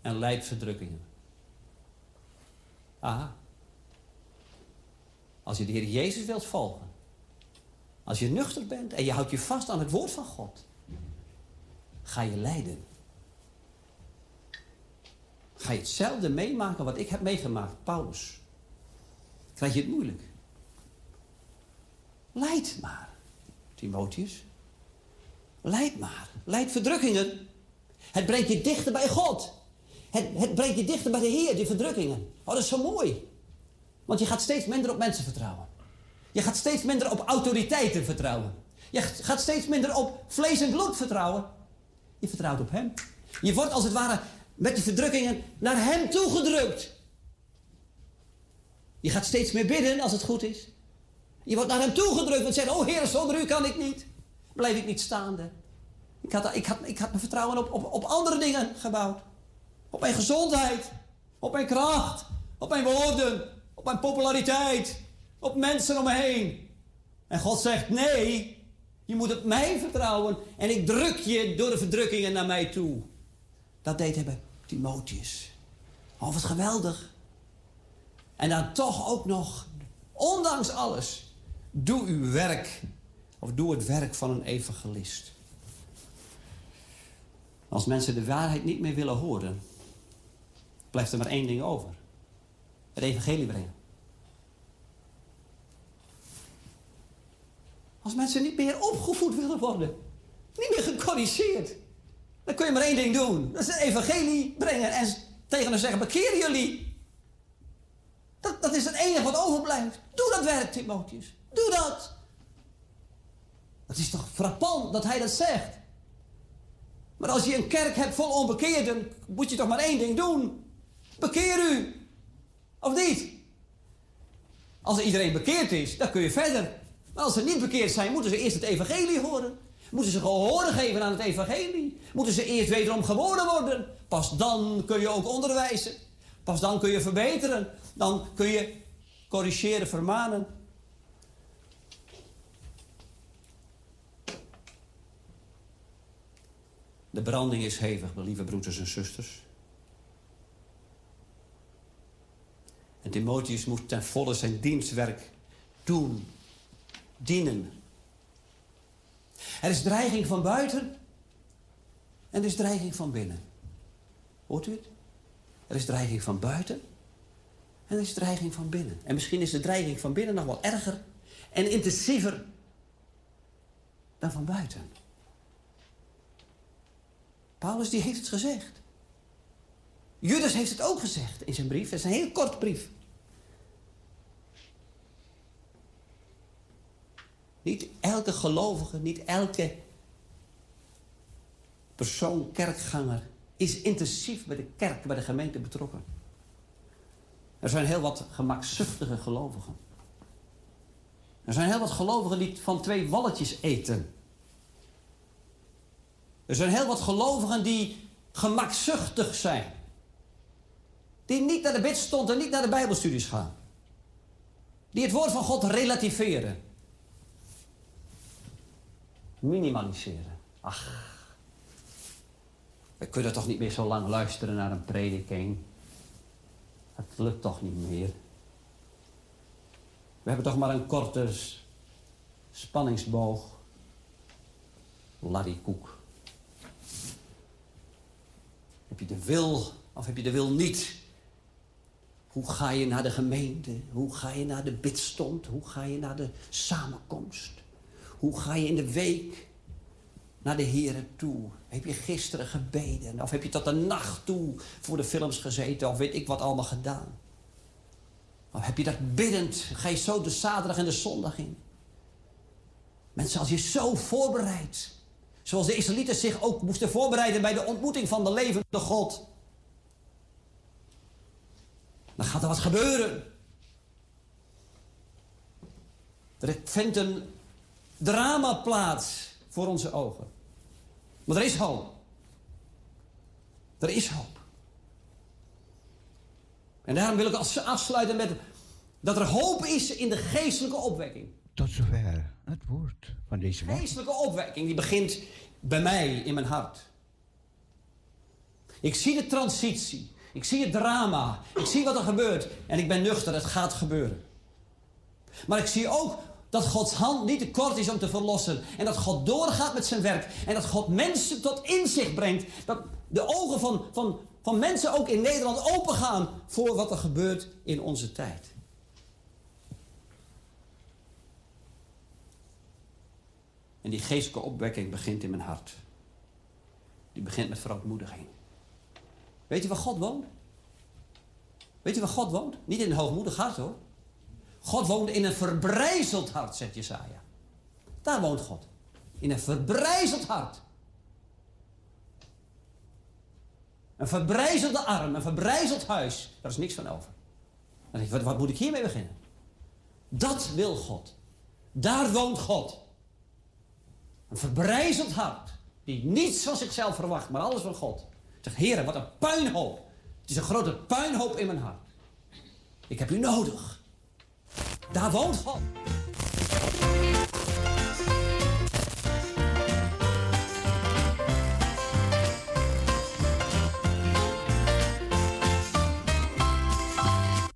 En leid verdrukkingen. Aha. Als je de Heer Jezus wilt volgen. Als je nuchter bent en je houdt je vast aan het woord van God. Ga je lijden. Ga je hetzelfde meemaken wat ik heb meegemaakt, Paulus. Krijg je het moeilijk. Leid maar, Timotheus. Leid maar. Leid verdrukkingen. Het brengt je dichter bij God. Het, het brengt je dichter bij de Heer, die verdrukkingen. Oh, dat is zo mooi. Want je gaat steeds minder op mensen vertrouwen. Je gaat steeds minder op autoriteiten vertrouwen. Je gaat steeds minder op vlees en bloed vertrouwen. Je vertrouwt op Hem. Je wordt als het ware met die verdrukkingen naar Hem toegedrukt. Je gaat steeds meer bidden als het goed is. Je wordt naar Hem toegedrukt en zegt, oh Heer, zonder U kan ik niet. Blijf ik niet staande. Ik had, ik had, ik had mijn vertrouwen op, op, op andere dingen gebouwd. Op mijn gezondheid. Op mijn kracht. Op mijn woorden. Op mijn populariteit. Op mensen om me heen. En God zegt, nee, je moet op mij vertrouwen. En ik druk je door de verdrukkingen naar mij toe. Dat deed hij bij Timotheus. Oh, wat geweldig. En dan toch ook nog, ondanks alles, doe uw werk. Of doe het werk van een evangelist. Als mensen de waarheid niet meer willen horen, blijft er maar één ding over. Het evangelie brengen. Als mensen niet meer opgevoed willen worden, niet meer gecorrigeerd, dan kun je maar één ding doen. Dat is het evangelie brengen en tegen hen zeggen, bekeer jullie. Dat, dat is het enige wat overblijft. Doe dat werk, Timotheus. Doe dat. Het is toch frappant dat hij dat zegt. Maar als je een kerk hebt vol onbekeerden, moet je toch maar één ding doen. Bekeer u. Of niet? Als iedereen bekeerd is, dan kun je verder. Maar als ze niet bekeerd zijn, moeten ze eerst het evangelie horen. Moeten ze gehoor geven aan het evangelie. Moeten ze eerst wederom geboren worden. Pas dan kun je ook onderwijzen. Pas dan kun je verbeteren. Dan kun je corrigeren, vermanen. De branding is hevig, lieve broeders en zusters. En Timotheus moet ten volle zijn dienstwerk doen, dienen. Er is dreiging van buiten en er is dreiging van binnen. Hoort u het? Er is dreiging van buiten en er is dreiging van binnen. En misschien is de dreiging van binnen nog wel erger en intensiever dan van buiten. Paulus die heeft het gezegd. Judas heeft het ook gezegd in zijn brief. Het is een heel kort brief. Niet elke gelovige, niet elke persoon, kerkganger, is intensief bij de kerk, bij de gemeente betrokken. Er zijn heel wat gemakzuchtige gelovigen. Er zijn heel wat gelovigen die van twee walletjes eten. Er zijn heel wat gelovigen die gemakzuchtig zijn. Die niet naar de bidstond en niet naar de bijbelstudies gaan. Die het woord van God relativeren. Minimaliseren. Ach, we kunnen toch niet meer zo lang luisteren naar een prediking. Het lukt toch niet meer. We hebben toch maar een korte spanningsboog. Larrykoek. Heb je de wil of heb je de wil niet? Hoe ga je naar de gemeente? Hoe ga je naar de bidstond? Hoe ga je naar de samenkomst? Hoe ga je in de week naar de Heren toe? Heb je gisteren gebeden? Of heb je tot de nacht toe voor de films gezeten? Of weet ik wat allemaal gedaan? Of heb je dat biddend? Ga je zo de zaterdag en de zondag in? Mensen, als je zo voorbereidt... Zoals de Israëlieten zich ook moesten voorbereiden bij de ontmoeting van de levende God. Dan gaat er wat gebeuren. Er vindt een drama plaats voor onze ogen. Maar er is hoop. Er is hoop. En daarom wil ik als afsluiten met dat er hoop is in de geestelijke opwekking. Tot zover het woord van deze morgen. Geestelijke opwekking die begint bij mij in mijn hart. Ik zie de transitie. Ik zie het drama. Ik zie wat er gebeurt. En ik ben nuchter, het gaat gebeuren. Maar ik zie ook dat Gods hand niet te kort is om te verlossen. En dat God doorgaat met zijn werk. En dat God mensen tot inzicht brengt. Dat de ogen van, van, van mensen ook in Nederland opengaan voor wat er gebeurt in onze tijd. En die geestelijke opwekking begint in mijn hart. Die begint met verootmoediging. Weet je waar God woont? Weet je waar God woont? Niet in een hoogmoedig hart hoor. God woont in een verbrijzeld hart, zegt Jesaja. Daar woont God. In een verbrijzeld hart. Een verbrijzelde arm, een verbrijzeld huis. Daar is niks van over. Dan wat, wat moet ik hiermee beginnen? Dat wil God. Daar woont God. Een verbrijzeld hart. Die niets van zichzelf verwacht, maar alles van God. Zegt, heren, wat een puinhoop. Het is een grote puinhoop in mijn hart. Ik heb u nodig. Daar woont God.